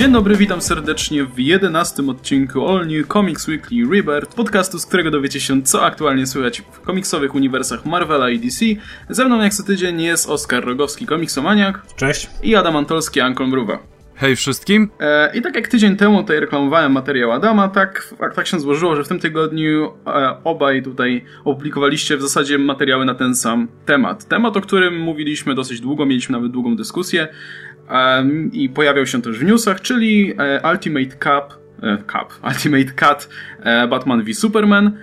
Dzień dobry, witam serdecznie w jedenastym odcinku All New Comics Weekly Rebirth, podcastu, z którego dowiecie się, co aktualnie słychać w komiksowych uniwersach Marvela i DC. Ze mną jak co tydzień jest Oskar Rogowski, komiksomaniak. Cześć. I Adam Antolski, Ankol Mruwa. Hej wszystkim. E, I tak jak tydzień temu tutaj reklamowałem materiał Adama, tak, tak się złożyło, że w tym tygodniu e, obaj tutaj opublikowaliście w zasadzie materiały na ten sam temat. Temat, o którym mówiliśmy dosyć długo, mieliśmy nawet długą dyskusję i pojawiał się też w newsach, czyli e, Ultimate Cup, e, Cup, Ultimate Cut e, Batman v Superman.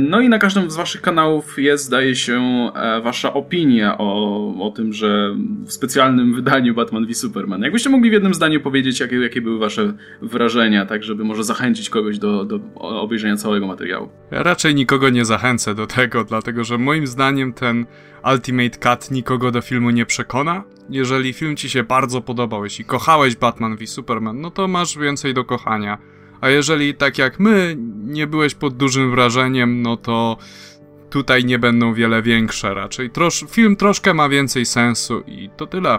No i na każdym z waszych kanałów jest, zdaje się, wasza opinia o, o tym, że w specjalnym wydaniu Batman v Superman. Jakbyście mogli w jednym zdaniu powiedzieć, jakie, jakie były wasze wrażenia, tak żeby może zachęcić kogoś do, do obejrzenia całego materiału? Ja raczej nikogo nie zachęcę do tego, dlatego że moim zdaniem ten Ultimate Cut nikogo do filmu nie przekona. Jeżeli film ci się bardzo podobał, jeśli kochałeś Batman v Superman, no to masz więcej do kochania. A jeżeli tak jak my nie byłeś pod dużym wrażeniem, no to tutaj nie będą wiele większe raczej. Trosz, film troszkę ma więcej sensu i to tyle.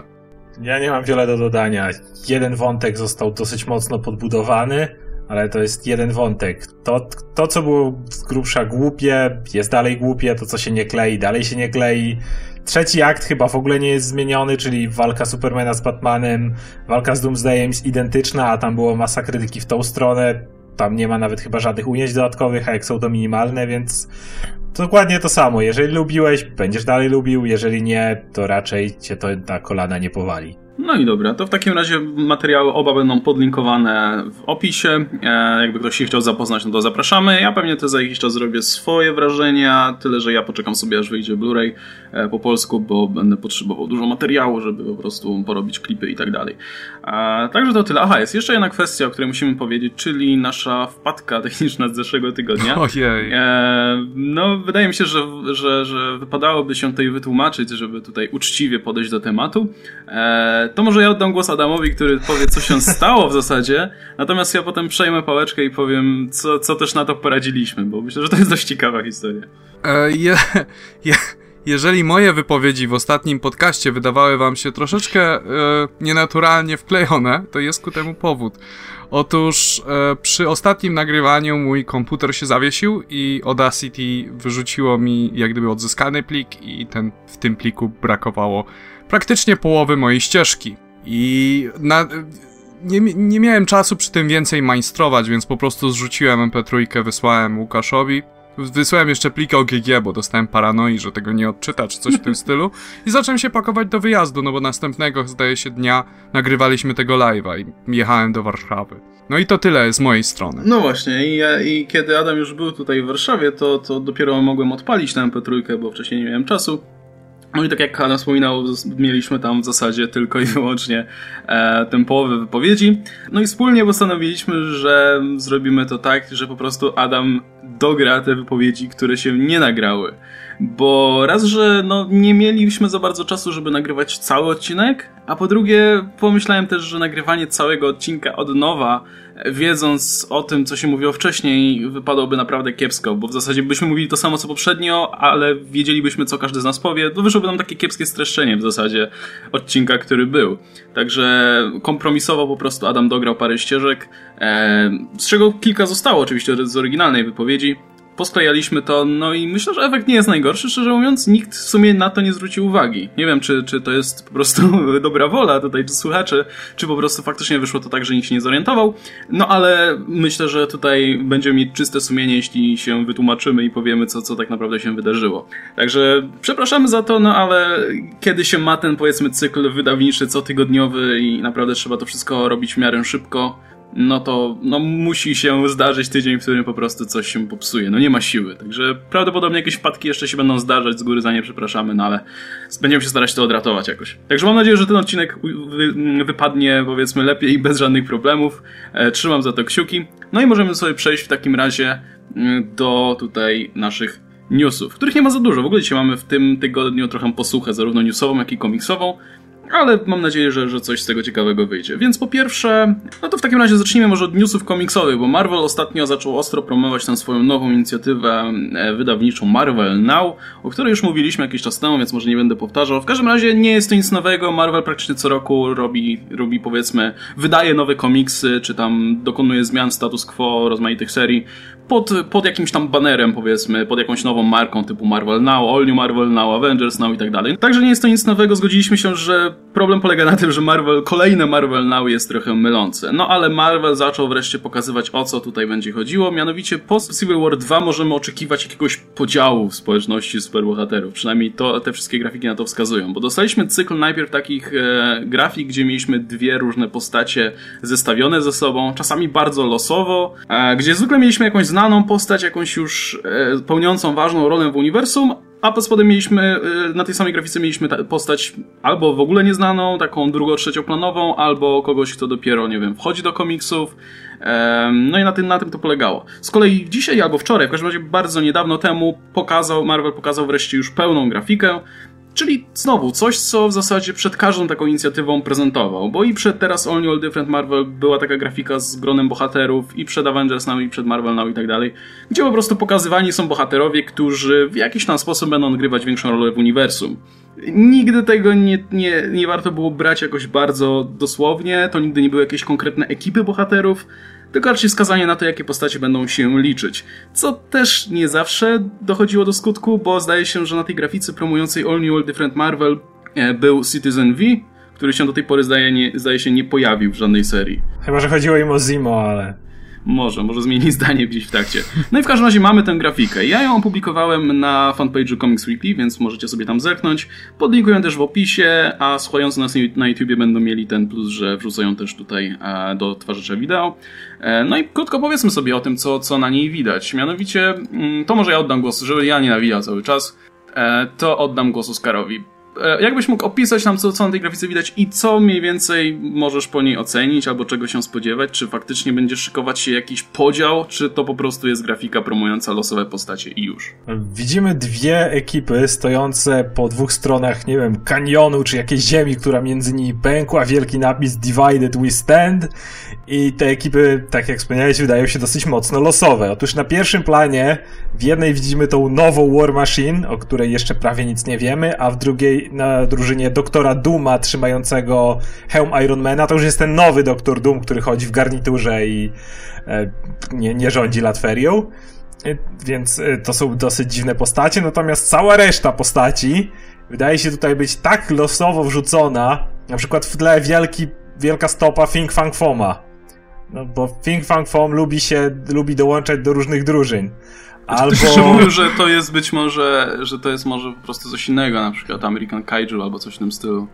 Ja nie mam wiele do dodania. Jeden wątek został dosyć mocno podbudowany, ale to jest jeden wątek. To, to co było z grubsza głupie, jest dalej głupie, to co się nie klei, dalej się nie klei. Trzeci akt chyba w ogóle nie jest zmieniony, czyli walka Supermana z Batmanem, walka z Doomsdayem jest identyczna, a tam było masa krytyki w tą stronę. Tam nie ma nawet chyba żadnych ujęć dodatkowych, a jak są to minimalne, więc dokładnie to samo. Jeżeli lubiłeś, będziesz dalej lubił, jeżeli nie, to raczej cię to na kolana nie powali. No i dobra, to w takim razie materiały oba będą podlinkowane w opisie. E, jakby ktoś się chciał zapoznać, no to zapraszamy. Ja pewnie też za jakiś czas zrobię swoje wrażenia, tyle że ja poczekam sobie aż wyjdzie Blu-ray e, po polsku, bo będę potrzebował dużo materiału, żeby po prostu porobić klipy i tak dalej. E, także to tyle. Aha, jest jeszcze jedna kwestia, o której musimy powiedzieć, czyli nasza wpadka techniczna z zeszłego tygodnia. Ojej. No, wydaje mi się, że, że, że wypadałoby się tutaj wytłumaczyć, żeby tutaj uczciwie podejść do tematu. To może ja oddam głos Adamowi, który powie, co się stało w zasadzie, natomiast ja potem przejmę pałeczkę i powiem, co, co też na to poradziliśmy, bo myślę, że to jest dość ciekawa historia. E, je, je, jeżeli moje wypowiedzi w ostatnim podcaście wydawały wam się troszeczkę e, nienaturalnie wklejone, to jest ku temu powód. Otóż e, przy ostatnim nagrywaniu mój komputer się zawiesił i Audacity wyrzuciło mi jak gdyby odzyskany plik i ten, w tym pliku brakowało praktycznie połowy mojej ścieżki. I na, nie, nie miałem czasu przy tym więcej majstrować, więc po prostu zrzuciłem MP3, wysłałem Łukaszowi. Wysłałem jeszcze plika OGG, bo dostałem paranoi, że tego nie odczyta, czy coś w tym stylu. I zacząłem się pakować do wyjazdu, no bo następnego, zdaje się, dnia nagrywaliśmy tego live'a i jechałem do Warszawy. No i to tyle z mojej strony. No właśnie, i, i kiedy Adam już był tutaj w Warszawie, to, to dopiero mogłem odpalić tę MP3, bo wcześniej nie miałem czasu. No i tak jak Adam wspominał, mieliśmy tam w zasadzie tylko i wyłącznie e, tę połowę wypowiedzi. No i wspólnie postanowiliśmy, że zrobimy to tak, że po prostu Adam dogra te wypowiedzi, które się nie nagrały. Bo raz, że no, nie mieliśmy za bardzo czasu, żeby nagrywać cały odcinek, a po drugie pomyślałem też, że nagrywanie całego odcinka od nowa wiedząc o tym, co się mówiło wcześniej, wypadałoby naprawdę kiepsko, bo w zasadzie byśmy mówili to samo co poprzednio, ale wiedzielibyśmy, co każdy z nas powie, to wyszłoby nam takie kiepskie streszczenie w zasadzie odcinka, który był. Także kompromisowo po prostu Adam dograł parę ścieżek, e, z czego kilka zostało oczywiście z oryginalnej wypowiedzi, posklejaliśmy to, no i myślę, że efekt nie jest najgorszy, szczerze mówiąc, nikt w sumie na to nie zwrócił uwagi. Nie wiem, czy, czy to jest po prostu dobra wola tutaj czy słuchaczy, czy po prostu faktycznie wyszło to tak, że nikt się nie zorientował, no ale myślę, że tutaj będziemy mieć czyste sumienie, jeśli się wytłumaczymy i powiemy, co, co tak naprawdę się wydarzyło. Także przepraszamy za to, no ale kiedy się ma ten, powiedzmy, cykl wydawniczy cotygodniowy i naprawdę trzeba to wszystko robić w miarę szybko, no to no, musi się zdarzyć tydzień, w którym po prostu coś się popsuje. No nie ma siły. Także prawdopodobnie jakieś wpadki jeszcze się będą zdarzać, z góry za nie przepraszamy, no ale będziemy się starać to odratować jakoś. Także mam nadzieję, że ten odcinek wy wypadnie powiedzmy lepiej i bez żadnych problemów. E, trzymam za to kciuki. No i możemy sobie przejść w takim razie mm, do tutaj naszych newsów, których nie ma za dużo. W ogóle dzisiaj mamy w tym tygodniu trochę posłuchę, zarówno newsową, jak i komiksową. Ale mam nadzieję, że, że coś z tego ciekawego wyjdzie. Więc po pierwsze, no to w takim razie zacznijmy może od newsów komiksowych, bo Marvel ostatnio zaczął ostro promować tę swoją nową inicjatywę e, wydawniczą Marvel Now, o której już mówiliśmy jakiś czas temu, więc może nie będę powtarzał. W każdym razie nie jest to nic nowego. Marvel praktycznie co roku robi, robi powiedzmy, wydaje nowe komiksy, czy tam dokonuje zmian status quo rozmaitych serii pod, pod jakimś tam banerem, powiedzmy, pod jakąś nową marką typu Marvel Now, All New Marvel Now, Avengers Now i tak dalej. Także nie jest to nic nowego. Zgodziliśmy się, że problem polega na tym, że Marvel, kolejne Marvel Now jest trochę mylące. No ale Marvel zaczął wreszcie pokazywać o co tutaj będzie chodziło. Mianowicie po Civil War 2 możemy oczekiwać jakiegoś podziału w społeczności superbohaterów. Przynajmniej to, te wszystkie grafiki na to wskazują. Bo dostaliśmy cykl najpierw takich e, grafik, gdzie mieliśmy dwie różne postacie zestawione ze sobą, czasami bardzo losowo, e, gdzie zwykle mieliśmy jakąś znaną postać, jakąś już e, pełniącą ważną rolę w uniwersum, a pod spodem mieliśmy, e, na tej samej grafice mieliśmy postać albo w ogóle nieznaną, taką drugo-trzecioplanową, albo kogoś, kto dopiero, nie wiem, wchodzi do komiksów. No i na tym, na tym to polegało. Z kolei dzisiaj albo wczoraj, w każdym razie bardzo niedawno temu, pokazał, Marvel pokazał wreszcie już pełną grafikę. Czyli znowu coś, co w zasadzie przed każdą taką inicjatywą prezentował, bo i przed teraz All New All Different Marvel była taka grafika z gronem bohaterów, i przed Avengers Now, i przed Marvel Now i tak dalej, gdzie po prostu pokazywani są bohaterowie, którzy w jakiś tam sposób będą odgrywać większą rolę w uniwersum. Nigdy tego nie, nie, nie warto było brać jakoś bardzo dosłownie, to nigdy nie były jakieś konkretne ekipy bohaterów, tylko raczej wskazanie na to, jakie postacie będą się liczyć. Co też nie zawsze dochodziło do skutku, bo zdaje się, że na tej grafice promującej All New All Different Marvel e, był Citizen V, który się do tej pory zdaje, nie, zdaje się nie pojawił w żadnej serii. Chyba, że chodziło im o Zimo, ale... Może, może zmieni zdanie gdzieś w trakcie. No i w każdym razie mamy tę grafikę. Ja ją opublikowałem na fanpage'u Comics Weekly, więc możecie sobie tam zerknąć. Podlinkuję też w opisie, a słuchający nas na YouTubie będą mieli ten plus, że wrzucają też tutaj e, do twarzycza wideo. E, no i krótko powiedzmy sobie o tym, co, co na niej widać. Mianowicie, mm, to może ja oddam głos, żeby ja nie nawijał cały czas, e, to oddam głos Oskarowi. E, jakbyś mógł opisać nam, co, co na tej grafice widać i co mniej więcej możesz po niej ocenić, albo czego się spodziewać? Czy faktycznie będzie szykować się jakiś podział, czy to po prostu jest grafika promująca losowe postacie i już? Widzimy dwie ekipy stojące po dwóch stronach, nie wiem, kanionu, czy jakiejś ziemi, która między nimi pękła, wielki napis Divided We Stand i te ekipy, tak jak wspomniałeś, wydają się dosyć mocno losowe. Otóż na pierwszym planie w jednej widzimy tą nową War Machine, o której jeszcze prawie nic nie wiemy, a w drugiej na drużynie doktora Duma trzymającego hełm Ironmana. To już jest ten nowy doktor Doom, który chodzi w garniturze i e, nie, nie rządzi Latferią. E, więc e, to są dosyć dziwne postacie, natomiast cała reszta postaci wydaje się tutaj być tak losowo wrzucona, na przykład w tle wielki, wielka stopa Fing Fang Foma. No bo Fing Fang Fom lubi się, lubi dołączać do różnych drużyn. Albo... Że to jest być może, że to jest może po prostu coś innego, na przykład American Kaiju albo coś w tym stylu.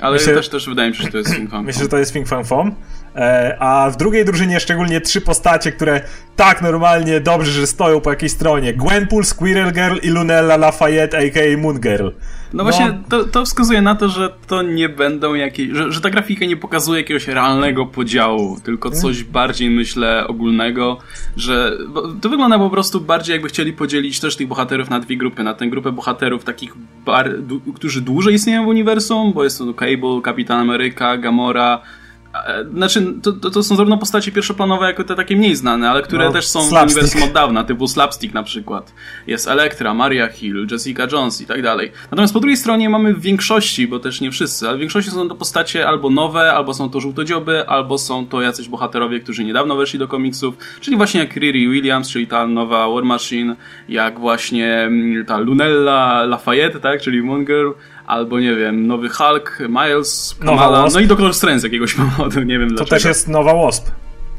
Ale Myślę... też, też wydaje mi się, że to jest Fing Fang Myślę, że to jest Fing Fang Fom. E, a w drugiej drużynie szczególnie trzy postacie, które tak normalnie dobrze, że stoją po jakiej stronie. Gwenpool, Squirrel Girl i Lunella Lafayette, a.k.a. Moon Girl. No, no właśnie, to, to, wskazuje na to, że to nie będą jakieś, że, że ta grafika nie pokazuje jakiegoś realnego podziału, tylko mhm. coś bardziej, myślę, ogólnego, że to wygląda po prostu bardziej jakby chcieli podzielić też tych bohaterów na dwie grupy, na tę grupę bohaterów takich, bar, którzy dłużej istnieją w uniwersum, bo jest to Cable, Kapitan Ameryka, Gamora, znaczy, to, to, to, są zarówno postacie pierwszoplanowe, jako te takie mniej znane, ale które no, też są slapstick. w uniwersum od dawna, typu Slapstick na przykład. Jest Elektra, Maria Hill, Jessica Jones i tak dalej. Natomiast po drugiej stronie mamy w większości, bo też nie wszyscy, ale w większości są to postacie albo nowe, albo są to żółtodzioby, albo są to jacyś bohaterowie, którzy niedawno weszli do komiksów, czyli właśnie jak Riri Williams, czyli ta nowa War Machine, jak właśnie mm, ta Lunella Lafayette, tak, czyli Moon Girl, albo nie wiem, nowy Hulk, Miles, Kamala, no i Doktor Strange z jakiegoś powodu, nie wiem dlaczego. To też jest nowa Wasp.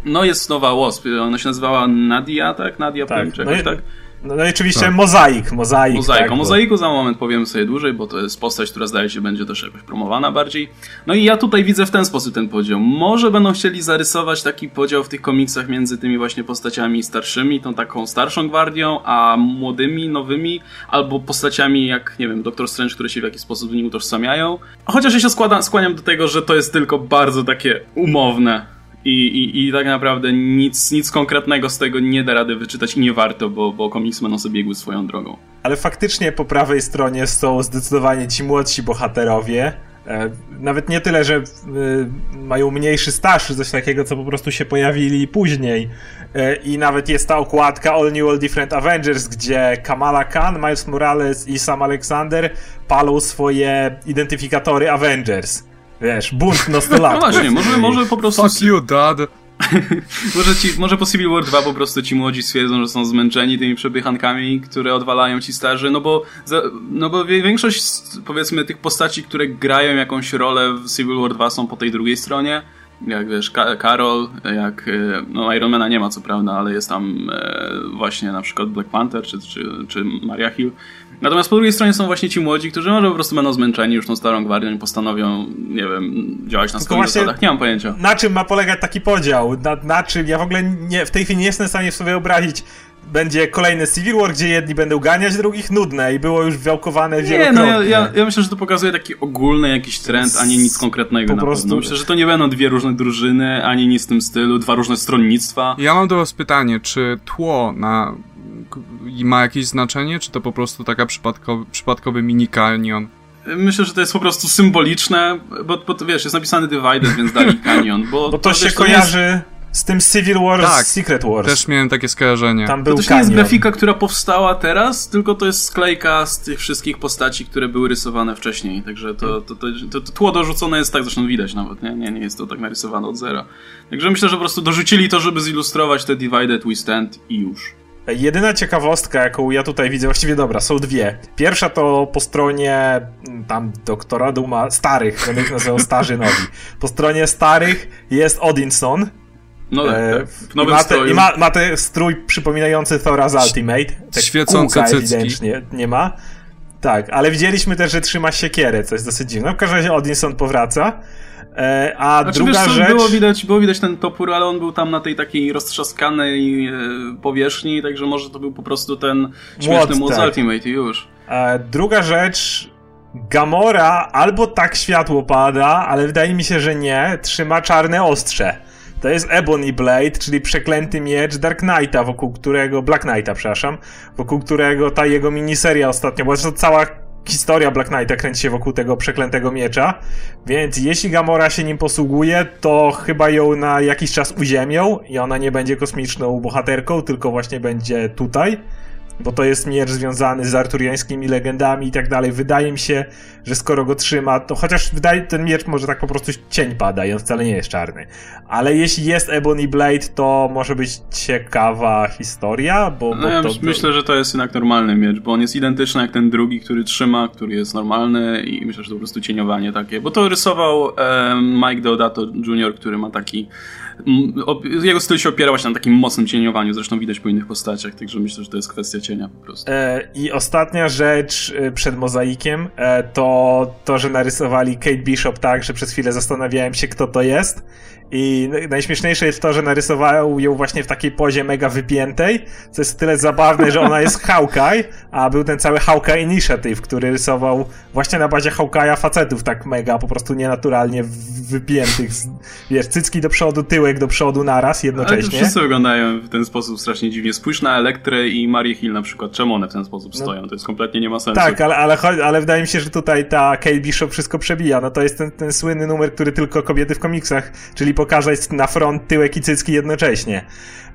No jest nowa Wasp, ona się nazywała Nadia, tak? Nadia, tak. Czegoś, no tak? No, no i oczywiście tak. mozaik, mozaik. Mozaik. Tak, o mozaiku bo... za moment powiemy sobie dłużej, bo to jest postać, która zdaje się będzie też jakoś promowana bardziej. No i ja tutaj widzę w ten sposób ten podział. Może będą chcieli zarysować taki podział w tych komiksach między tymi właśnie postaciami starszymi, tą taką starszą gwardią, a młodymi, nowymi, albo postaciami jak, nie wiem, Doktor Strange, które się w jakiś sposób z nim utożsamiają. Chociaż ja się składam, skłaniam do tego, że to jest tylko bardzo takie umowne i, i, I tak naprawdę nic, nic konkretnego z tego nie da rady wyczytać i nie warto, bo, bo komiksy będą sobie biegły swoją drogą. Ale faktycznie po prawej stronie są zdecydowanie ci młodsi bohaterowie, E, nawet nie tyle, że e, mają mniejszy staż coś takiego, co po prostu się pojawili później. E, I nawet jest ta okładka All New, All Different Avengers, gdzie Kamala Khan, Miles Morales i Sam Alexander palą swoje identyfikatory Avengers. Wiesz, bunt nastolatków. No właśnie, może, może po prostu... Fuck you, dad. może, ci, może po Civil War 2 po prostu ci młodzi stwierdzą, że są zmęczeni tymi przepychankami, które odwalają ci starzy, no bo, za, no bo większość powiedzmy tych postaci, które grają jakąś rolę w Civil War 2 są po tej drugiej stronie, jak wiesz, Carol, jak, e, no Ironmana nie ma co prawda, ale jest tam e, właśnie na przykład Black Panther czy, czy, czy Maria Hill. Natomiast po drugiej stronie są właśnie ci młodzi, którzy może po prostu będą zmęczeni już tą starą gwardią i postanowią, nie wiem, działać na swoich zasadach. Nie mam pojęcia. Na czym ma polegać taki podział? Na, na czym? Ja w ogóle nie, w tej chwili nie jestem w stanie sobie wyobrazić będzie kolejny Civil War, gdzie jedni będą ganiać drugich, nudne i było już wałkowane wielokrotnie. Nie, no ja, ja, ja, myślę, że to pokazuje taki ogólny jakiś trend, a nie nic konkretnego po na prostu. pewno. Myślę, że to nie będą dwie różne drużyny, ani nic w tym stylu, dwa różne stronnictwa. Ja mam do was pytanie, czy tło na ma jakieś znaczenie, czy to po prostu taka przypadkowy, przypadkowy mini kanion? Myślę, że to jest po prostu symboliczne, bo, bo wiesz, jest napisany Divided, więc dali kanion. Bo, bo to, to się wiesz, kojarzy... Jest z tym Civil War tak, Secret Wars. też miałem takie skojarzenie. Tam był to też nie jest grafika, która powstała teraz, tylko to jest sklejka z tych wszystkich postaci, które były rysowane wcześniej. Także to, to, to, to, to tło dorzucone jest tak, zresztą widać nawet, nie? nie? Nie jest to tak narysowane od zera. Także myślę, że po prostu dorzucili to, żeby zilustrować te Divided We Stand i już. Jedyna ciekawostka, jaką ja tutaj widzę, właściwie dobra, są dwie. Pierwsza to po stronie mm, tam doktora Duma, starych, będę ich nazywał starzy nowi. Po stronie starych jest Odinson, no e, tak, w nowym I ma, te, i ma, ma ten strój przypominający Thora z Ultimate. Te Świecące cycki. ewidentnie nie ma. Tak, ale widzieliśmy też, że trzyma siekierę, co jest dosyć dziwne. No, w każdym razie Odinson powraca. E, a znaczy, druga wiesz, rzecz... Było widać, było widać ten topór, ale on był tam na tej takiej roztrzaskanej e, powierzchni, także może to był po prostu ten śmieszny Młot, tak. Ultimate już. E, druga rzecz... Gamora albo tak światło pada, ale wydaje mi się, że nie, trzyma czarne ostrze. To jest Ebony Blade, czyli przeklęty miecz Dark Knighta, wokół którego, Black Knighta, przepraszam, wokół którego ta jego miniseria ostatnio, bo to cała historia Black Knighta kręci się wokół tego przeklętego miecza, więc jeśli Gamora się nim posługuje, to chyba ją na jakiś czas uziemią i ona nie będzie kosmiczną bohaterką, tylko właśnie będzie tutaj bo to jest miecz związany z arturiańskimi legendami i tak dalej. Wydaje mi się, że skoro go trzyma, to chociaż wydaje ten miecz może tak po prostu cień pada i on wcale nie jest czarny. Ale jeśli jest Ebony Blade, to może być ciekawa historia, bo... bo no ja to, myślę, że to jest jednak normalny miecz, bo on jest identyczny jak ten drugi, który trzyma, który jest normalny i myślę, że to po prostu cieniowanie takie, bo to rysował e, Mike Deodato Jr., który ma taki jego styl się opiera właśnie na takim mocnym cieniowaniu, zresztą widać po innych postaciach, także myślę, że to jest kwestia cienia po prostu. E, I ostatnia rzecz e, przed mozaikiem e, to to, że narysowali Kate Bishop tak, że przez chwilę zastanawiałem się, kto to jest. I najśmieszniejsze jest to, że narysował ją właśnie w takiej pozie mega wypiętej, co jest tyle zabawne, że ona jest Hawkeye, a był ten cały Hawkeye Initiative, który rysował właśnie na bazie Hawkeye'a facetów tak mega, po prostu nienaturalnie wypiętych. Wiesz, cycki do przodu, tyłek do przodu naraz jednocześnie. Ale to wszyscy wyglądają w ten sposób strasznie dziwnie. Spójrz na Elektrę i Marię Hill na przykład. Czemu one w ten sposób no, stoją? To jest kompletnie nie ma sensu. Tak, ale, ale, ale wydaje mi się, że tutaj ta Kate Bishop wszystko przebija. No to jest ten, ten słynny numer, który tylko kobiety w komiksach, czyli pokazać na front tyłek i cycki jednocześnie.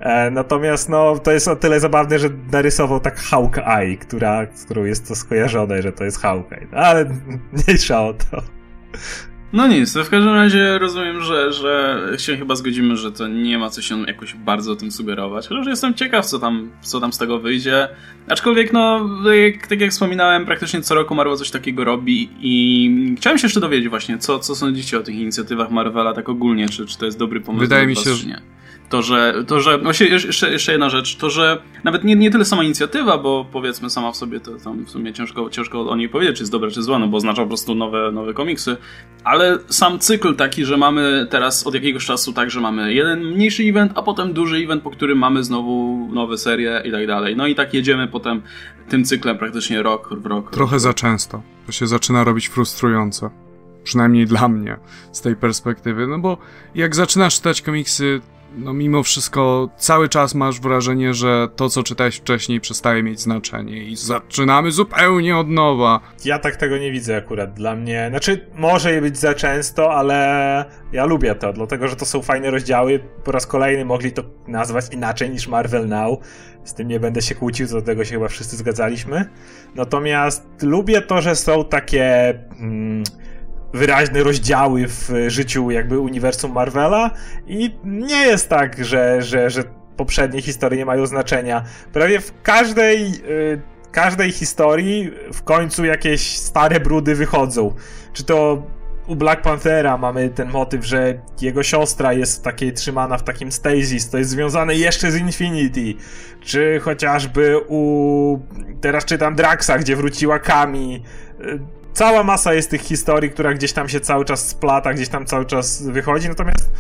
E, natomiast no, to jest o tyle zabawne, że narysował tak Hawkeye, która, z którą jest to skojarzone, że to jest Hawkeye. No, ale mniejsza o to. No nic, to w każdym razie rozumiem, że, że się chyba zgodzimy, że to nie ma co się jakoś bardzo tym sugerować. Chociaż jestem ciekaw, co tam, co tam z tego wyjdzie. Aczkolwiek, no, jak, tak jak wspominałem, praktycznie co roku Marvel coś takiego robi i chciałem się jeszcze dowiedzieć właśnie, co, co sądzicie o tych inicjatywach Marvela tak ogólnie, czy, czy to jest dobry pomysł? Wydaje mi się, że nie. To, że, to, że właśnie jeszcze, jeszcze jedna rzecz, to, że nawet nie, nie tyle sama inicjatywa, bo powiedzmy sama w sobie to tam w sumie ciężko, ciężko o niej powiedzieć, czy jest dobra, czy zła, no bo oznacza po prostu nowe, nowe komiksy, ale sam cykl taki, że mamy teraz od jakiegoś czasu tak, że mamy jeden mniejszy event, a potem duży event, po którym mamy znowu nowe serie i tak dalej. No i tak jedziemy potem tym cyklem praktycznie rok w rok. Trochę za często. To się zaczyna robić frustrujące. Przynajmniej dla mnie z tej perspektywy. No bo jak zaczynasz czytać komiksy no mimo wszystko cały czas masz wrażenie, że to, co czytałeś wcześniej, przestaje mieć znaczenie i zaczynamy zupełnie od nowa. Ja tak tego nie widzę akurat. Dla mnie, znaczy może być za często, ale ja lubię to, dlatego że to są fajne rozdziały. Po raz kolejny mogli to nazwać inaczej niż Marvel Now. Z tym nie będę się kłócił, co do tego się chyba wszyscy zgadzaliśmy. Natomiast lubię to, że są takie... Hmm, wyraźne rozdziały w życiu jakby uniwersum Marvela i nie jest tak, że, że, że poprzednie historie nie mają znaczenia. Prawie w każdej, y, każdej historii w końcu jakieś stare brudy wychodzą. Czy to u Black Panthera mamy ten motyw, że jego siostra jest takiej trzymana w takim stasis, to jest związane jeszcze z Infinity. Czy chociażby u... teraz czytam Draxa, gdzie wróciła Kami y, cała masa jest tych historii, która gdzieś tam się cały czas splata, gdzieś tam cały czas wychodzi, natomiast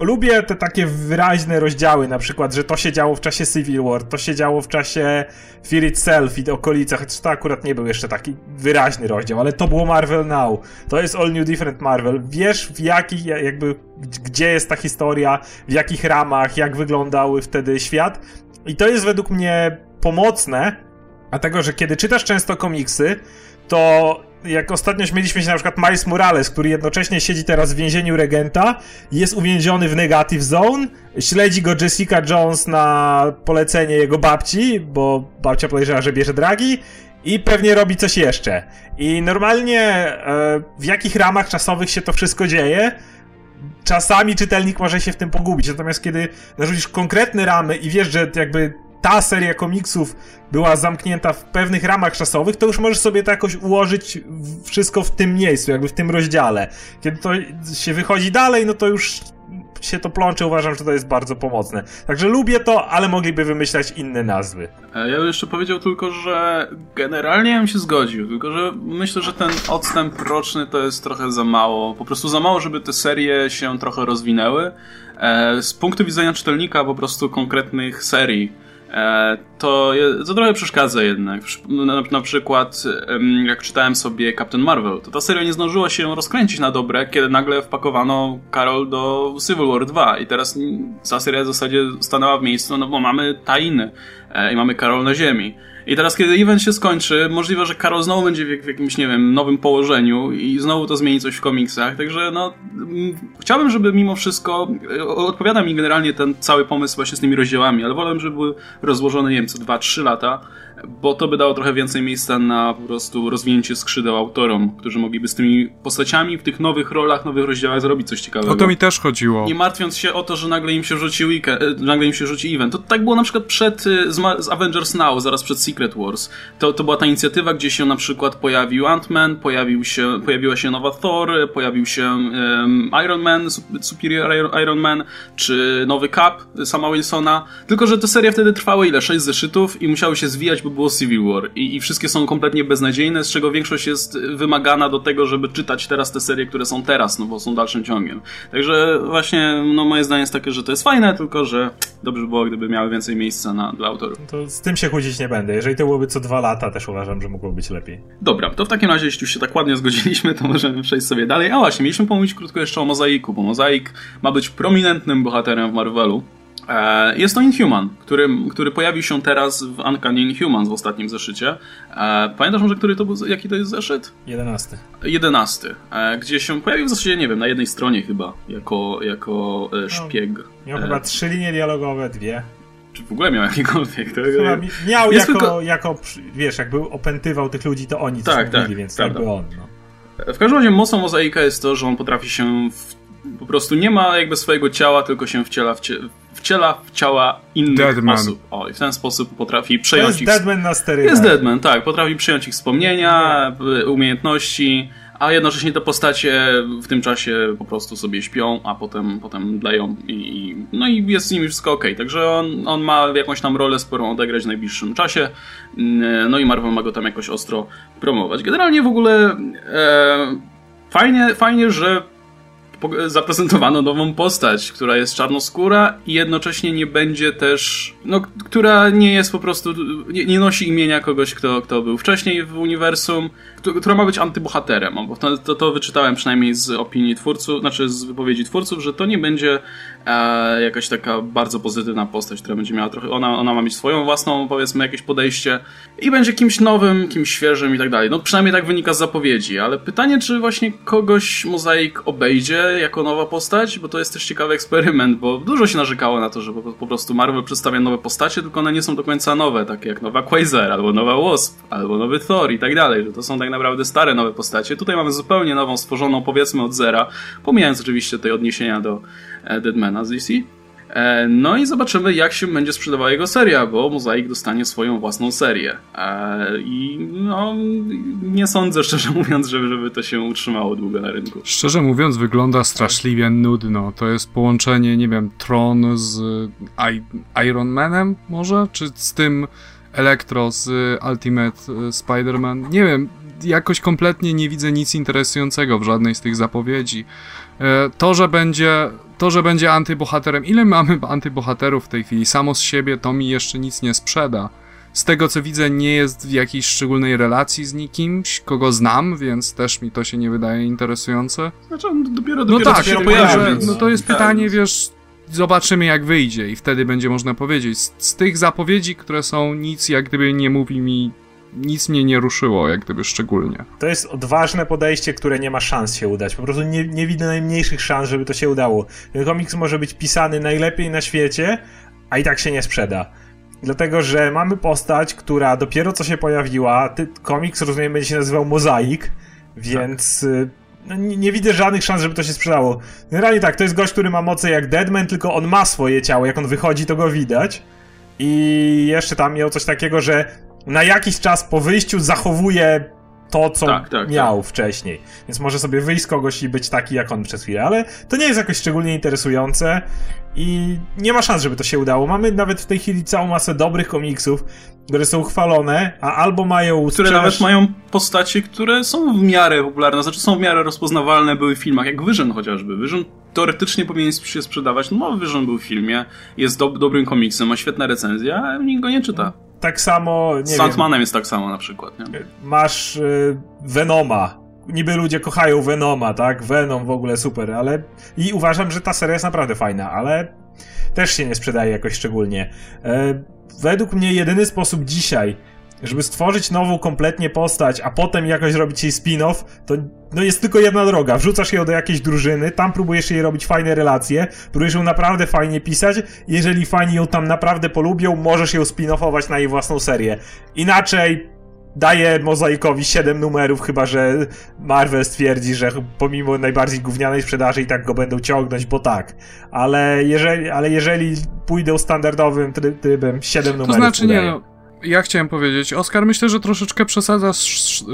lubię te takie wyraźne rozdziały, na przykład, że to się działo w czasie Civil War, to się działo w czasie Fear Itself i okolicach, chociaż to akurat nie był jeszcze taki wyraźny rozdział, ale to było Marvel Now, to jest All New Different Marvel, wiesz w jakich, jakby, gdzie jest ta historia, w jakich ramach, jak wyglądał wtedy świat. I to jest według mnie pomocne, dlatego, że kiedy czytasz często komiksy, to jak ostatnio śmieliśmy się na przykład Miles Morales, który jednocześnie siedzi teraz w więzieniu regenta, jest uwięziony w Negative Zone, śledzi go Jessica Jones na polecenie jego babci, bo babcia podejrzewa, że bierze dragi i pewnie robi coś jeszcze. I normalnie e, w jakich ramach czasowych się to wszystko dzieje, czasami czytelnik może się w tym pogubić. Natomiast kiedy narzucisz konkretne ramy i wiesz, że jakby ta seria komiksów była zamknięta w pewnych ramach czasowych, to już możesz sobie to jakoś ułożyć wszystko w tym miejscu, jakby w tym rozdziale. Kiedy to się wychodzi dalej, no to już się to plącze, uważam, że to jest bardzo pomocne. Także lubię to, ale mogliby wymyślać inne nazwy. E, ja bym jeszcze powiedział tylko, że generalnie bym się zgodził, tylko że myślę, że ten odstęp roczny to jest trochę za mało. Po prostu za mało, żeby te serie się trochę rozwinęły. E, z punktu widzenia czytelnika po prostu konkretnych serii to, to trochę przeszkadza jednak. Na, na, przykład, jak czytałem sobie Captain Marvel, to ta seria nie zdążyła się rozkręcić na dobre, kiedy nagle wpakowano Carol do Civil War 2 i teraz ta seria w zasadzie stanęła w miejscu, no bo mamy Tainy e, i mamy Carol na ziemi. I teraz, kiedy event się skończy, możliwe, że Karol znowu będzie w, jakimś, nie wiem, nowym położeniu i znowu to zmieni coś w komiksach. Także, no, chciałbym, żeby mimo wszystko, e, odpowiada mi generalnie ten cały pomysł właśnie z tymi rozdziałami, ale wolę, żeby były rozłożone, nie wiem, co 2-3 lata, bo to by dało trochę więcej miejsca na po prostu rozwinięcie skrzydeł autorom, którzy mogliby z tymi postaciami w tych nowych rolach, nowych rozdziałach zrobić coś ciekawego. O to mi też chodziło. Nie martwiąc się o to, że nagle im się rzuci weekend, e, nagle im się rzuci event. To tak było na przykład przed, e, z, Avengers Now, zaraz przed Secret Wars. To, to była ta inicjatywa, gdzie się na przykład pojawił Ant-Man, pojawił się, pojawiła się nowa Thor, pojawił się um, Iron Man, Superior Iron Man, czy nowy Cap sama Wilsona. Tylko, że te serie wtedy trwały ile? 6 zeszytów i musiały się zwijać, bo było Civil War I, i wszystkie są kompletnie beznadziejne, z czego większość jest wymagana do tego, żeby czytać teraz te serie, które są teraz, no bo są dalszym ciągiem. Także właśnie, no moje zdanie jest takie, że to jest fajne, tylko że dobrze by było, gdyby miały więcej miejsca na, dla autorów. To z tym się kłócić nie będę. Jeżeli to byłoby co dwa lata, też uważam, że mogło być lepiej. Dobra, to w takim razie, jeśli już się tak ładnie zgodziliśmy, to możemy przejść sobie dalej. A właśnie, mieliśmy pomówić krótko jeszcze o Mozaiku, bo Mozaik ma być prominentnym bohaterem w Marvelu. E, jest to Inhuman, który, który pojawił się teraz w Uncanny Inhuman w ostatnim zeszycie. E, pamiętasz może, który to był, jaki to jest zeszyt? Jedenasty. Jedenasty, e, gdzie się pojawił w zasadzie, nie wiem, na jednej stronie chyba, jako, jako szpieg. No, miał chyba trzy linie dialogowe, dwie. Czy w ogóle miał jakiekolwiek? To, chyba miał jako, tylko... jako, wiesz, jakby opętywał tych ludzi, to oni tak, tak, mówili, więc prawda. jakby on. No. W każdym razie mocą mozaika jest to, że on potrafi się w, po prostu nie ma jakby swojego ciała, tylko się wciela w, cie, wciela w ciała innych Deadman. osób. O, i w ten sposób potrafi przejąć jest ich... Deadman na sterydach. Jest Deadman, tak. Potrafi przejąć ich wspomnienia, nie. umiejętności, a jednocześnie te postacie w tym czasie po prostu sobie śpią, a potem, potem dają i, no i jest z nimi wszystko ok. Także on, on ma jakąś tam rolę sporą odegrać w najbliższym czasie, no i Marvel ma go tam jakoś ostro promować. Generalnie w ogóle e, fajnie, fajnie, że zaprezentowano nową postać, która jest czarnoskóra i jednocześnie nie będzie też, no, która nie jest po prostu, nie, nie nosi imienia kogoś, kto, kto był wcześniej w uniwersum, która ma być antybohaterem, bo to, to, to, wyczytałem przynajmniej z opinii twórców, znaczy z wypowiedzi twórców, że to nie będzie e, jakaś taka bardzo pozytywna postać, która będzie miała trochę, ona, ona ma mieć swoją własną, powiedzmy, jakieś podejście i będzie kimś nowym, kimś świeżym i tak dalej. No przynajmniej tak wynika z zapowiedzi, ale pytanie, czy właśnie kogoś Mozaik obejdzie jako nowa postać, bo to jest też ciekawy eksperyment, bo dużo się narzekało na to, że po, po prostu Marvel przedstawia nowe postacie, tylko one nie są do końca nowe, takie jak nowa Quasar, albo nowa Wasp, albo nowy Thor i tak dalej, że to są tak naprawdę stare nowe postacie. Tutaj mamy zupełnie nową, stworzoną powiedzmy od zera, pomijając oczywiście te odniesienia do e, Deadmana z DC. E, no i zobaczymy, jak się będzie sprzedawała jego seria, bo Mozaik dostanie swoją własną serię. E, I no, nie sądzę, szczerze mówiąc, żeby, żeby to się utrzymało długo na rynku. Szczerze mówiąc, wygląda straszliwie nudno. To jest połączenie, nie wiem, Tron z Iron Manem może? Czy z tym Electro z Ultimate Spider-Man? Nie wiem, jakoś kompletnie nie widzę nic interesującego w żadnej z tych zapowiedzi. E, to, że będzie, to, że będzie antybohaterem, ile mamy antybohaterów w tej chwili, samo z siebie to mi jeszcze nic nie sprzeda. Z tego co widzę, nie jest w jakiejś szczególnej relacji z nikimś, kogo znam, więc też mi to się nie wydaje interesujące. Znaczy, on dopiero, dopiero no tak, się pojawi. No to jest tak. pytanie, wiesz, zobaczymy jak wyjdzie i wtedy będzie można powiedzieć. Z, z, tych zapowiedzi, które są, nic jak gdyby nie mówi mi nic mnie nie ruszyło, jak gdyby szczególnie. To jest odważne podejście, które nie ma szans się udać. Po prostu nie, nie widzę najmniejszych szans, żeby to się udało. Ten komiks może być pisany najlepiej na świecie, a i tak się nie sprzeda. Dlatego, że mamy postać, która dopiero co się pojawiła. Ty, komiks, rozumiem, będzie się nazywał Mozaik, więc tak. no, nie, nie, widzę żadnych szans, żeby to się sprzedało. Generalnie tak, to jest gość, który ma moce jak Deadman, tylko on ma swoje ciało. Jak on wychodzi, to go widać. I jeszcze tam miał coś takiego, że na jakiś czas po wyjściu zachowuje to, co tak, tak, miał tak. wcześniej. Więc może sobie wyjść z kogoś i być taki jak on przez chwilę, ale to nie jest jakoś szczególnie interesujące i nie ma szans, żeby to się udało. Mamy nawet w tej chwili całą masę dobrych komiksów, które są chwalone, a albo mają... Które nawet mają postacie, które są w miarę popularne, znaczy są w miarę rozpoznawalne, były w filmach, jak Vision chociażby. Vision teoretycznie powinien się sprzedawać, no bo był w filmie, jest do, dobrym komiksem, ma świetne recenzje, a nikt go nie czyta tak samo. Nie Z Sandmanem jest tak samo na przykład. Nie? Masz y, Venoma. Niby ludzie kochają Venoma, tak? Venom w ogóle super, ale. I uważam, że ta seria jest naprawdę fajna, ale też się nie sprzedaje jakoś szczególnie. E, według mnie jedyny sposób dzisiaj, żeby stworzyć nową kompletnie postać, a potem jakoś robić jej spin-off, to no jest tylko jedna droga. Wrzucasz ją do jakiejś drużyny, tam próbujesz jej robić fajne relacje, próbujesz ją naprawdę fajnie pisać. Jeżeli fani ją tam naprawdę polubią, możesz ją spin-offować na jej własną serię. Inaczej daje Mozaikowi 7 numerów, chyba że Marvel stwierdzi, że pomimo najbardziej gównianej sprzedaży i tak go będą ciągnąć, bo tak. Ale jeżeli, ale jeżeli pójdę standardowym trybem, 7 numerów. To znaczy nie, no ja chciałem powiedzieć, Oskar myślę, że troszeczkę przesadza z,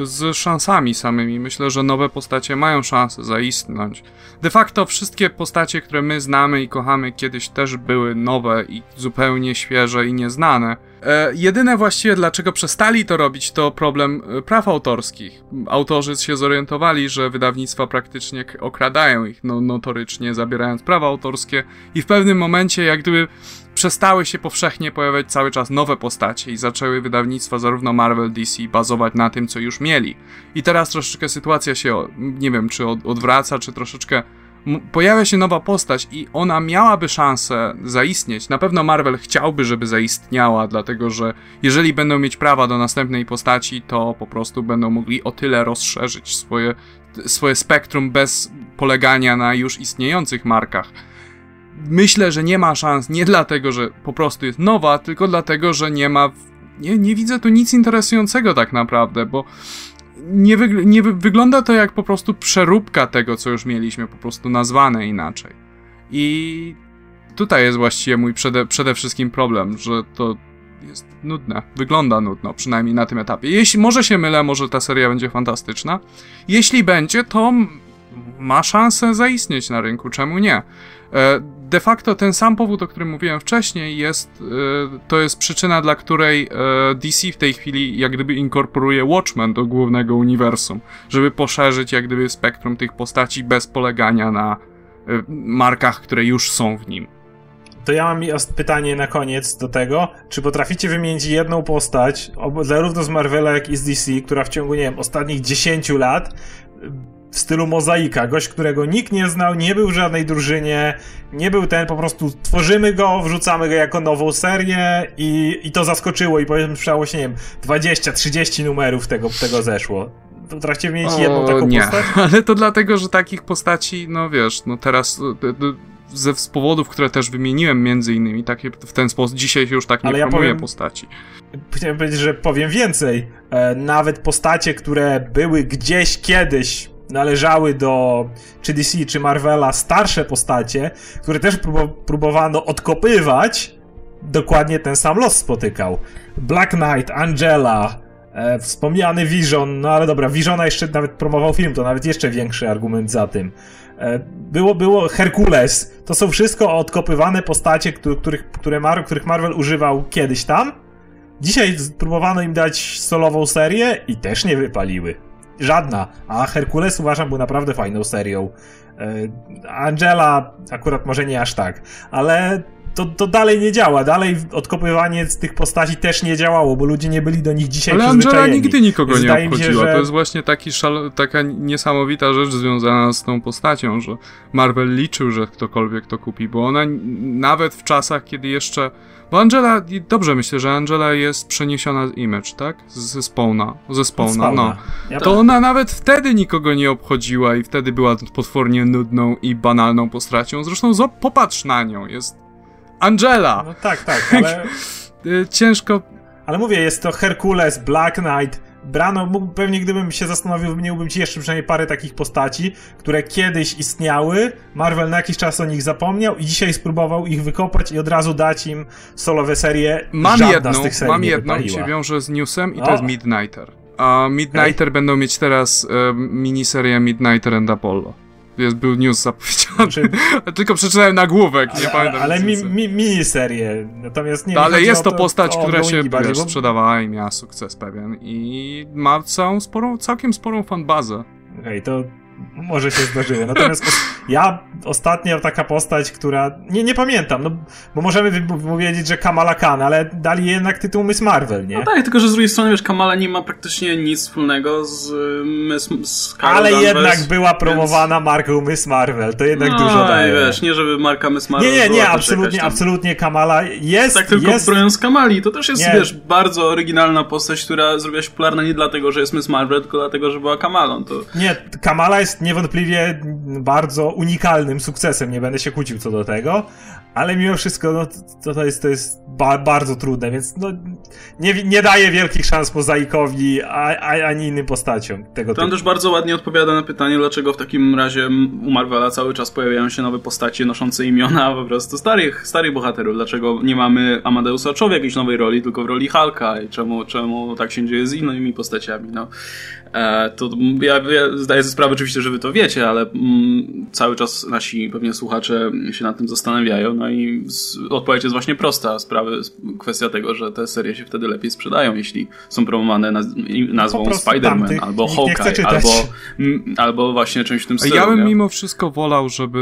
z, szansami samymi. Myślę, że nowe postacie mają szansę zaistnieć. De facto wszystkie postacie, które my znamy i kochamy kiedyś też były nowe i zupełnie świeże i nieznane. E, jedyne właściwie dlaczego przestali to robić to problem e, praw autorskich. Autorzy się zorientowali, że wydawnictwa praktycznie okradają ich no, notorycznie, zabierając prawa autorskie i w pewnym momencie jak gdyby przestały się powszechnie pojawiać cały czas nowe postacie i zaczęły wydawnictwa zarówno Marvel, DC bazować na tym, co już mieli. I teraz troszeczkę sytuacja się, nie wiem, czy odwraca, czy troszeczkę pojawia się nowa postać i ona miałaby szansę zaistnieć. Na pewno Marvel chciałby, żeby zaistniała, dlatego że jeżeli będą mieć prawa do następnej postaci, to po prostu będą mogli o tyle rozszerzyć swoje, swoje spektrum bez polegania na już istniejących markach myślę, że nie ma szans nie dlatego, że po prostu jest nowa, tylko dlatego, że nie ma. Nie, nie widzę tu nic interesującego tak naprawdę, bo nie, nie wygląda to jak po prostu przeróbka tego, co już mieliśmy, po prostu nazwane inaczej. I tutaj jest właściwie mój przede, przede wszystkim problem, że to jest nudne. Wygląda nudno, przynajmniej na tym etapie. Jeśli może się mylę, może ta seria będzie fantastyczna. Jeśli będzie, to ma szansę zaistnieć na rynku, czemu nie? E, de facto ten sam powód, o którym mówiłem wcześniej, jest, e, to jest przyczyna, dla której e, DC w tej chwili jak gdyby inkorporuje Watchmen do głównego uniwersum, żeby poszerzyć jak gdyby spektrum tych postaci bez polegania na markach, które już są w nim. to ja mam pytanie na koniec do tego. Czy potraficie wymienić jedną postać, zarówno z Marvela, jak i z DC, która w ciągu, nie wiem, ostatnich 10 lat w stylu mozaika. Gość, którego nikt nie znał, nie był w żadnej drużynie, nie był ten, po prostu tworzymy go, wrzucamy go jako nową serię i, i to zaskoczyło i powiedzmy przełało się, nie wiem, 20-30 numerów tego, tego zeszło. Potraficie mieć jedną taką nie. postać? Ale to dlatego, że takich postaci, no wiesz, no teraz ze z powodów, które też wymieniłem między innymi, takie w ten sposób, dzisiaj już tak nie Ale ja powiem, postaci. Chciałem powiedzieć, że powiem więcej. E, nawet postacie, które były gdzieś kiedyś należały do czy DC, czy Marvela starsze postacie, które też próbowano odkopywać, dokładnie ten sam los spotykał. Black Knight, Angela, e, wspomniany Vision, no ale dobra, Visiona jeszcze nawet promował film, to nawet jeszcze większy argument za tym. E, było, było Herkules, to są wszystko odkopywane postacie, których, które Mar których Marvel używał kiedyś tam. Dzisiaj próbowano im dać solową serię i też nie wypaliły. Żadna. A Herkules uważam był naprawdę fajną serią. E, Angela akurat może nie aż tak, ale to, to dalej nie działa. Dalej odkopywanie z tych postaci też nie działało, bo ludzie nie byli do nich dzisiaj Ale Angela nigdy nikogo Więc nie obchodziła. Się, że... To jest właśnie taki szal... taka niesamowita rzecz związana z tą postacią, że Marvel liczył, że ktokolwiek to kupi, bo ona nawet w czasach, kiedy jeszcze bo Angela, dobrze myślę, że Angela jest przeniesiona z Image, tak? Z, Spawna, ze Spawna, no. Ja to ona nawet wtedy nikogo nie obchodziła i wtedy była potwornie nudną i banalną postacią. Zresztą popatrz na nią, jest Angela! No tak, tak, ale... Y, ciężko... Ale mówię, jest to Herkules, Black Knight, brano, mógł, pewnie gdybym się zastanowił, wymieniłbym ci jeszcze przynajmniej parę takich postaci, które kiedyś istniały, Marvel na jakiś czas o nich zapomniał i dzisiaj spróbował ich wykopać i od razu dać im solowe serie. Mam Żadna jedną, z tych serii mam jedną i się wiąże z newsem i to jest Midnighter. A Midnighter będą mieć teraz e, miniserię Midnighter and Apollo jest, był news zapowiedziany. Znaczy, Tylko przeczytałem nagłówek, nie ale, pamiętam. Ale mi, mi, miniserię, natomiast nie Ale jest to, to postać, która się bardziej, bo... sprzedawała i miała sukces pewien i ma całą sporą, całkiem sporą fanbazę. Okej, okay, to może się zdarzyło. Natomiast ja ostatnio taka postać, która. Nie, nie pamiętam, no bo możemy powiedzieć, że Kamala Khan, ale dali jednak tytuł Miss Marvel, nie? No tak, tylko że z drugiej strony, wiesz, Kamala nie ma praktycznie nic wspólnego z Miss z Carol Ale Danvers, jednak była promowana więc... marką Miss Marvel, to jednak no, dużo daje. wiesz, nie żeby marka Miss Marvel. Nie, nie, nie, absolutnie, absolutnie Kamala jest. Tak, tylko jest... broniąc Kamali, to też jest, nie. wiesz, bardzo oryginalna postać, która zrobiła się popularna nie dlatego, że jest Miss Marvel, tylko dlatego, że była Kamalą. To... Nie, Kamala jest niewątpliwie bardzo unikalnym sukcesem, nie będę się kłócił co do tego, ale mimo wszystko no, to, to jest, to jest ba bardzo trudne, więc no, nie, nie daje wielkich szans Mozaikowi a, a, ani innym postaciom tego To on też bardzo ładnie odpowiada na pytanie, dlaczego w takim razie u Marvela cały czas pojawiają się nowe postacie noszące imiona po prostu starych, starych bohaterów. Dlaczego nie mamy Amadeusa Cho w jakiejś nowej roli, tylko w roli Hulka i czemu, czemu tak się dzieje z innymi postaciami. No. E, to ja, ja zdaję sobie sprawę oczywiście, że wy to wiecie, ale mm, cały czas nasi pewnie słuchacze się nad tym zastanawiają. No i odpowiedź jest właśnie prosta. Sprawy, kwestia tego, że te serie się wtedy lepiej sprzedają, jeśli są promowane naz nazwą Spider-Man albo Hawkeye, albo, m, albo właśnie czymś w tym stylu. Ja bym nie? mimo wszystko wolał, żeby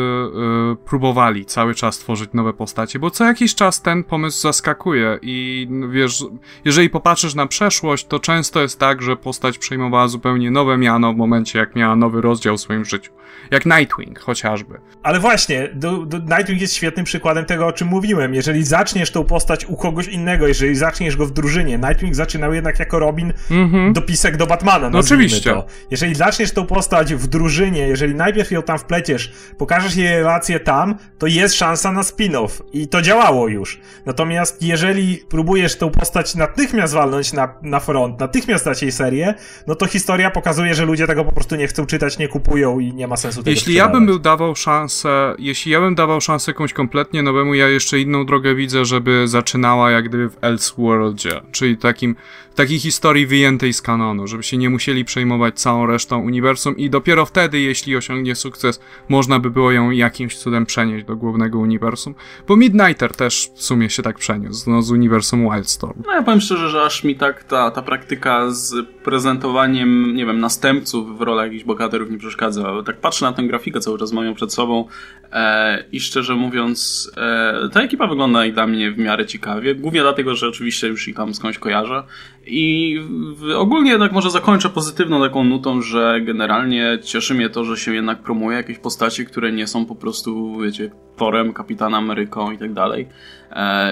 y, próbowali cały czas tworzyć nowe postacie, bo co jakiś czas ten pomysł zaskakuje i wiesz, jeżeli popatrzysz na przeszłość, to często jest tak, że postać przejmowała zupełnie nowe miano w momencie, jak miała nowy rozdział w swoim życiu. Jak Nightwing chociażby. Ale właśnie, do, do Nightwing jest świetnym przykładem tego, o czym mówiłem. Jeżeli zaczniesz tą postać u kogoś innego, jeżeli zaczniesz go w drużynie, Nightwing zaczynał jednak jako Robin mm-hmm. dopisek do Batmana, no oczywiście. To. Jeżeli zaczniesz tą postać w drużynie, jeżeli najpierw ją tam wpleciesz, pokażesz jej relację tam, to jest szansa na spin-off. I to działało już. Natomiast jeżeli próbujesz tą postać natychmiast walnąć na, na front, natychmiast dać jej serię, no to historia pokazuje, że ludzie tego po prostu nie chcą czytać, nie kupują i nie ma sensu tego Jeśli ja bym był dawał szansę, jeśli ja bym dawał szansę komuś kompletnie nowemu, ja jeszcze inną drogę widzę, żeby zaczynała jak gdyby w Elseworldzie, czyli takim takiej historii wyjętej z kanonu, żeby się nie musieli przejmować całą resztą uniwersum i dopiero wtedy, jeśli osiągnie sukces, można by było ją jakimś cudem przenieść do głównego uniwersum. Bo Midnighter też w sumie się tak przeniósł, no, z uniwersum Wildstorm. No ja powiem szczerze, że aż mi tak ta, ta praktyka z prezentowaniem, nie wiem, następców w rolach jakichś bohaterów nie przeszkadza. Tak patrzę na tę grafikę, cały czas mam ją przed sobą e, i szczerze mówiąc e, ta ekipa wygląda i dla mnie w miarę ciekawie, głównie dlatego, że oczywiście już ich tam skądś kojarzę. I ogólnie jednak może zakończę pozytywną taką nutą, że generalnie cieszy mnie to, że się jednak promuje jakieś postaci, które nie są po prostu, wiecie, Thorem, Kapitan Ameryką i tak dalej,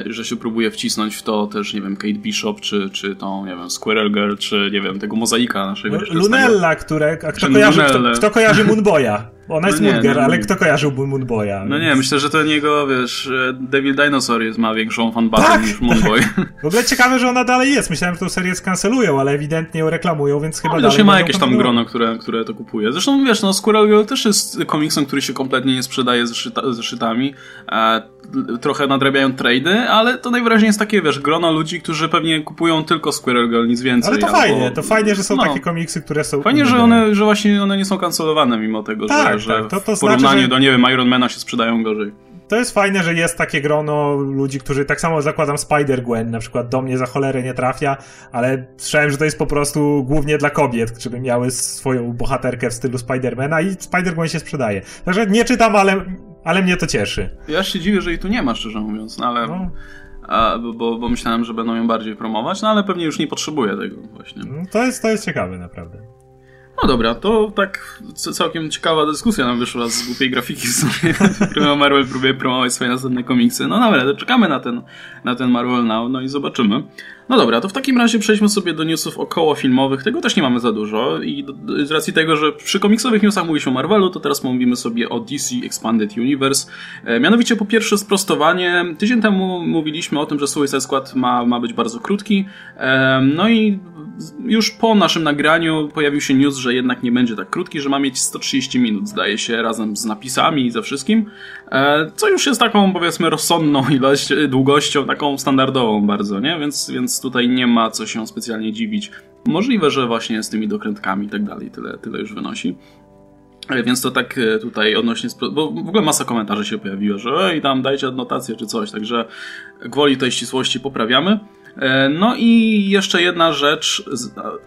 że się próbuje wcisnąć w to też, nie wiem, Kate Bishop, czy, czy tą, nie wiem, Squirrel Girl, czy, nie wiem, tego mozaika naszego. No, Lunella, które, a kto kojarzy, kto, kto kojarzy Moonboya? Ona jest no nie, no, ale kto kojarzyłby Moonboya? No więc... nie, myślę, że to niego, wiesz, Devil Dinosaur jest, ma większą fanbazę tak, niż Moonboy. Tak. W ogóle ciekawe, że ona dalej jest. Myślałem, że tą serię skancelują, ale ewidentnie ją reklamują, więc chyba no, dalej... ma jakieś tam grono, które, które to kupuje. Zresztą, wiesz, no Squirrel Girl też jest komiksem, który się kompletnie nie sprzedaje ze szytami. E, trochę nadrabiają trady, ale to najwyraźniej jest takie, wiesz, grono ludzi, którzy pewnie kupują tylko Squirrel Girl, nic więcej. Ale to albo... fajnie, to fajnie, że są no. takie komiksy, które są... Fajnie, że one, że właśnie one nie są kancelowane mimo tego, tak, że, że tak, to, to w porównaniu znaczy, że... do, nie wiem, Ironmana się sprzedają gorzej. To jest fajne, że jest takie grono ludzi, którzy tak samo zakładam Spider-Gwen, na przykład do mnie za cholerę nie trafia, ale słyszałem, że to jest po prostu głównie dla kobiet, które miały swoją bohaterkę w stylu Spidermana i Spider-Gwen się sprzedaje. Także nie czytam, ale ale mnie to cieszy. Ja się dziwię, że jej tu nie ma, szczerze mówiąc, no ale... No. A, bo, bo myślałem, że będą ją bardziej promować, no ale pewnie już nie potrzebuję tego właśnie. No, to jest, to jest ciekawe, naprawdę. No dobra, to tak całkiem ciekawa dyskusja nam wyszła z głupiej grafiki, którą Marvel próbuje promować swoje następne komiksy. No dobra, to czekamy na ten, na ten Marvel Now, no i zobaczymy. No dobra, to w takim razie przejdźmy sobie do newsów około filmowych. Tego też nie mamy za dużo i z racji tego, że przy komiksowych newsach mówi się o Marvelu, to teraz mówimy sobie o DC Expanded Universe. E, mianowicie po pierwsze sprostowanie. Tydzień temu mówiliśmy o tym, że Suicide Squad ma, ma być bardzo krótki. E, no i już po naszym nagraniu pojawił się news, że jednak nie będzie tak krótki, że ma mieć 130 minut, zdaje się, razem z napisami i ze wszystkim. E, co już jest taką, powiedzmy, rozsądną ilość, długością, taką standardową bardzo, nie? Więc, więc tutaj nie ma co się specjalnie dziwić. Możliwe, że właśnie z tymi dokrętkami i tak dalej tyle, tyle już wynosi. E, więc to tak e, tutaj odnośnie, bo w ogóle masa komentarzy się pojawiła, że ej, tam dajcie adnotację czy coś, także gwoli tej ścisłości poprawiamy. E, no i jeszcze jedna rzecz,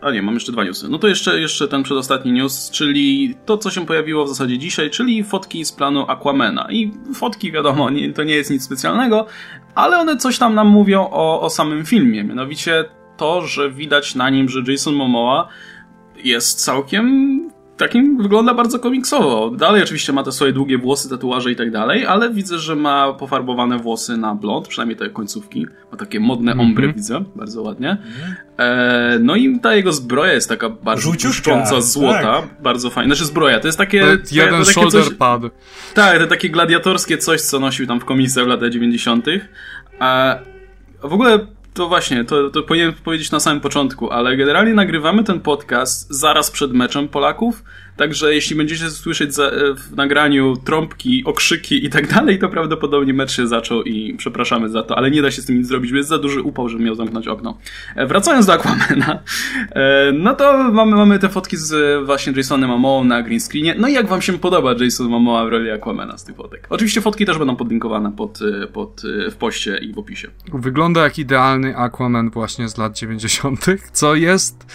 a nie, mam jeszcze dwa newsy. No to jeszcze, jeszcze ten przedostatni news, czyli to, co się pojawiło w zasadzie dzisiaj, czyli fotki z planu Aquamena. I fotki, wiadomo, nie, to nie jest nic specjalnego, ale one coś tam nam mówią o, o samym filmie. Mianowicie to, że widać na nim, że Jason Momoa jest całkiem takim wygląda bardzo komiksowo. Dalej oczywiście ma te swoje długie włosy, tatuaże i tak dalej, ale widzę, że ma pofarbowane włosy na blond, przynajmniej te końcówki. Ma takie modne mm -hmm. ombre, widzę, bardzo ładnie. E, no i ta jego zbroja jest taka bardzo błyszcząca, złota, tak. bardzo fajna. Znaczy zbroja, to jest takie... To jeden to shoulder coś, pad. Tak, to takie gladiatorskie coś, co nosił tam w komisach w latach 90. A w ogóle to właśnie, to, to powinienem powiedzieć na samym początku, ale generalnie nagrywamy ten podcast zaraz przed meczem Polaków, także jeśli będziecie słyszeć za, e, w nagraniu trąbki, okrzyki i tak dalej, to prawdopodobnie mecz się zaczął i przepraszamy za to, ale nie da się z tym nic zrobić, bo jest za duży upał, żebym miał zamknąć okno. E, wracając do Aquamana, e, no to mamy, mamy te fotki z właśnie Jasonem Momoa na green screenie. No i jak wam się podoba Jason Momoa w roli Aquamana z tych fotek? Oczywiście fotki też będą podlinkowane pod, pod, w poście i w opisie. Wygląda jak idealny Aquaman właśnie z lat 90., co jest,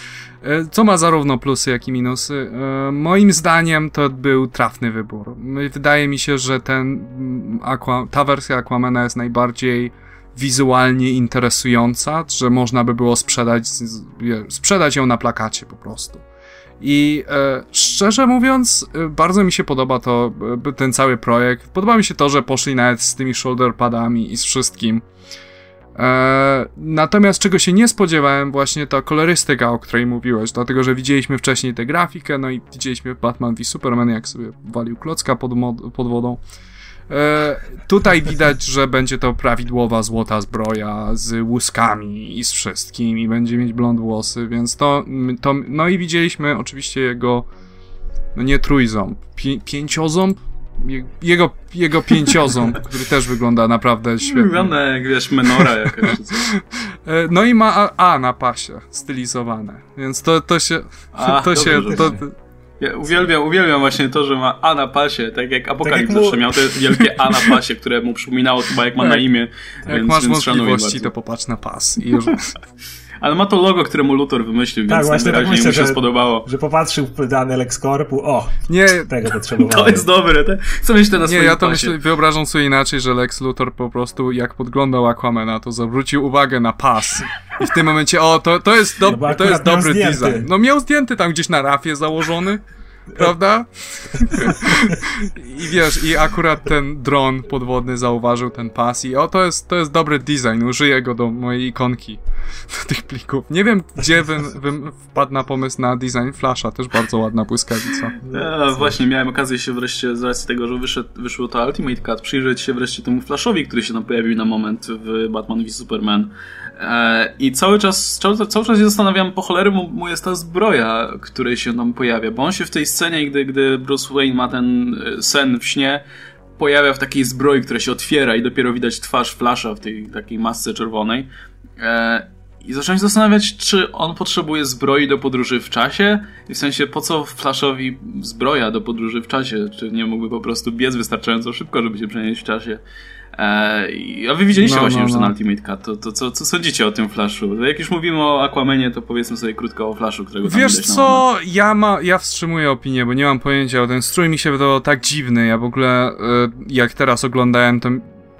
co ma zarówno plusy, jak i minusy. E, moim zdaniem to był trafny wybór. Wydaje mi się, że ten mm, Aqua, ta wersja Aquamana jest najbardziej wizualnie interesująca, że można by było sprzedać, sprzedać ją na plakacie po prostu. I e, szczerze mówiąc, e, bardzo mi się podoba to, e, ten cały projekt. Podoba mi się to, że poszli nawet z tymi shoulder padami i z wszystkim. E, natomiast czego się nie spodziewałem, właśnie ta kolorystyka, o której mówiłeś, dlatego że widzieliśmy wcześniej tę grafikę, no i widzieliśmy Batman v Superman, jak sobie walił klocka pod, pod wodą. E, tutaj widać, że będzie to prawidłowa złota zbroja z łuskami i z wszystkim i będzie mieć blond włosy, więc to, to no i widzieliśmy oczywiście jego, no nie trójząb, pi, pięcioząb, jego, jego pięcioząb, który też wygląda naprawdę świetnie. Wygląda jak, wiesz, menora jakaś. E, no i ma A, A na pasie stylizowane, więc to, to się... A, to się... To, ja uwielbiam, uwielbiam właśnie to, że ma A na pasie, tak jak Apokalips tak zawsze miał te wielkie A na pasie, które mu przypominało chyba jak ma na imię. Jak więc, masz więc wątpliwości, to popatrz na pas i już... Ale ma to logo, które mu Luthor wymyślił, Tak, więc właśnie tak najwyraźniej myślę, mu się że- spodobało. Że popatrzył w dane LexCorpu, o, Nie, tego potrzebowałem. To jest dobre, te... co myślę na nie, ja to myślę, wyobrażam sobie inaczej, że Lex Luthor po prostu jak podglądał Aquamana, to zwrócił uwagę na pas. I w tym momencie, o, to, to jest, do, No to jest dobry zdjęty. design. No miał zdjęty tam gdzieś na rafie założony, prawda? I wiesz, i akurat ten dron podwodny zauważył ten pas i o, to jest, to jest dobry design, użyję go do mojej ikonki, do tych plików. Nie wiem, gdzie bym, bym wpadł na pomysł na design Flasha, też bardzo ładna błyskawica. Ja, właśnie, miałem okazję się wreszcie, z racji tego, że wyszedł, wyszło to Ultimate Cut, przyjrzeć się wreszcie temu Flashowi, który się tam pojawił na moment w Batman v Superman. E, I cały czas, cały, cały czas się zastanawiam, po cholery mu, mu jest ta zbroja, której się tam pojawia, bo on się w tej scenie, gdy, gdy Bruce Wayne ma ten e, sen w śnie, pojawia w takiej zbroi, która się otwiera i dopiero widać twarz Flasha w tej takiej masce czerwonej. E, I zacząłem się zastanawiać, czy on potrzebuje zbroi do podróży w czasie? I w sensie, po co Flashowi zbroja do podróży w czasie? Czy nie mógłby po prostu biec wystarczająco szybko, żeby się przenieść w czasie? E, a wy widzieliście No, właśnie no, już ten no. Ultimate Cut. To, to co, co sądzicie o tym Flashu? Jak już mówimy o Aquamanie, to powiedzmy sobie krótko o Flashu, którego tam Wiesz co, ja, ma, ja wstrzymuję opinię, bo nie mam pojęcia, o ten strój mi się wydawał tak dziwny, ja w ogóle e, jak teraz oglądałem, to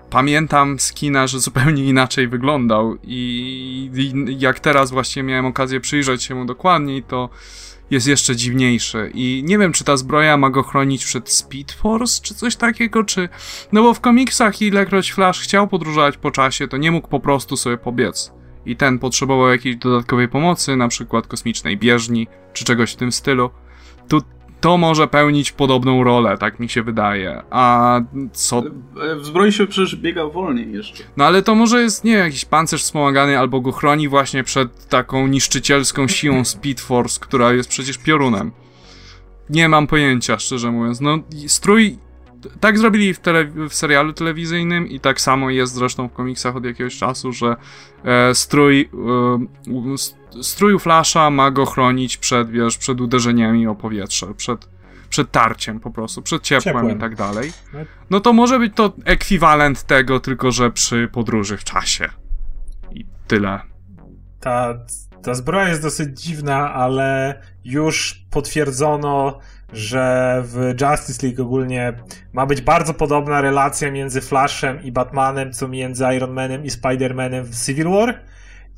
pamiętam z kina, że zupełnie inaczej wyglądał i, i jak teraz właśnie miałem okazję przyjrzeć się mu dokładniej, to jest jeszcze dziwniejszy i nie wiem, czy ta zbroja ma go chronić przed Speed Force, czy coś takiego, czy... No bo w komiksach ilekroć Flash chciał podróżować po czasie, to nie mógł po prostu sobie pobiec. I ten potrzebował jakiejś dodatkowej pomocy, na przykład kosmicznej bieżni, czy czegoś w tym stylu. Tu to może pełnić podobną rolę, tak mi się wydaje. A co E, W zbroi się przecież biega wolniej jeszcze. no ale to może jest, nie jakiś pancerz wspomagany albo go chroni właśnie przed taką niszczycielską siłą Speed Force, która jest przecież piorunem. Nie mam pojęcia, szczerze mówiąc. No, strój... Tak zrobili w, tele, w serialu telewizyjnym i tak samo jest zresztą w komiksach od jakiegoś czasu, że e, strój e, strój Flasha ma go chronić przed, wiesz, przed uderzeniami o powietrze, przed, przed tarciem po prostu, przed ciepłem, Ciepłem. i tak dalej. No. No to może być to ekwiwalent tego, tylko że przy podróży w czasie. I tyle. Ta, ta zbroja jest dosyć dziwna, ale już potwierdzono, że w Justice League ogólnie ma być bardzo podobna relacja między Flashem i Batmanem, co między Iron Manem i Spider-Manem w Civil War.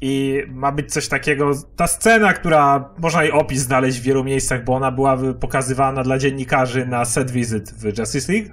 I ma być coś takiego. Ta scena, która można jej opis znaleźć w wielu miejscach, bo ona była pokazywana dla dziennikarzy na set visit w Justice League,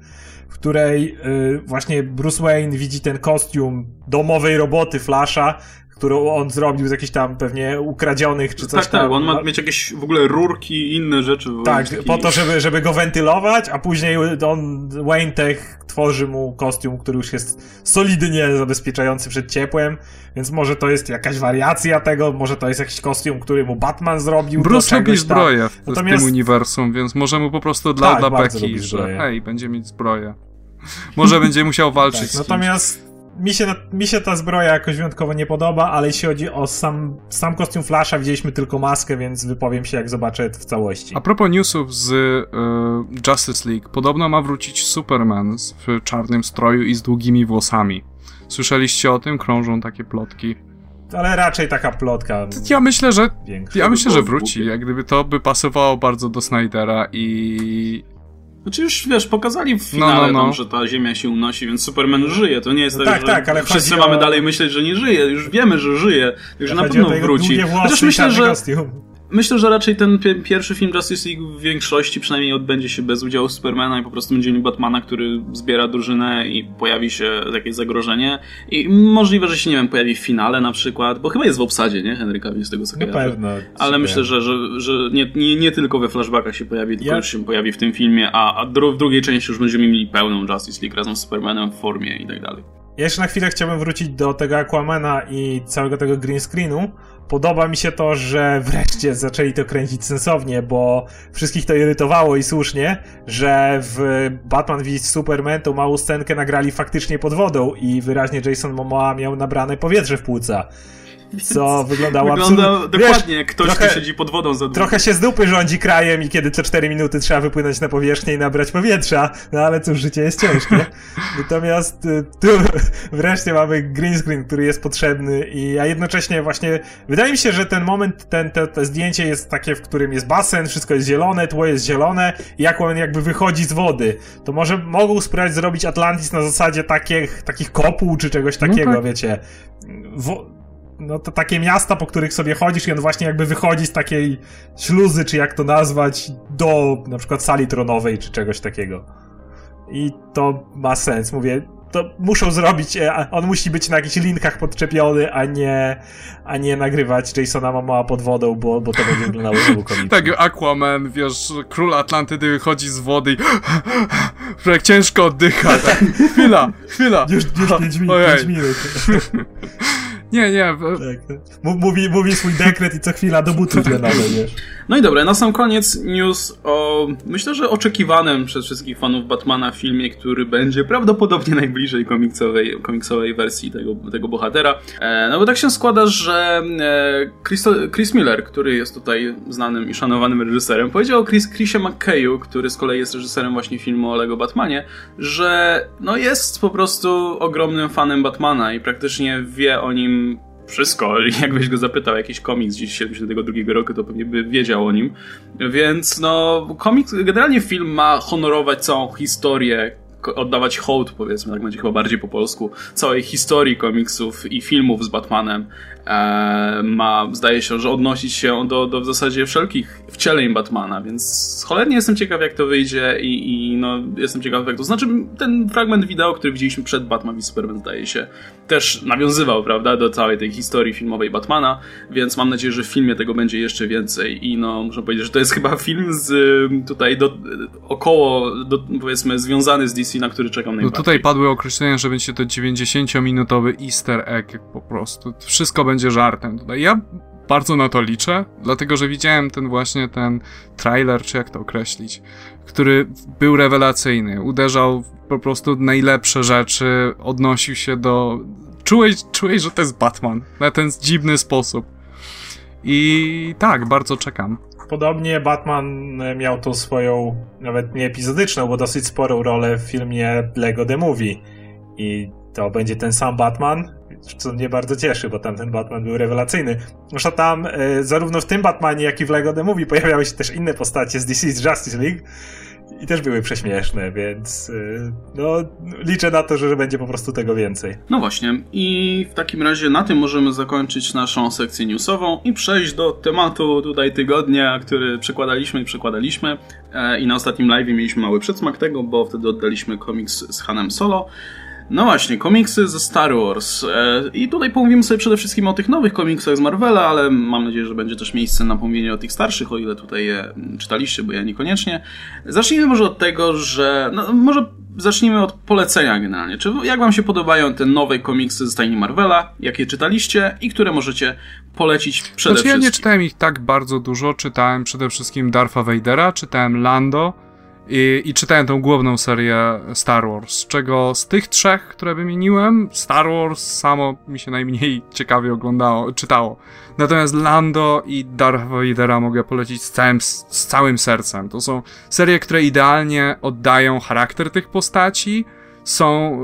w której y, właśnie Bruce Wayne widzi ten kostium domowej roboty Flasha, którą on zrobił z jakichś tam pewnie ukradzionych czy coś tak, tam. tak, on ma mieć jakieś w ogóle rurki i inne rzeczy. Tak, taki- po to, żeby, żeby go wentylować, a później on, Wayne Tech tworzy mu kostium, który już jest solidnie zabezpieczający przed ciepłem, więc może to jest jakaś wariacja tego, może to jest jakiś kostium, który mu Batman zrobił. Bruce lubi zbroję w, Natomiast- w tym uniwersum, więc może mu po prostu dla, Tak, dla lubi że hej, będzie mieć zbroję. Może będzie musiał walczyć Tak, z kimś. natomiast mi się, mi się ta zbroja jakoś wyjątkowo nie podoba, ale jeśli chodzi o sam, sam kostium Flasha, widzieliśmy tylko maskę, więc wypowiem się jak zobaczę w całości. A propos newsów z y, Justice League, podobno ma wrócić Superman w czarnym stroju i z długimi włosami. Słyszeliście o tym? Krążą takie plotki. Ale raczej taka plotka Ja myślę, że. Ja myślę, że wróci. Jak gdyby to by pasowało bardzo do Snydera i. Znaczy już, wiesz, pokazali w No, finale no, no. Tam, że ta ziemia się unosi, więc Superman żyje. To nie jest No tak, tak, że tak, ale wszyscy chodzi mamy o- dalej myśleć, że nie żyje. Już wiemy, że żyje. Także na o pewno wróci. Chociaż myślę, że kostium. Myślę, że raczej ten pi- pierwszy film Justice League w większości przynajmniej odbędzie się bez udziału Supermana i po prostu będzie mieli Batmana, który zbiera drużynę i pojawi się jakieś zagrożenie. I możliwe, że się, nie wiem, pojawi w finale na przykład, bo chyba jest w obsadzie, nie? Henry Cavill z tego co kojarzę. pewno. Ale Super. myślę, że, że, że nie, nie, nie tylko we flashbackach się pojawi, tylko Ja- już się pojawi w tym filmie, a, a dru- w drugiej części już będziemy mieli pełną Justice League razem z Supermanem w formie i tak dalej. Ja jeszcze na chwilę chciałbym wrócić do tego Aquamana i całego tego green screenu. Podoba mi się to, że wreszcie zaczęli to kręcić sensownie, bo wszystkich to irytowało i słusznie, że w Batman v Superman tą małą scenkę nagrali faktycznie pod wodą i wyraźnie Jason Momoa miał nabrane powietrze w płuca. Co wyglądało Wygląda absolutnie... dokładnie jak ktoś, trochę- kto siedzi pod wodą za długo. Trochę się z dupy rządzi krajem i kiedy co 4 minuty trzeba wypłynąć na powierzchnię i nabrać powietrza, no ale cóż, życie jest ciężkie. Natomiast y, tu wreszcie mamy green screen, który jest potrzebny i a jednocześnie właśnie wydaje mi się, że ten moment, ten, te, te zdjęcie jest takie, w którym jest basen, wszystko jest zielone, tło jest zielone i jak on jakby wychodzi z wody. To może mogą spróbować zrobić Atlantis na zasadzie takich, takich kopuł czy czegoś No takiego, tak. wiecie. Wo- no to takie miasta, po których sobie chodzisz i on właśnie jakby wychodzi z takiej śluzy, czy jak to nazwać, do na przykład sali tronowej, czy czegoś takiego. I to ma sens, mówię, to muszą zrobić, e, on musi być na jakichś linkach podczepiony, a nie, a nie nagrywać Jasona Momoa pod wodą, bo, bo to będzie wyglądało komicznie. Tak, Aquaman, wiesz, król Atlantydy wychodzi z wody i jak ciężko oddycha, tak. Chwila, chwila. Już, już 5 minut, pięć minut. Nie, nie, Tak. Mówi, mówi swój dekret i co chwila do butów tlenowe, wiesz. No i dobra, na sam koniec news o, myślę, że oczekiwanym przez wszystkich fanów Batmana filmie, który będzie prawdopodobnie najbliżej komiksowej, komiksowej wersji tego, tego bohatera. E, no bo tak się składa, że e, Chris, Chris Miller, który jest tutaj znanym i szanowanym reżyserem, powiedział o Chris, Chrisie McKayu, który z kolei jest reżyserem właśnie filmu o Lego Batmanie, że no jest po prostu ogromnym fanem Batmana i praktycznie wie o nim wszystko. Jakbyś go zapytał jakiś komiks z 72 roku, to pewnie by wiedział o nim. Więc no, komiks, generalnie film ma honorować całą historię, oddawać hołd, powiedzmy, tak będzie chyba bardziej po polsku, całej historii komiksów i filmów z Batmanem. E, ma, zdaje się, że odnosić się do, do w zasadzie wszelkich wcieleń Batmana, więc cholernie jestem ciekaw, jak to wyjdzie i, i no, jestem ciekaw, jak to... Znaczy, ten fragment wideo, który widzieliśmy przed Batman i Superman, zdaje się, też nawiązywał, prawda, do całej tej historii filmowej Batmana, więc mam nadzieję, że w filmie tego będzie jeszcze więcej i no, muszę powiedzieć, że to jest chyba film z tutaj do, około, do, powiedzmy, związany z DC, na który czekam No najbardziej. tutaj padły określenia, że będzie to 90-minutowy easter egg po prostu. Wszystko będzie żartem tutaj. Ja bardzo na to liczę, dlatego że widziałem ten właśnie ten trailer, czy jak to określić, który był rewelacyjny. Uderzał w po prostu najlepsze rzeczy, odnosił się do... Czułeś, czułeś, że to jest Batman na ten dziwny sposób. I tak, bardzo czekam. Podobnie Batman e, miał tą swoją, nawet nie epizodyczną, bo dosyć sporą rolę w filmie Lego The Movie. I to będzie ten sam Batman, co mnie bardzo cieszy, bo tamten Batman był rewelacyjny. Zresztą tam, e, zarówno w tym Batmanie, jak i w Lego The Movie pojawiały się też inne postacie z DC's Justice League i też były prześmieszne, więc e, no, liczę na to, że, że będzie po prostu tego więcej. No właśnie, i w takim razie na tym możemy zakończyć naszą sekcję newsową i przejść do tematu tutaj tygodnia, który przekładaliśmy i przekładaliśmy. E, I na ostatnim live mieliśmy mały przedsmak tego, bo wtedy oddaliśmy komiks z Hanem Solo. No właśnie, komiksy ze Star Wars. E, I tutaj pomówimy sobie przede wszystkim o tych nowych komiksach z Marvela, ale mam nadzieję, że będzie też miejsce na pomówienie o tych starszych, o ile tutaj je czytaliście, bo ja niekoniecznie. Zacznijmy może od tego, że. No, może zacznijmy od polecenia generalnie. Czy jak wam się podobają te nowe komiksy z stajni Marvela, jakie czytaliście i które możecie polecić przede Znaczy ja wszystkim? nie czytałem ich tak bardzo dużo, czytałem przede wszystkim Darfa Vadera, czytałem Lando i, i czytałem tą główną serię Star Wars, czego z tych trzech, które wymieniłem, Star Wars samo mi się najmniej ciekawie oglądało, czytało. Natomiast Lando i Darth Vadera mogę polecić z całym, z całym sercem. To są serie, które idealnie oddają charakter tych postaci, są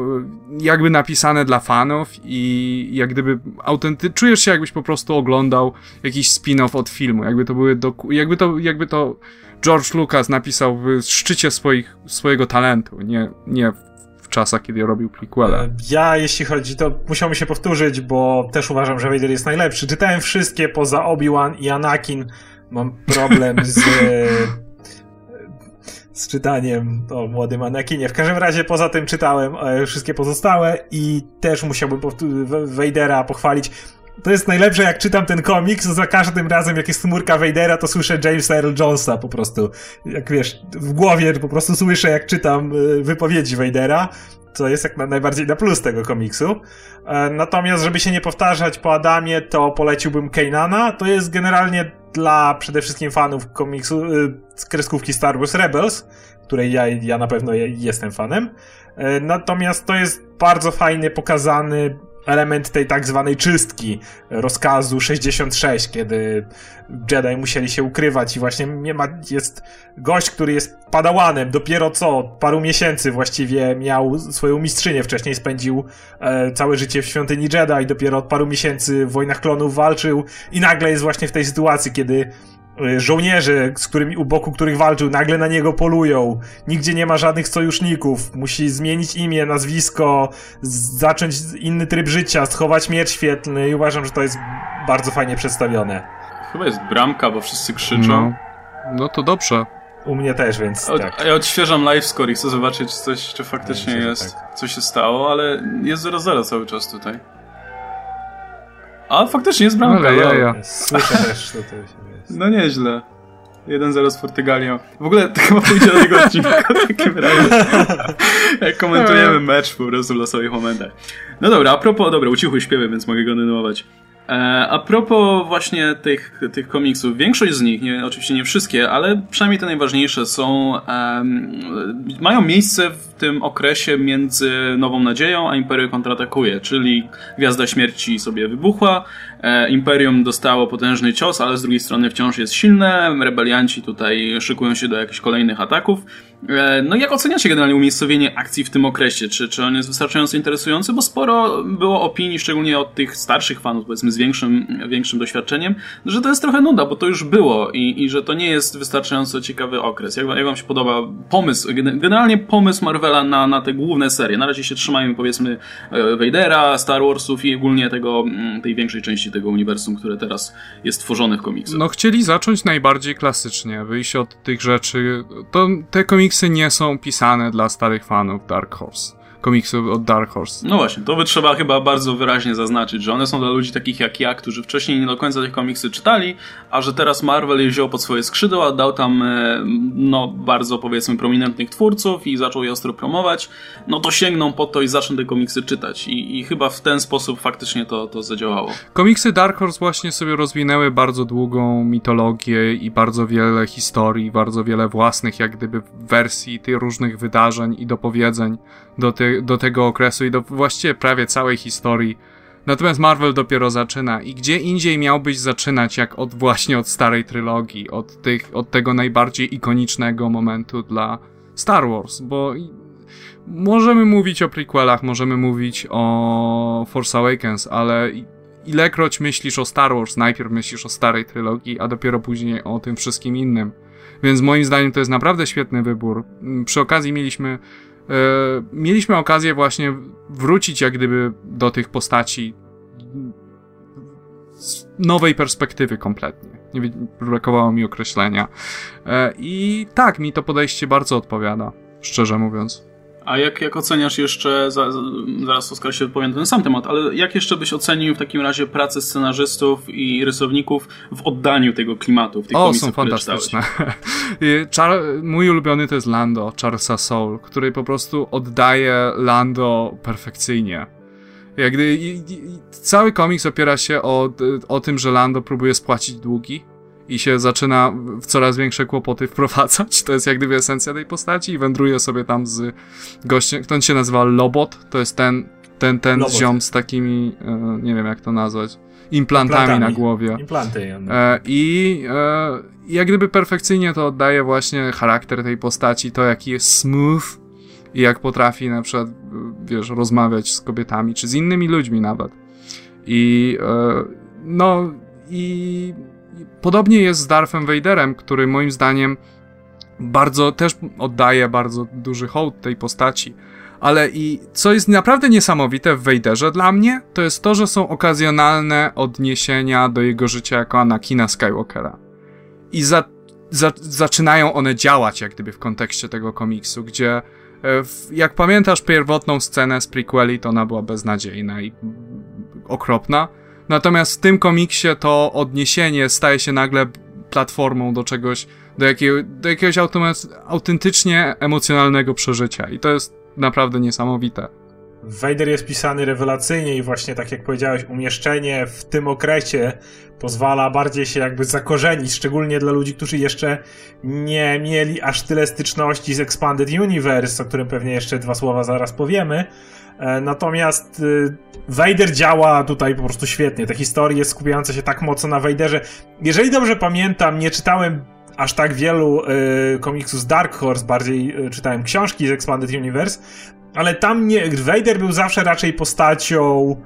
y, jakby napisane dla fanów i jak gdyby autenty... czujesz się jakbyś po prostu oglądał jakiś spin-off od filmu, jakby to były jakby to, jakby to George Lucas napisał w szczycie swoich, swojego talentu, nie, nie w czasach, kiedy robił prequele. Ja, jeśli chodzi, to musiałbym się powtórzyć, bo też uważam, że Vader jest najlepszy. Czytałem wszystkie poza Obi-Wan i Anakin. Mam problem z, z czytaniem o młodym Anakinie. W każdym razie poza tym czytałem e, wszystkie pozostałe i też musiałbym powtó- W- Vadera pochwalić. To jest najlepsze, jak czytam ten komiks, za każdym razem, jak jest chmurka Vadera, to słyszę Jamesa Earl Jonesa po prostu. Jak wiesz, w głowie po prostu słyszę, jak czytam y, wypowiedzi Vadera, co jest jak na, najbardziej na plus tego komiksu. E, Natomiast, żeby się nie powtarzać po Adamie, to poleciłbym Kanana. To jest generalnie dla przede wszystkim fanów komiksu, z kreskówki Star Wars Rebels, której ja, ja na pewno je- jestem fanem. E, Natomiast to jest bardzo fajnie pokazany element tej tak zwanej czystki rozkazu 66, kiedy Jedi musieli się ukrywać i właśnie jest gość, który jest padałanem, dopiero co od paru miesięcy właściwie miał swoją mistrzynię, wcześniej spędził e, całe życie w świątyni Jedi, dopiero od paru miesięcy w Wojnach Klonów walczył i nagle jest właśnie w tej sytuacji, kiedy Y, żołnierze, z którymi, u boku których walczył, nagle na niego polują. Nigdzie nie ma żadnych sojuszników. Musi zmienić imię, nazwisko, zacząć inny tryb życia, schować miecz świetlny i uważam, że to jest bardzo fajnie przedstawione. Chyba jest bramka, bo wszyscy krzyczą. No, no to dobrze. U mnie też, więc Od, tak. Ja odświeżam live score i chcę zobaczyć, czy coś, czy faktycznie Myślę, że jest, tak. co się stało, ale jest 0-0 cały czas tutaj. A faktycznie jest bramka, Ale lol. jaja. Słyszę też, że to się jest. No nieźle. 1-0 z Portugalią. W ogóle to chyba pójdzie do tego odcinka w takim razie. Jak komentujemy mecz po prostu w losowych momentach. No dobra, a propos, dobra, ucichły śpiewy, więc mogę kontynuować. E, a propos właśnie tych, tych komiksów, większość z nich, nie, oczywiście nie wszystkie, ale przynajmniej te najważniejsze są, em, mają miejsce w tym okresie między Nową Nadzieją a Imperium kontratakuje, czyli Gwiazda Śmierci sobie wybuchła, e, Imperium dostało potężny cios, ale z drugiej strony wciąż jest silne, rebelianci tutaj szykują się do jakichś kolejnych ataków. E, No jak oceniacie generalnie umiejscowienie akcji w tym okresie? Czy, czy on jest wystarczająco interesujący? Bo sporo było opinii, szczególnie od tych starszych fanów, powiedzmy z większym, większym doświadczeniem, że to jest trochę nuda, bo to już było i, i że to nie jest wystarczająco ciekawy okres. Jak, jak wam się podoba pomysł, gen- generalnie pomysł Marvela na, na te główne serie? Na razie się trzymajmy powiedzmy e, Vadera, Star Warsów i ogólnie tego, mm, tej większej części tego uniwersum, które teraz jest tworzone w komiksach. No chcieli zacząć najbardziej klasycznie, wyjść od tych rzeczy. To te komiksy nie są pisane dla starych fanów Dark Horse. Komiksów od Dark Horse. No właśnie, to by trzeba chyba bardzo wyraźnie zaznaczyć, że one są dla ludzi takich jak ja, którzy wcześniej nie do końca tych komiksy czytali, a że teraz Marvel je wziął pod swoje skrzydła, dał tam e, no bardzo powiedzmy prominentnych twórców i zaczął je ostro promować, no to sięgną po to i zaczną te komiksy czytać i, i chyba w ten sposób faktycznie to, to zadziałało. Komiksy Dark Horse właśnie sobie rozwinęły bardzo długą mitologię i bardzo wiele historii, bardzo wiele własnych jak gdyby wersji tych różnych wydarzeń i dopowiedzeń do, do tego okresu i do właściwie prawie całej historii. Natomiast Marvel dopiero zaczyna i gdzie indziej miałbyś zaczynać jak od właśnie od starej trylogii, od, tych, od tego najbardziej ikonicznego momentu dla Star Wars, bo możemy mówić o prequelach, możemy mówić o Force Awakens, ale ilekroć myślisz o Star Wars, najpierw myślisz o starej trylogii, a dopiero później o tym wszystkim innym. Więc moim zdaniem to jest naprawdę świetny wybór. Przy okazji mieliśmy mieliśmy okazję właśnie wrócić jak gdyby do tych postaci z nowej perspektywy kompletnie. Nie brakowało mi określenia. E, I tak, mi to podejście bardzo odpowiada, szczerze mówiąc. A jak, jak oceniasz jeszcze, za, za- zaraz Oskar się odpowie na ten sam temat, ale jak jeszcze byś ocenił w takim razie pracę scenarzystów i rysowników w oddaniu tego klimatu w tych O, są fantastyczne. Char mój ulubiony to jest Lando, Charlesa Soul, który po prostu oddaje Lando perfekcyjnie. Jak gdy, i, i cały komiks opiera się o, o tym, że Lando próbuje spłacić długi i się zaczyna w coraz większe kłopoty wprowadzać. To jest jak gdyby esencja tej postaci i wędruje sobie tam z gościem, kto on się nazywa Lobot, to jest ten, ten, ten Lobot. ziom z takimi, e, nie wiem jak to nazwać, implantami, Implantami. na głowie. Implanty. E, I e, jak gdyby perfekcyjnie to oddaje właśnie charakter tej postaci, to jaki jest smooth i jak potrafi na przykład, e, wiesz, rozmawiać z kobietami, czy z innymi ludźmi nawet. I e, no i podobnie jest z Darthem Vaderem, który moim zdaniem bardzo też oddaje bardzo duży hołd tej postaci. Ale i co jest naprawdę niesamowite w Vaderze dla mnie, to jest to, że są okazjonalne odniesienia do jego życia jako Anakina Skywalkera. I za, za, zaczynają one działać jak gdyby w kontekście tego komiksu, gdzie e, jak pamiętasz pierwotną scenę z prequeli, to ona była beznadziejna i okropna. Natomiast w tym komiksie to odniesienie staje się nagle platformą do czegoś, do, jakiego, do jakiegoś autentycznie emocjonalnego przeżycia. I to jest naprawdę niesamowite. Vader jest pisany rewelacyjnie i właśnie tak jak powiedziałeś, umieszczenie w tym okresie pozwala bardziej się jakby zakorzenić, szczególnie dla ludzi, którzy jeszcze nie mieli aż tyle styczności z Expanded Universe, o którym pewnie jeszcze dwa słowa zaraz powiemy. E, natomiast y, Vader działa tutaj po prostu świetnie. Te historie skupiające się tak mocno na Vaderze. Jeżeli dobrze pamiętam, nie czytałem aż tak wielu y, komiksów z Dark Horse, bardziej y, czytałem książki z Expanded Universe, ale tam nie, Vader był zawsze raczej postacią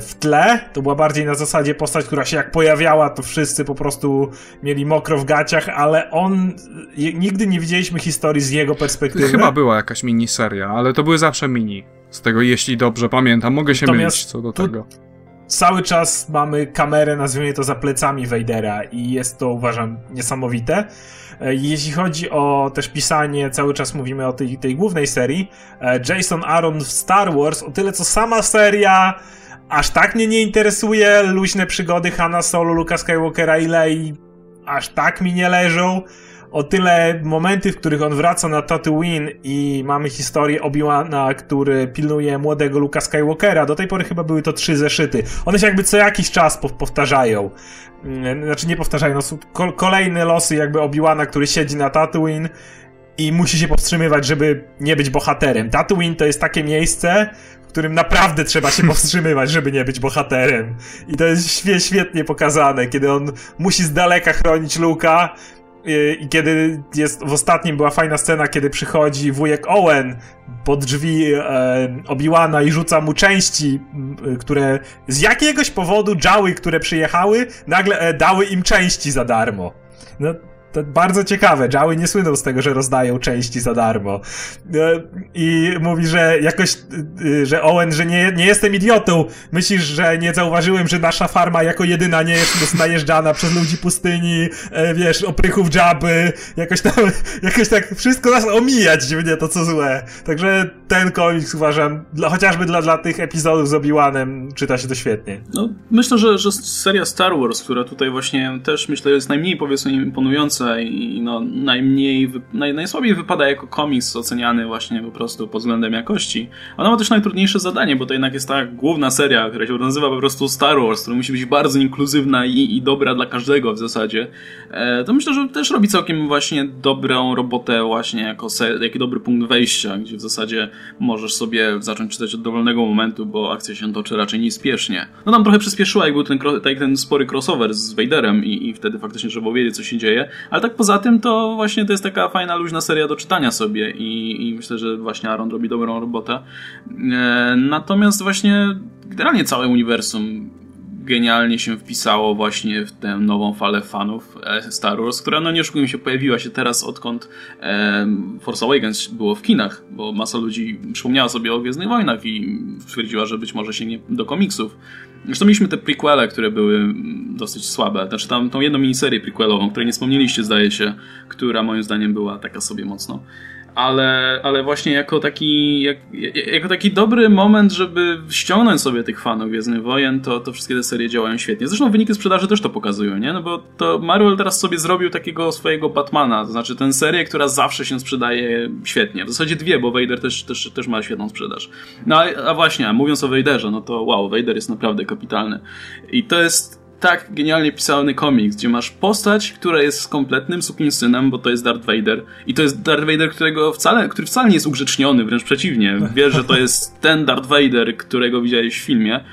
w tle. To była bardziej na zasadzie postać, która się jak pojawiała, to wszyscy po prostu mieli mokro w gaciach, ale on. Nigdy nie widzieliśmy historii z jego perspektywy. Chyba była jakaś miniseria, ale to były zawsze mini. Z tego, jeśli dobrze pamiętam. Mogę się Natomiast mylić co do tego. Cały czas mamy kamerę, nazwijmy to za plecami Vadera i jest to uważam niesamowite. E, jeśli chodzi o też pisanie, cały czas mówimy o tej, tej głównej serii. E, Jason Aaron w Star Wars, o tyle co sama seria aż tak mnie nie interesuje. Luźne przygody Hanna Solo, Luka Skywalkera i Lei aż tak mi nie leżą o tyle momenty, w których on wraca na Tatooine i mamy historię Obi-Wana, który pilnuje młodego Luka Skywalkera. Do tej pory chyba były to trzy zeszyty. One się jakby co jakiś czas powtarzają. Mm, znaczy nie powtarzają, no kolejne losy jakby Obi-Wana, który siedzi na Tatooine i musi się powstrzymywać, żeby nie być bohaterem. Tatooine to jest takie miejsce, którym naprawdę trzeba się powstrzymywać, żeby nie być bohaterem. I to jest świetnie pokazane, kiedy on musi z daleka chronić Luka, i kiedy jest, w ostatnim była fajna scena, kiedy przychodzi wujek Owen pod drzwi e, Obiłana i rzuca mu części, które z jakiegoś powodu Jały, które przyjechały, nagle e, dały im części za darmo. No, to bardzo ciekawe. Jały nie słyną z tego, że rozdają części za darmo. E, I mówi, że jakoś, e, że Owen, że nie, nie jestem idiotą. Myślisz, że nie zauważyłem, że nasza farma jako jedyna nie jest najeżdżana przez ludzi pustyni, e, wiesz, oprychów Jabby, jakoś tam, jakoś tak wszystko nas omijać mnie to co złe. Także ten komiks uważam, dla, chociażby dla, dla tych epizodów z Obi-Wanem czyta się to świetnie. No, myślę, że, że seria Star Wars, która tutaj właśnie też myślę jest najmniej powiedzmy imponująca i no, najmniej, naj, najsłabiej wypada jako komiks oceniany właśnie po prostu pod względem jakości. Ona ma też najtrudniejsze zadanie, bo to jednak jest ta główna seria, która się nazywa po prostu Star Wars, która musi być bardzo inkluzywna i, i dobra dla każdego w zasadzie. E, to myślę, że też robi całkiem właśnie dobrą robotę właśnie jako ser, jaki dobry punkt wejścia, gdzie w zasadzie możesz sobie zacząć czytać od dowolnego momentu, bo akcja się toczy raczej niespiesznie. No tam trochę przyspieszyła, jak był ten, ten spory crossover z Vaderem i, i wtedy faktycznie trzeba wiedzieć, co się dzieje, ale tak poza tym to właśnie to jest taka fajna, luźna seria do czytania sobie i, i myślę, że właśnie Aaron robi dobrą robotę. E, natomiast właśnie generalnie całe uniwersum genialnie się wpisało właśnie w tę nową falę fanów e, Star Wars, która no nie oszukujmy się pojawiła się teraz odkąd e, Force Awakens było w kinach, bo masa ludzi przypomniała sobie o Gwiezdnych Wojnach i stwierdziła, że być może sięgnie do komiksów. Zresztą mieliśmy te prequele, które były dosyć słabe. Znaczy tam tą jedną miniserię prequelową, której nie wspomnieliście zdaje się, która moim zdaniem była taka sobie mocno ale, ale właśnie jako taki, jak, jako taki dobry moment, żeby ściągnąć sobie tych fanów Gwiezdnych Wojen, to, to wszystkie te serie działają świetnie. Zresztą wyniki sprzedaży też to pokazują, nie? No bo to Marvel teraz sobie zrobił takiego swojego Batmana, to znaczy tę serię, która zawsze się sprzedaje świetnie. W zasadzie dwie, bo Vader też, też, też ma świetną sprzedaż. No a, a właśnie, mówiąc o Vaderze, no to wow, Vader jest naprawdę kapitalny. I to jest tak genialnie pisany komiks, gdzie masz postać, która jest kompletnym synem, bo to jest Darth Vader. I to jest Darth Vader, którego wcale, który wcale nie jest ugrzeczniony, wręcz przeciwnie. Wiesz, że to jest ten Darth Vader, którego widziałeś w filmie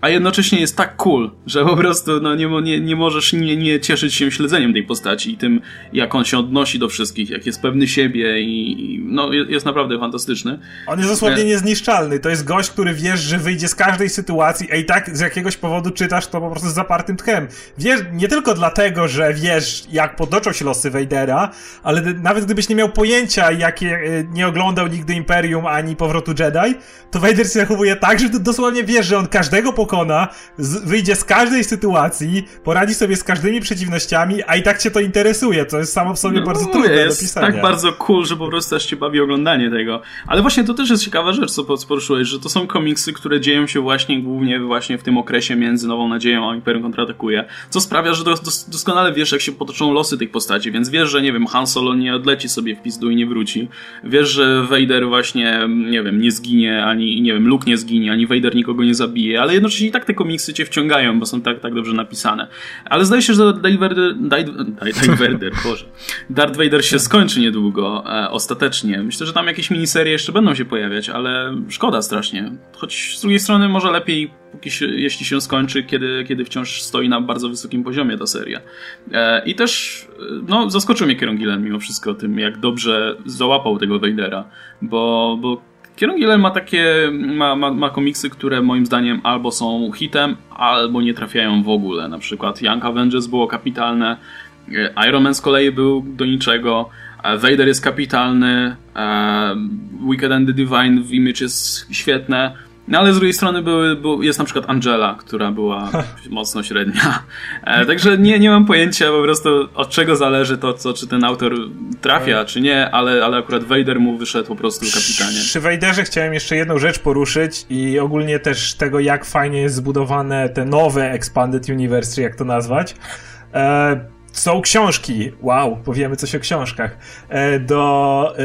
a jednocześnie jest tak cool, że po prostu no, nie, nie, nie możesz nie, nie cieszyć się śledzeniem tej postaci i tym, jak on się odnosi do wszystkich, jak jest pewny siebie i, i no, jest naprawdę fantastyczny. On jest dosłownie e... niezniszczalny. To jest gość, który wiesz, że wyjdzie z każdej sytuacji, a i tak z jakiegoś powodu czytasz to po prostu z zapartym tchem. Wiesz, nie tylko dlatego, że wiesz, jak potoczą się losy Vadera, ale nawet gdybyś nie miał pojęcia, jakie e, nie oglądał nigdy Imperium ani Powrotu Jedi, to Vader się zachowuje tak, że dosłownie wiesz, że on każdego po pokona, z, wyjdzie z każdej sytuacji, poradzi sobie z każdymi przeciwnościami, a i tak cię to interesuje, co jest samo w sobie no, bardzo mówię, trudne jest do pisania. tak bardzo cool, że po prostu aż cię bawi oglądanie tego. Ale właśnie to też jest ciekawa rzecz, co poruszyłeś, że to są komiksy, które dzieją się właśnie głównie właśnie w tym okresie między Nową Nadzieją a Imperium kontratakuje, co sprawia, że dos doskonale wiesz, jak się potoczą losy tych postaci, więc wiesz, że nie wiem, Han Solo nie odleci sobie w pizdu i nie wróci. Wiesz, że Vader właśnie, nie wiem, nie zginie, ani, nie wiem, Luke nie zginie, ani Vader nikogo nie zabije, ale jednocześnie i tak te komiksy cię wciągają, bo są tak, tak dobrze napisane. Ale zdaje się, że Darth Vader, Boże, Darth Vader się skończy niedługo, e, ostatecznie. Myślę, że tam jakieś miniserie jeszcze będą się pojawiać, ale szkoda strasznie. Choć z drugiej strony może lepiej, się, jeśli się skończy, kiedy, kiedy wciąż stoi na bardzo wysokim poziomie ta seria. E, I też, e, no, zaskoczył mnie Kieron Gillen mimo wszystko tym, jak dobrze załapał tego Vadera, bo, bo Kieron Gillen ma takie, ma, ma, ma komiksy, które moim zdaniem albo są hitem, albo nie trafiają w ogóle. Na przykład Young Avengers było kapitalne, e, Iron Man z kolei był do niczego, Vader jest kapitalny, Wicked and the Divine w Image jest świetne, no ale z drugiej strony były, był, jest na przykład Angela, która była mocno średnia. E, także nie, nie mam pojęcia po prostu od czego zależy to, co, czy ten autor trafia, czy nie, ale, ale akurat Vader mu wyszedł po prostu kapitanie. Przy Vaderze chciałem jeszcze jedną rzecz poruszyć i ogólnie też tego, jak fajnie jest zbudowane te nowe Expanded Universe, jak to nazwać. E, są książki, wow, powiemy coś o książkach, e, do e,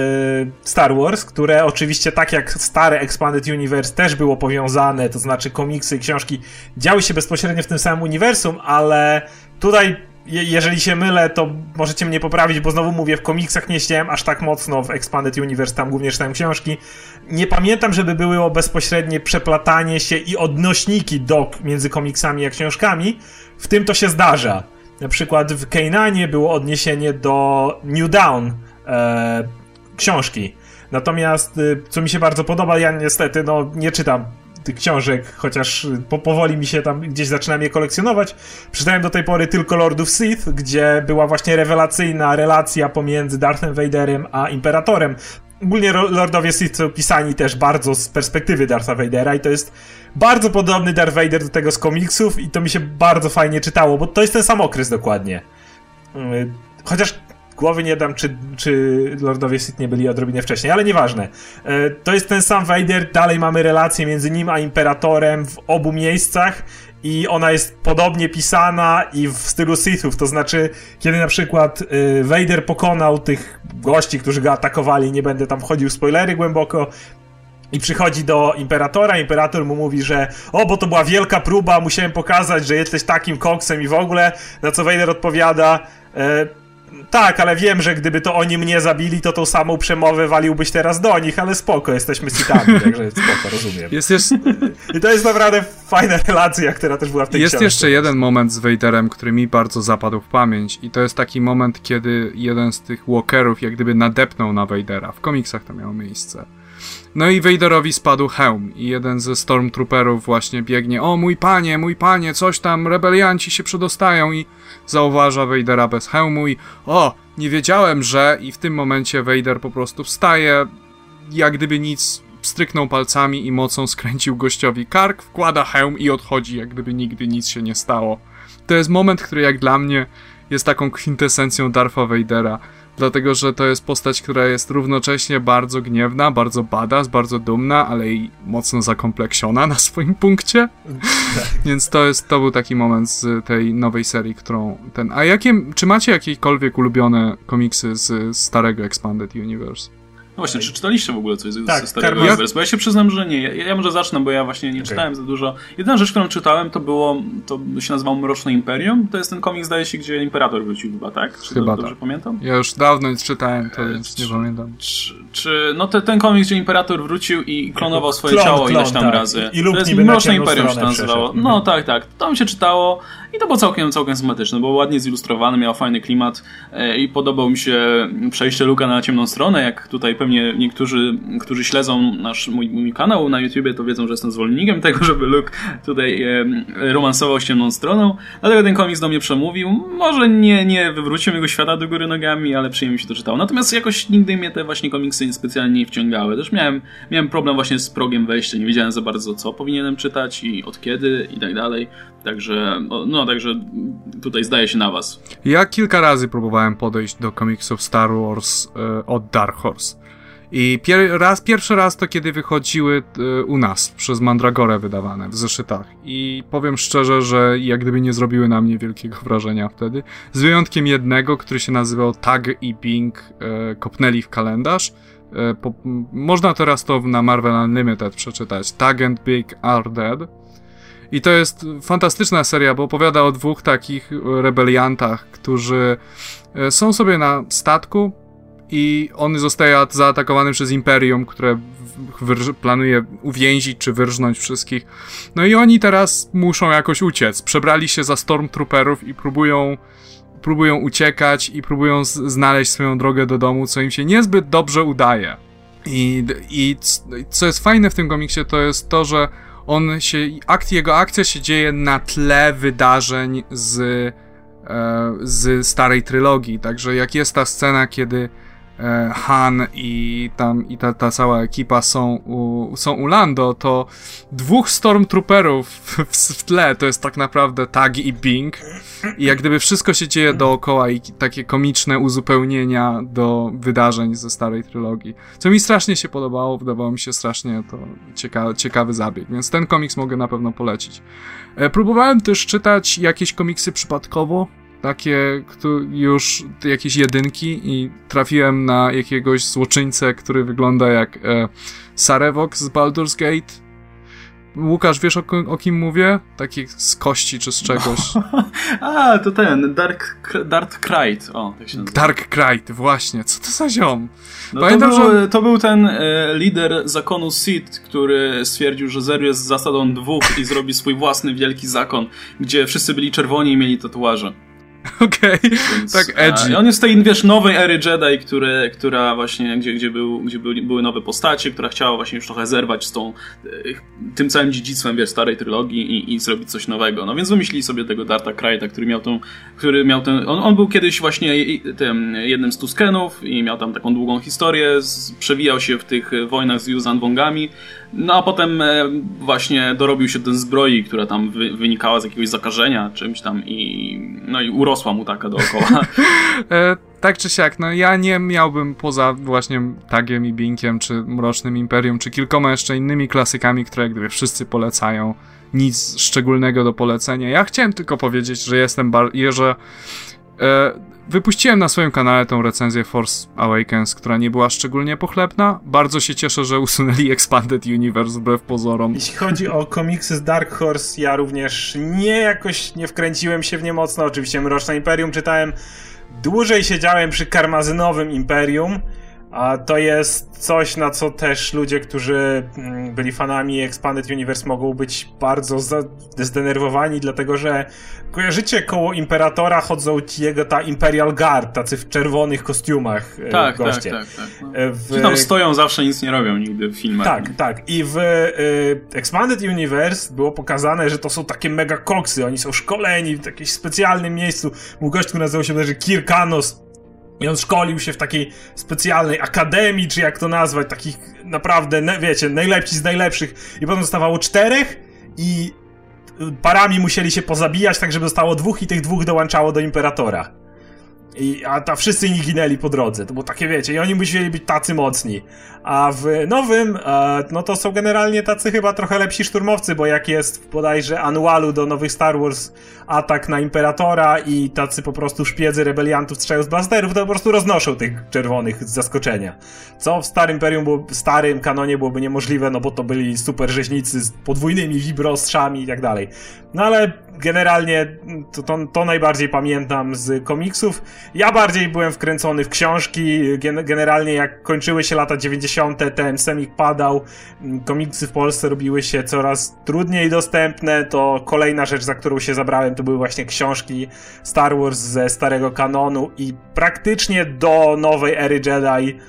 Star Wars, które oczywiście tak jak stare Expanded Universe też było powiązane, to znaczy komiksy i książki działy się bezpośrednio w tym samym uniwersum, ale tutaj jeżeli się mylę, to możecie mnie poprawić, bo znowu mówię, w komiksach nie siedziałem aż tak mocno w Expanded Universe, tam głównie czytałem książki. Nie pamiętam, żeby było bezpośrednie przeplatanie się i odnośniki do, między komiksami a książkami. W tym to się zdarza. Na przykład w Kananie było odniesienie do New Dawn e, książki. Natomiast, y, co mi się bardzo podoba, ja niestety no, nie czytam tych książek, chociaż po, powoli mi się tam gdzieś zaczynam je kolekcjonować. Przeczytałem do tej pory tylko Lordów Sith, gdzie była właśnie rewelacyjna relacja pomiędzy Darthem Vaderem a Imperatorem. Ogólnie Lordowie Sith są pisani też bardzo z perspektywy Dartha Vadera i to jest bardzo podobny Darth Vader do tego z komiksów i to mi się bardzo fajnie czytało, bo to jest ten sam okres dokładnie. Mm, chociaż głowy nie dam, czy, czy Lordowie Sith nie byli odrobinę wcześniej, ale nieważne. E, to jest ten sam Vader, dalej mamy relację między nim a Imperatorem w obu miejscach i ona jest podobnie pisana i w stylu Sithów, to znaczy kiedy na przykład y, Vader pokonał tych gości, którzy go atakowali, nie będę tam wchodził w spoilery głęboko, i przychodzi do imperatora, imperator mu mówi, że o, bo to była wielka próba, musiałem pokazać, że jesteś takim koksem i w ogóle, na co Vader odpowiada, e, tak, ale wiem, że gdyby to oni mnie zabili, to tą samą przemowę waliłbyś teraz do nich, ale spoko, jesteśmy sitami, także spoko, rozumiem. Jest, jest... I to jest naprawdę fajna relacja, która też była w tej Jest książce. jeszcze jeden moment z Vaderem, który mi bardzo zapadł w pamięć i to jest taki moment, kiedy jeden z tych walkerów jak gdyby nadepnął na Vadera. W komiksach to miało miejsce. No i Vaderowi spadł hełm i jeden ze Stormtrooperów właśnie biegnie, o mój panie, mój panie, coś tam, rebelianci się przedostają i zauważa Vadera bez hełmu i o, nie wiedziałem, że i w tym momencie Vader po prostu wstaje, jak gdyby nic, stryknął palcami i mocą skręcił gościowi kark, wkłada hełm i odchodzi, jak gdyby nigdy nic się nie stało. To jest moment, który jak dla mnie jest taką kwintesencją Darfa Vadera dlatego że to jest postać, która jest równocześnie bardzo gniewna, bardzo badass, bardzo dumna, ale i mocno zakompleksiona na swoim punkcie. Więc to jest, to był taki moment z tej nowej serii, którą ten... A jakie, czy macie jakiekolwiek ulubione komiksy z starego Expanded Universe? No właśnie, czy czytaliście w ogóle coś z, tak, ze Starego Universe? Bo ja się przyznam, że nie. Ja, ja, może zacznę, bo ja właśnie nie okay. czytałem za dużo. Jedyna rzecz, którą czytałem, to było, to się nazywało Mroczne Imperium. To jest ten komik, zdaje się, gdzie Imperator wrócił chyba, tak? Czy chyba dobrze tak. pamiętam? Ja już dawno nie czytałem to, e, więc nie pamiętam. Czy, czy, no te, ten komik, gdzie Imperator wrócił i klonował swoje klon, ciało klon, ileś tam tak. razy. I, i to jest Mroczne Imperium się to nazywało. No tak, tak. To mi się czytało i to było całkiem, całkiem sympatyczne, było ładnie zilustrowane, miało fajny klimat e, i podobał mi się przejście Luka na ciemną stronę, jak tutaj pewnie niektórzy, którzy śledzą nasz mój, mój kanał na YouTubie, to wiedzą, że jestem zwolennikiem tego, żeby Luke tutaj e, romansował ciemną stroną, dlatego ten komiks do mnie przemówił. Może nie, nie wywrócił jego świata do góry nogami, ale przyjemnie się to czytało. Natomiast jakoś nigdy mnie te właśnie komiksy specjalnie nie wciągały. Też miałem, miałem problem właśnie z progiem wejścia, nie wiedziałem za bardzo co powinienem czytać i od kiedy i tak dalej. Także, no, także tutaj zdaje się na was. Ja kilka razy próbowałem podejść do komiksów Star Wars e, od Dark Horse. I pier raz, pierwszy raz to kiedy wychodziły e, u nas, przez Mandragorę wydawane w zeszytach. I powiem szczerze, że jak gdyby nie zrobiły na mnie wielkiego wrażenia wtedy. Z wyjątkiem jednego, który się nazywał Tag i Bing, e, kopnęli w kalendarz. E, po, można teraz to na Marvel Unlimited przeczytać. Tag and Big are dead. I to jest fantastyczna seria, bo opowiada o dwóch takich rebeliantach, którzy e, są sobie na statku i on zostaje zaatakowany przez Imperium, które planuje uwięzić czy wyrżnąć wszystkich. No i oni teraz muszą jakoś uciec. Przebrali się za Stormtrooperów i próbują próbują uciekać i próbują znaleźć swoją drogę do domu, co im się niezbyt dobrze udaje. I, I co jest fajne w tym komiksie, to jest to, że on się, akt, jego akcja się dzieje na tle wydarzeń z, e, z starej trylogii. Także jak jest ta scena, kiedy Han i tam i ta, ta cała ekipa są u, są u Lando, to dwóch Stormtrooperów w, w tle to jest tak naprawdę Tag i Bing i jak gdyby wszystko się dzieje dookoła i takie komiczne uzupełnienia do wydarzeń ze starej trylogii. Co mi strasznie się podobało, wydawało mi się strasznie to cieka ciekawy zabieg, więc ten komiks mogę na pewno polecić. E, próbowałem też czytać jakieś komiksy przypadkowo, takie już jakieś jedynki i trafiłem na jakiegoś złoczyńcę, który wygląda jak e, Sarevok z Baldur's Gate. Łukasz, wiesz o, o, kim mówię? Taki z kości czy z czegoś. A, to ten, Dark, Dark Krite. O, tak się nazywa. Dark Krite, właśnie. Co to za ziom? No Pamiętam, to, był, że... to był ten e, lider zakonu Sith, który stwierdził, że Zero jest zasadą dwóch i zrobi swój własny wielki zakon, gdzie wszyscy byli czerwoni i mieli tatuaże. Okej, okay. tak edgy. on jest tej, wiesz, nowej ery Jedi, który, która właśnie, gdzie, gdzie, był, gdzie były, były nowe postacie, która chciała właśnie już trochę zerwać z tą, e, tym całym dziedzictwem, wiesz, starej trylogii i, i zrobić coś nowego. No więc wymyślili sobie tego Darta Krajta, który miał tą, który miał ten, on, on był kiedyś właśnie tym, jednym z Tuskenów i miał tam taką długą historię, z, przewijał się w tych wojnach z Yuzan Wongami, no a potem e, właśnie dorobił się ten zbroi, która tam wy, wynikała z jakiegoś zakażenia, czymś tam i no i urosła mu taka dookoła. e, tak czy siak, no ja nie miałbym poza właśnie Tagiem i Binkiem, czy Mrocznym Imperium, czy kilkoma jeszcze innymi klasykami, które gdyby wszyscy polecają, nic szczególnego do polecenia. Ja chciałem tylko powiedzieć, że jestem bar- że Wypuściłem na swoim kanale tą recenzję Force Awakens, która nie była szczególnie pochlebna. Bardzo się cieszę, że usunęli Expanded Universe wbrew pozorom. Jeśli chodzi o komiksy z Dark Horse, ja również nie jakoś nie wkręciłem się w nie mocno. Oczywiście Mroczne Imperium czytałem. Dłużej siedziałem przy Karmazynowym Imperium. A to jest coś, na co też ludzie, którzy mm, byli fanami Expanded Universe mogą być bardzo zdenerwowani, dlatego że kojarzycie koło Imperatora chodzą ci jego ta Imperial Guard, tacy w czerwonych kostiumach e, tak, tak goście. Tak, tak, tak. No. E, w... tam stoją zawsze nic nie robią nigdy w filmach. Tak, tak. I w y, Expanded Universe było pokazane, że to są takie mega koksy, oni są szkoleni w jakimś specjalnym miejscu. Był gość, który nazywał się Kirkanos, i on szkolił się w takiej specjalnej akademii, czy jak to nazwać, takich naprawdę, wiecie, najlepsi z najlepszych. I potem zostawało czterech i parami musieli się pozabijać, tak żeby zostało dwóch i tych dwóch dołączało do Imperatora. I, a ta wszyscy inni ginęli po drodze. To było takie, wiecie, i oni musieli być tacy mocni. A w nowym, e, no to są generalnie tacy chyba trochę lepsi szturmowcy, bo jak jest bodajże anualu do nowych Star Wars atak na Imperatora i tacy po prostu szpiedzy rebeliantów strzelają z blasterów, to po prostu roznoszą tych czerwonych z zaskoczenia. Co w Starym Imperium, było, w starym kanonie byłoby niemożliwe, no bo to byli super rzeźnicy z podwójnymi wibrostrzami i tak dalej. No ale generalnie to, to, to, najbardziej pamiętam z komiksów. Ja bardziej byłem wkręcony w książki. Generalnie jak kończyły się lata 90., ten semik padał, komiksy w Polsce robiły się coraz trudniej dostępne, to kolejna rzecz, za którą się zabrałem, to były właśnie książki Star Wars ze starego kanonu i praktycznie do nowej ery Jedi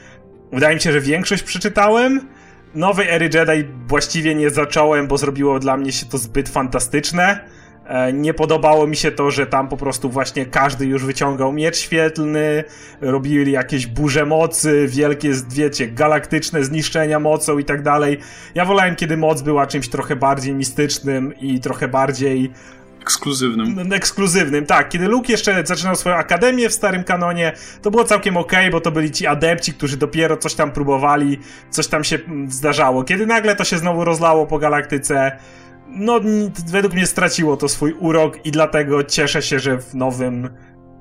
wydaje mi się, że większość przeczytałem. Nowej ery Jedi właściwie nie zacząłem, bo zrobiło dla mnie się to zbyt fantastyczne. E, nie podobało mi się to, że tam po prostu właśnie każdy już wyciągał miecz świetlny, robili jakieś burze mocy, wielkie, wiecie, galaktyczne zniszczenia mocą i tak dalej. Ja wolałem, kiedy moc była czymś trochę bardziej mistycznym i trochę bardziej Ekskluzywnym. Ekskluzywnym, tak. Kiedy Luke jeszcze zaczynał swoją akademię w starym kanonie, to było całkiem okej, okay, bo to byli ci adepci, którzy dopiero coś tam próbowali, coś tam się mm, zdarzało. Kiedy nagle to się znowu rozlało po galaktyce, no według mnie straciło to swój urok i dlatego cieszę się, że w nowym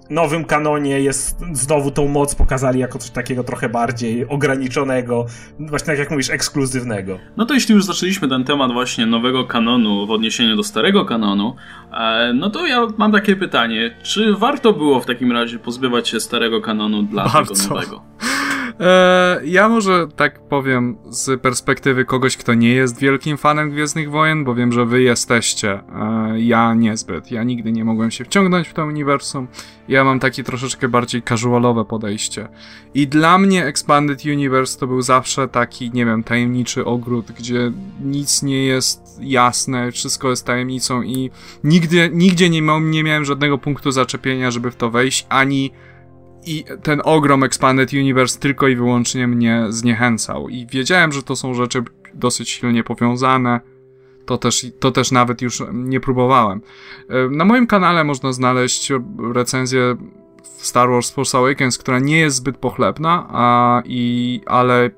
nowym kanonie jest znowu tą moc pokazali jako coś takiego trochę bardziej ograniczonego, właśnie tak jak mówisz, ekskluzywnego. No to jeśli już zaczęliśmy ten temat właśnie nowego kanonu w odniesieniu do starego kanonu, e, no to ja mam takie pytanie, czy warto było w takim razie pozbywać się starego kanonu dla Bardzo. tego nowego? E, ja może tak powiem z perspektywy kogoś, kto nie jest wielkim fanem Gwiezdnych Wojen, bo wiem, że wy jesteście. E, ja niezbyt. Ja nigdy nie mogłem się wciągnąć w to uniwersum. Ja mam takie troszeczkę bardziej casualowe podejście. I dla mnie Expanded Universe to był zawsze taki, nie wiem, tajemniczy ogród, gdzie nic nie jest jasne, wszystko jest tajemnicą i nigdy, nigdzie nie, ma, nie miałem żadnego punktu zaczepienia, żeby w to wejść, ani i ten ogrom Expanded Universe tylko i wyłącznie mnie zniechęcał. I wiedziałem, że to są rzeczy dosyć silnie powiązane. To też, to też nawet już nie próbowałem. E, na moim kanale można znaleźć recenzję Star Wars Force Awakens, która nie jest zbyt pochlebna, a, i, ale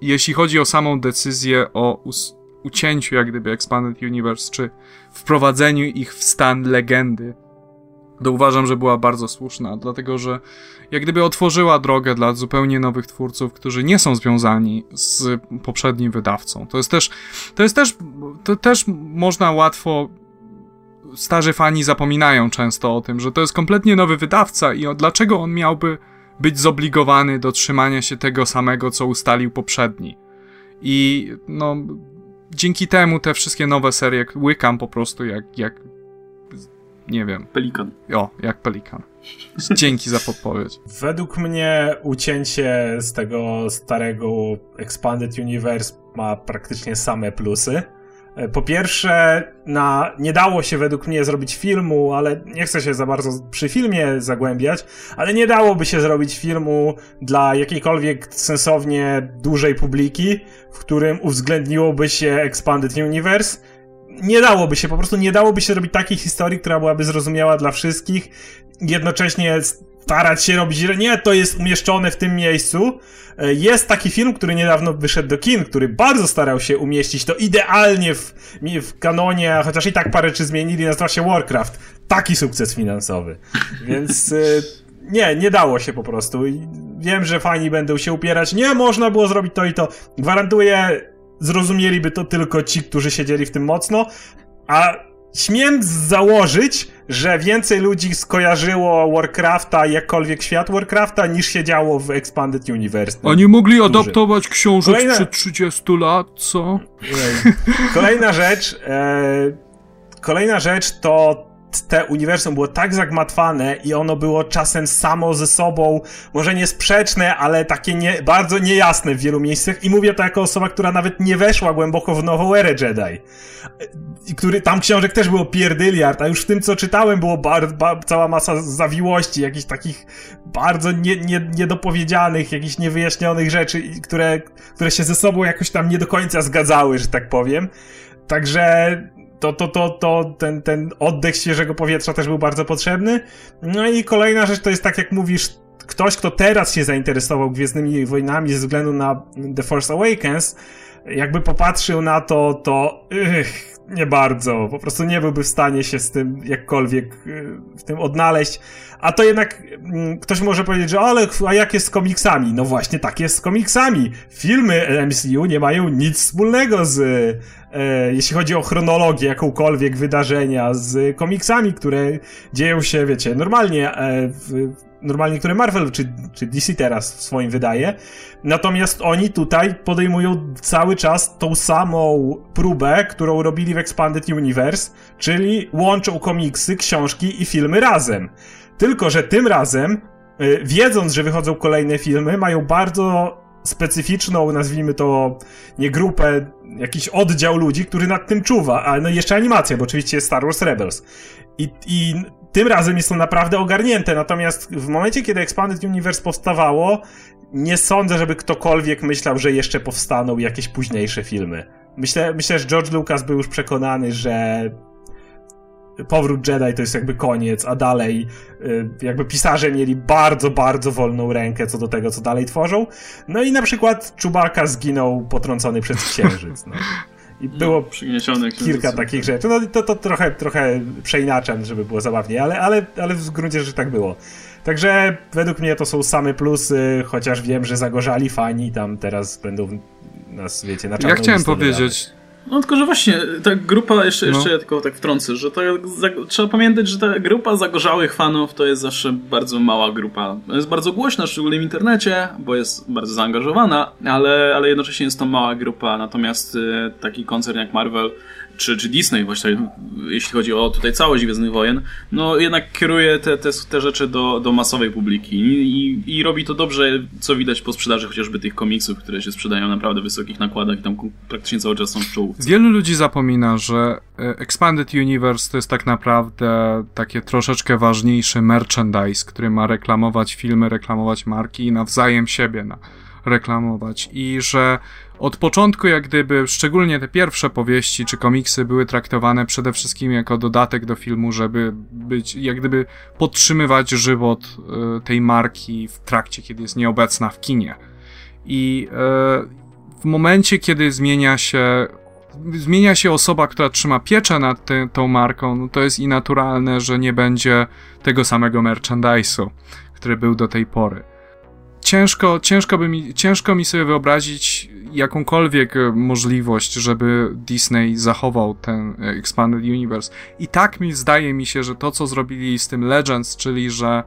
jeśli chodzi o samą decyzję o us, ucięciu jak gdyby Expanded Universe, czy wprowadzeniu ich w stan legendy, to uważam, że była bardzo słuszna, dlatego że jak gdyby otworzyła drogę dla zupełnie nowych twórców, którzy nie są związani z poprzednim wydawcą. To jest też, to jest też, to też można łatwo starzy fani zapominają często o tym, że to jest kompletnie nowy wydawca i o, dlaczego on miałby być zobligowany do trzymania się tego samego, co ustalił poprzedni. I no, dzięki temu te wszystkie nowe serie łykam po prostu jak, jak nie wiem. Pelikan. O, jak pelikan. Dzięki za podpowiedź. Według mnie ucięcie z tego starego Expanded Universe ma praktycznie same plusy. E, po pierwsze, na, nie dało się według mnie zrobić filmu, ale nie chcę się za bardzo przy filmie zagłębiać, ale nie dałoby się zrobić filmu dla jakiejkolwiek sensownie dużej publiki, w którym uwzględniłoby się Expanded Universe nie dałoby się, po prostu nie dałoby się robić takiej historii, która byłaby zrozumiała dla wszystkich, jednocześnie starać się robić, że nie, to jest umieszczone w tym miejscu. E, jest taki film, który niedawno wyszedł do kin, który bardzo starał się umieścić to idealnie w, w kanonie, chociaż i tak parę czy zmienili, nazywa się Warcraft. Taki sukces finansowy. Więc e, nie, nie dało się po prostu. Wiem, że fani będą się upierać. Nie, można było zrobić to i to. Gwarantuję, zrozumieliby to tylko ci, którzy siedzieli w tym mocno, a śmiem założyć, że więcej ludzi skojarzyło Warcrafta, jakkolwiek świat Warcrafta, niż siedziało w Expanded Universe. Oni mogli adaptować książek Kolejna... sprzed 30 lat, co? Kolejna rzecz, e... kolejna rzecz to te uniwersum było tak zagmatwane i ono było czasem samo ze sobą, może nie sprzeczne, ale takie nie, bardzo niejasne w wielu miejscach i mówię to jako osoba, która nawet nie weszła głęboko w nową erę Jedi. I który, tam książek też było pierdyliard, a już w tym, co czytałem, było bar, bar, cała masa zawiłości, jakichś takich bardzo nie, nie, niedopowiedzianych, jakichś niewyjaśnionych rzeczy, które, które się ze sobą jakoś tam nie do końca zgadzały, że tak powiem. Także to, to, to, to ten, ten oddech świeżego powietrza też był bardzo potrzebny. No i kolejna rzecz to jest tak jak mówisz, ktoś, kto teraz się zainteresował Gwiezdnymi Wojnami ze względu na The Force Awakens, jakby popatrzył na to, to ych, nie bardzo. Po prostu nie byłby w stanie się z tym jakkolwiek y, w tym odnaleźć. A to jednak mm, ktoś może powiedzieć, że ale a jak jest z komiksami? No właśnie tak jest z komiksami. Filmy MCU nie mają nic wspólnego z e, jeśli chodzi o chronologię jakąkolwiek wydarzenia z komiksami, które dzieją się, wiecie, normalnie e, w, normalnie, które Marvel czy, czy DC teraz w swoim wydaje. Natomiast oni tutaj podejmują cały czas tą samą próbę, którą robili w Expanded Universe, czyli łączą komiksy, książki i filmy razem. Tylko, że tym razem, y, wiedząc, że wychodzą kolejne filmy, mają bardzo specyficzną, nazwijmy to, nie grupę, jakiś oddział ludzi, który nad tym czuwa, a no jeszcze animacja, bo oczywiście jest Star Wars Rebels. I, i tym razem jest to naprawdę ogarnięte, natomiast w momencie, kiedy Expanded Universe powstawało, nie sądzę, żeby ktokolwiek myślał, że jeszcze powstaną jakieś późniejsze filmy. Myślę, myślę, że George Lucas był już przekonany, że Powrót Jedi to jest jakby koniec, a dalej y, jakby pisarze mieli bardzo, bardzo wolną rękę co do tego, co dalej tworzą. No i na przykład Czubaka zginął potrącony przez księżyc. No. I było no, kilka takich rzeczy. No to, to trochę, trochę przeinaczam, żeby było zabawniej, ale, ale, ale w gruncie rzeczy tak było. Także według mnie to są same plusy, chociaż wiem, że zagorzali fani tam teraz będą nas, wiecie, na czarną Ja chciałem powiedzieć, no tylko, że właśnie ta grupa, jeszcze, jeszcze no. ja tylko tak wtrącę, że to, trzeba pamiętać, że ta grupa zagorzałych fanów to jest zawsze bardzo mała grupa. Jest bardzo głośna, szczególnie w internecie, bo jest bardzo zaangażowana, ale, ale jednocześnie jest to mała grupa, natomiast y, taki koncern jak Marvel czy, czy Disney właściwie, jeśli chodzi o tutaj całość Gwiezdnych Wojen, no jednak kieruje te, te, te rzeczy do, do masowej publiki I, i, robi to dobrze, co widać po sprzedaży chociażby tych komiksów, które się sprzedają naprawdę wysokich nakładach i tam praktycznie cały czas są w czołówce. Wielu ludzi zapomina, że e, Expanded Universe to jest tak naprawdę takie troszeczkę ważniejszy merchandise, który ma reklamować filmy, reklamować marki i nawzajem siebie na reklamować i że od początku, jak gdyby, szczególnie te pierwsze powieści czy komiksy były traktowane przede wszystkim jako dodatek do filmu, żeby być, jak gdyby podtrzymywać żywot y, tej marki w trakcie, kiedy jest nieobecna w kinie. I y, w momencie, kiedy zmienia się zmienia się osoba, która trzyma pieczę nad ty, tą marką, no to jest i naturalne, że nie będzie tego samego merchandise'u, który był do tej pory ciężko, ciężko, by mi, ciężko mi sobie wyobrazić jakąkolwiek e, możliwość, żeby Disney zachował ten e, Expanded Universe. I tak mi zdaje mi się, że to, co zrobili z tym Legends, czyli że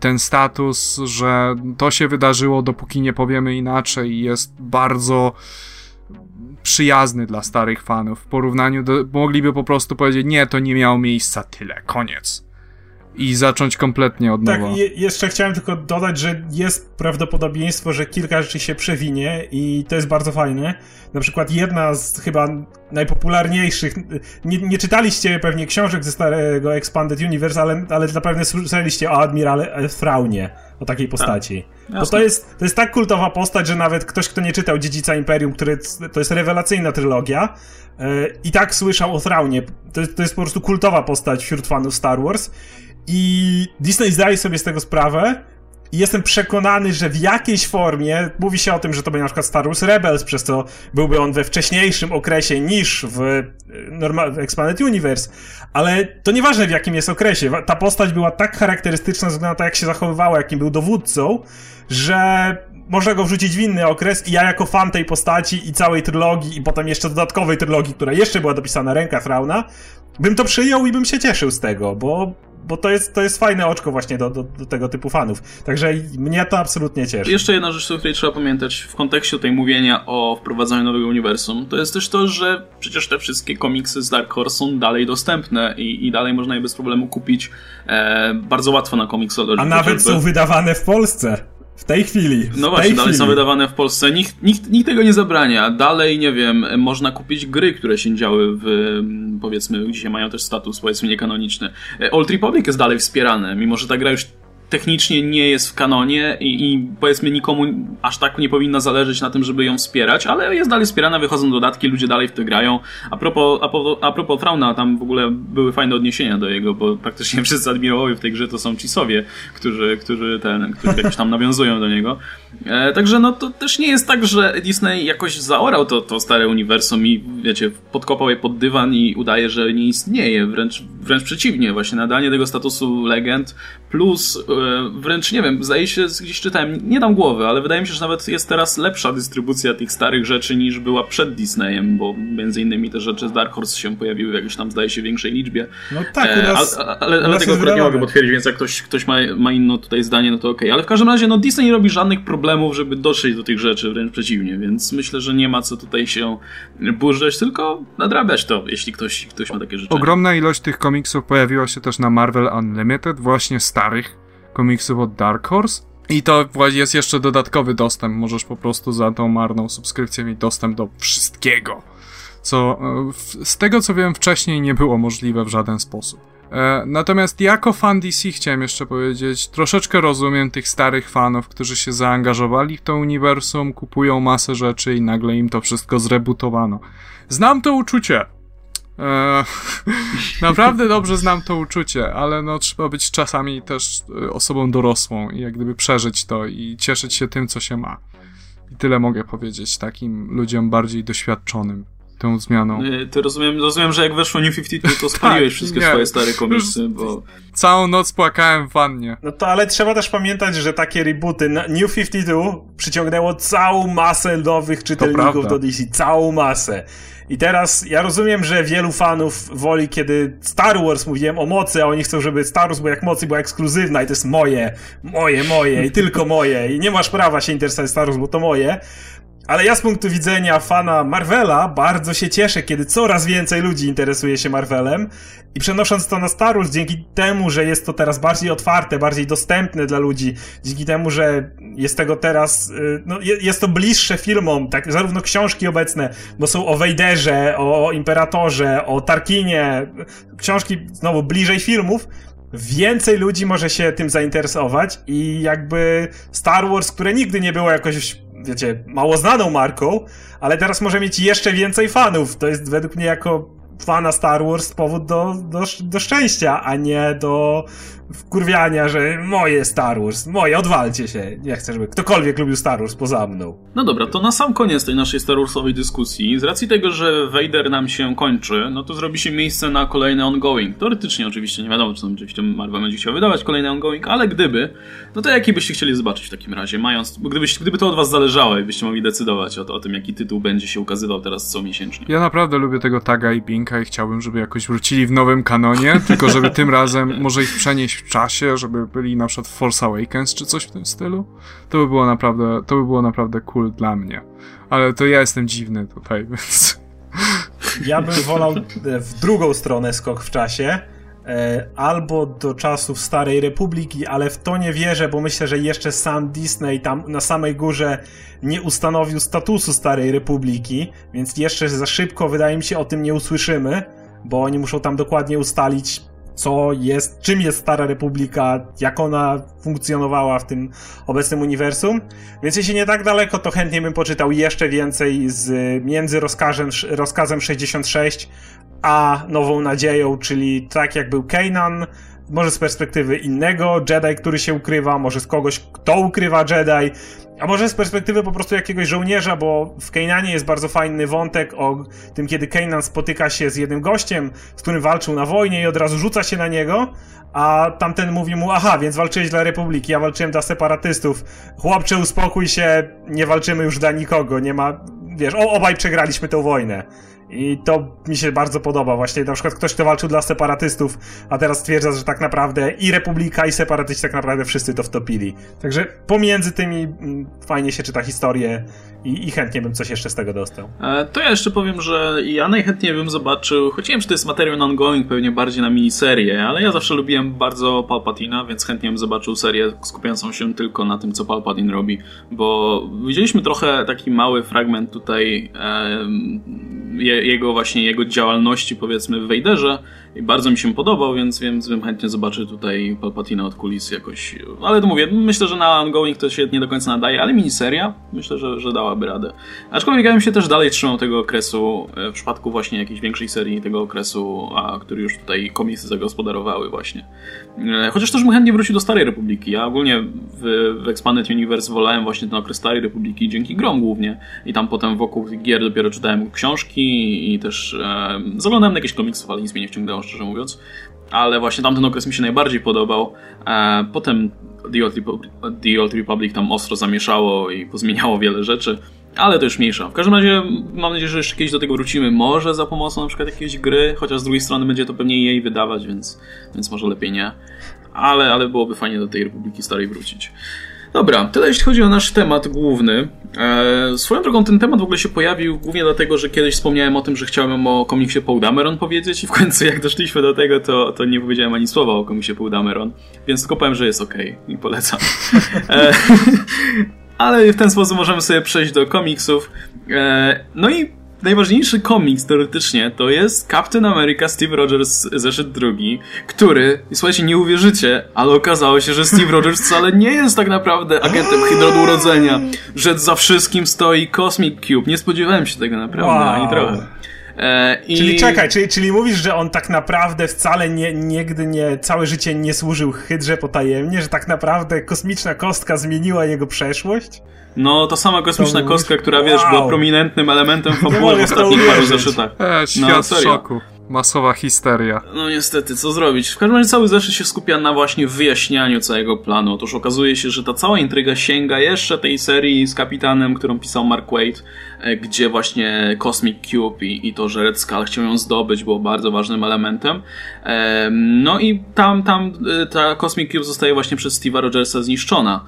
ten status, że to się wydarzyło, dopóki nie powiemy inaczej, jest bardzo przyjazny dla starych fanów. W porównaniu do. Mogliby po prostu powiedzieć: Nie, to nie miało miejsca, tyle, koniec i zacząć kompletnie od tak, nowa. Tak, jeszcze chciałem tylko dodać, że jest prawdopodobieństwo, że kilka rzeczy się przewinie i to jest bardzo fajne. Na przykład jedna z chyba najpopularniejszych, nie, nie czytaliście pewnie książek ze starego Expanded Universe, ale, ale zapewne słyszeliście o Admirale Fraunie, o takiej postaci. Tak, Bo to jest, to jest tak kultowa postać, że nawet ktoś, kto nie czytał Dziedzica Imperium, który to jest rewelacyjna trylogia, yy, i tak słyszał o Fraunie. To, to jest po prostu kultowa postać wśród fanów Star Wars. I Disney zdaje sobie z tego sprawę i jestem przekonany, że w jakiejś formie mówi się o tym, że to będzie na przykład Star Wars Rebels, przez co byłby on we wcześniejszym okresie niż w, e, normal, w Expanded Universe, ale to nieważne w jakim jest okresie. Ta postać była tak charakterystyczna ze względu na to, jak się zachowywała, jakim był dowódcą, że można go wrzucić w inny okres i ja jako fan tej postaci i całej trylogii i potem jeszcze dodatkowej trylogii, która jeszcze była dopisana ręka Frauna, bym to przyjął i bym się cieszył z tego, bo bo to jest, to jest fajne oczko właśnie do, do, do, tego typu fanów. Także mnie to absolutnie cieszy. Jeszcze jedna rzecz, o której trzeba pamiętać w kontekście tej mówienia o wprowadzaniu nowego uniwersum, to jest też to, że przecież te wszystkie komiksy z Dark Horse są dalej dostępne i, i dalej można je bez problemu kupić e, bardzo łatwo na Comixology. A nawet są wydawane w Polsce. W tej chwili. No właśnie, dalej chwili. są wydawane w Polsce. Nikt, nikt, nikt tego nie zabrania. Dalej, nie wiem, można kupić gry, które się działy w, powiedzmy, dzisiaj mają też status, powiedzmy, niekanoniczny. E, Old Republic jest dalej wspierane, mimo że ta gra już technicznie nie jest w kanonie i, i, powiedzmy nikomu aż tak nie powinno zależeć na tym, żeby ją wspierać, ale jest dalej wspierana, wychodzą dodatki, ludzie dalej w to grają. A propos, a, po, a propos Frauna, tam w ogóle były fajne odniesienia do jego, bo praktycznie wszyscy admirałowie w tej grze to są Cisowie, którzy, którzy, ten, którzy jakoś tam nawiązują do niego. E, także no to też nie jest tak, że Disney jakoś zaorał to, to stare uniwersum i wiecie, podkopał je pod dywan i udaje, że nie istnieje. Wręcz, wręcz przeciwnie, właśnie nadanie tego statusu legend plus e, wręcz nie wiem, zdaje się, gdzieś czytałem, nie dam głowy, ale wydaje mi się, że nawet jest teraz lepsza dystrybucja tych starych rzeczy niż była przed Disneyem, bo między innymi te rzeczy z Dark Horse się pojawiły w jakiejś tam, zdaje się, większej liczbie. No tak, u nas, e, ale, ale, ale tego akurat nie mogę potwierdzić, więc jak ktoś, ktoś ma, ma inne tutaj zdanie, no to okej. Okay. Ale w każdym razie, no Disney nie robi żadnych problemów, żeby dotrzeć do tych rzeczy, wręcz przeciwnie, więc myślę, że nie ma co tutaj się burzyć, tylko nadrabiać to, jeśli ktoś, ktoś ma takie rzeczy. Ogromna ilość tych komiksów pojawiła się też na Marvel Unlimited, właśnie starych komiksów od Dark Horse. I to jest jeszcze dodatkowy dostęp. Możesz po prostu za tą marną subskrypcję mieć dostęp do wszystkiego. Co e, z tego co wiem wcześniej nie było możliwe w żaden sposób. E, natomiast jako fan DC chciałem jeszcze powiedzieć, troszeczkę rozumiem tych starych fanów, którzy się zaangażowali w to uniwersum, kupują masę rzeczy i nagle im to wszystko zrebutowano. Znam to uczucie. Eee, naprawdę dobrze znam to uczucie, ale no trzeba być czasami też e, osobą dorosłą i jak gdyby przeżyć to i cieszyć się tym, co się ma. I tyle mogę powiedzieć takim ludziom bardziej doświadczonym tą zmianą. Ty rozumiem, rozumiem, że jak weszło New 52, to spaliłeś tak, wszystkie nie. swoje stare komiksy, bo... Całą noc płakałem w wannie. No to ale trzeba też pamiętać, że takie rebooty, New 52 przyciągnęło całą masę nowych czytelników do DC, całą masę. I teraz ja rozumiem, że wielu fanów woli, kiedy Star Wars mówiłem o mocy, a oni chcą, żeby Star Wars był jak mocy, była ekskluzywna i to jest moje, moje, moje i tylko moje i nie masz prawa się interesować Star Wars, bo to moje. Ale ja z punktu widzenia fana Marvela bardzo się cieszę, kiedy coraz więcej ludzi interesuje się Marvelem i przenosząc to na Star Wars, dzięki temu, że jest to teraz bardziej otwarte, bardziej dostępne dla ludzi, dzięki temu, że jest tego teraz, y, no, jest to bliższe filmom, tak, zarówno książki obecne, bo są o Wejderze, o Imperatorze, o Tarkinie, książki znowu bliżej filmów, więcej ludzi może się tym zainteresować i jakby Star Wars, które nigdy nie było jakoś wiecie, mało znaną marką, ale teraz może mieć jeszcze więcej fanów. To jest według mnie jako fana Star Wars powód do, do, do szczęścia, a nie do wkurwiania, że moje Star Wars, moje, odwalcie się. Nie chcę, żeby ktokolwiek lubił Star Wars poza mną. No dobra, to na sam koniec tej naszej Star Warsowej dyskusji, z racji tego, że Vader nam się kończy, no to zrobi się miejsce na kolejny ongoing. Teoretycznie oczywiście, nie wiadomo, czy oczywiście Marvel będzie chciał wydawać kolejny ongoing, ale gdyby, no to jaki byście chcieli zobaczyć w takim razie, mając, gdybyś, gdyby to od was zależało i byście mogli decydować o, to, o tym, jaki tytuł będzie się ukazywał teraz co miesięcznie. Ja naprawdę lubię tego taga i binka i chciałbym, żeby jakoś wrócili w nowym kanonie, tylko żeby tym razem może ich przenieść w czasie, żeby byli na przykład Force Awakens czy coś w tym stylu. To by było naprawdę, to by było naprawdę cool dla mnie. Ale to ja jestem dziwny tutaj, więc... Ja bym wolał w drugą stronę skok w czasie, e, albo do czasów Starej Republiki, ale w to nie wierzę, bo myślę, że jeszcze sam Disney tam na samej górze nie ustanowił statusu Starej Republiki, więc jeszcze za szybko wydaje mi się o tym nie usłyszymy, bo oni muszą tam dokładnie ustalić co jest, czym jest Stara Republika, jak ona funkcjonowała w tym obecnym uniwersum. Więc jeśli nie tak daleko, to chętnie bym poczytał jeszcze więcej z między rozkazem, rozkazem 66 a Nową Nadzieją, czyli tak jak był Kanan, może z perspektywy innego Jedi, który się ukrywa, może z kogoś, kto ukrywa Jedi, a może z perspektywy po prostu jakiegoś żołnierza, bo w Kananie jest bardzo fajny wątek o tym, kiedy Kanan spotyka się z jednym gościem, z którym walczył na wojnie i od razu rzuca się na niego, a tamten mówi mu, aha, więc walczyłeś dla Republiki, ja walczyłem dla separatystów. Chłopcze, uspokój się, nie walczymy już dla nikogo, nie ma, wiesz, o, obaj przegraliśmy tę wojnę. I to mi się bardzo podoba. Właśnie na przykład ktoś, kto walczył dla separatystów, a teraz stwierdza, że tak naprawdę i Republika, i separatyści tak naprawdę wszyscy to wtopili. Także pomiędzy tymi mm, fajnie się czyta historię i, i chętnie bym coś jeszcze z tego dostał. E, to ja jeszcze powiem, że ja najchętniej bym zobaczył, choć nie wiem, czy to jest materiał ongoing, pewnie bardziej na miniserię, ale ja zawsze lubiłem bardzo Palpatina, więc chętnie bym zobaczył serię skupiającą się tylko na tym, co Palpatine robi, bo widzieliśmy trochę taki mały fragment tutaj je, jego właśnie, jego działalności powiedzmy w Wejderze i bardzo mi się podobał, więc, więc bym chętnie zobaczył tutaj Palpatina od kulis jakoś, ale to mówię, myślę, że na ongoing to się nie do końca nadaje, ale miniseria myślę, że, że dałaby radę. Aczkolwiek ja bym się też dalej trzymał tego okresu, e, w przypadku właśnie jakiejś większej serii tego okresu, a który już tutaj komiksy zagospodarowały właśnie. E, chociaż też bym chętnie wrócił do Starej Republiki. Ja ogólnie w, w Expanded Universe wolałem właśnie ten okres Starej Republiki dzięki grom głównie i tam potem wokół gier dopiero czytałem książki i też e, zaglądałem na jakieś komiksy, ale nic mnie nie wciągnęło, szczerze mówiąc. Ale właśnie tamten okres mi się najbardziej podobał. E, potem The Old, Republic, The Old Republic tam ostro zamieszało i pozmieniało wiele rzeczy. Ale to już mniejsza. W każdym razie mam nadzieję, że jeszcze kiedyś do tego wrócimy. Może za pomocą na przykład jakiejś gry, chociaż z drugiej strony będzie to pewnie jej wydawać, więc, więc może lepiej nie. Ale, ale byłoby fajnie do tej Republiki Starej wrócić. Dobra, tyle jeśli chodzi o nasz temat główny. E, swoją drogą ten temat w ogóle się pojawił głównie dlatego, że kiedyś wspomniałem o tym, że chciałem o komiksie Paul Dameron powiedzieć i w końcu jak doszliśmy do tego, to, to nie powiedziałem ani słowa o komiksie Paul Dameron, więc tylko powiem, że jest ok i polecam. E, ale w ten sposób możemy sobie przejść do komiksów. E, no i najważniejszy komiks teoretycznie to jest Captain America Steve Rogers zeszyt drugi, który, słuchajcie, nie uwierzycie, ale okazało się, że Steve Rogers wcale nie jest tak naprawdę agentem Hydra od urodzenia, że za wszystkim stoi Cosmic Cube. Nie spodziewałem się tego naprawdę, wow. ani trochę. E, i... Czyli czekaj, czyli, czyli mówisz, że on tak naprawdę wcale nie, nigdy nie, całe życie nie służył Hydrze potajemnie, że tak naprawdę kosmiczna kostka zmieniła jego przeszłość? No, to sama kosmiczna to kostka, która wow. wiesz, była prominentnym elementem fabuły w ostatnich paru zeszytach. E, świat no, w szoku. Masowa histeria. No niestety, co zrobić? W każdym razie cały zeszyt się skupia na właśnie wyjaśnianiu całego planu. Otóż okazuje się, że ta cała intryga sięga jeszcze tej serii z kapitanem, którą pisał Mark Waid, e, gdzie właśnie Cosmic Cube i, i to, że Red Skull chciał ją zdobyć, było bardzo ważnym elementem. No i tam, tam e, ta Cosmic Cube zostaje właśnie przez Steve'a Rogersa zniszczona.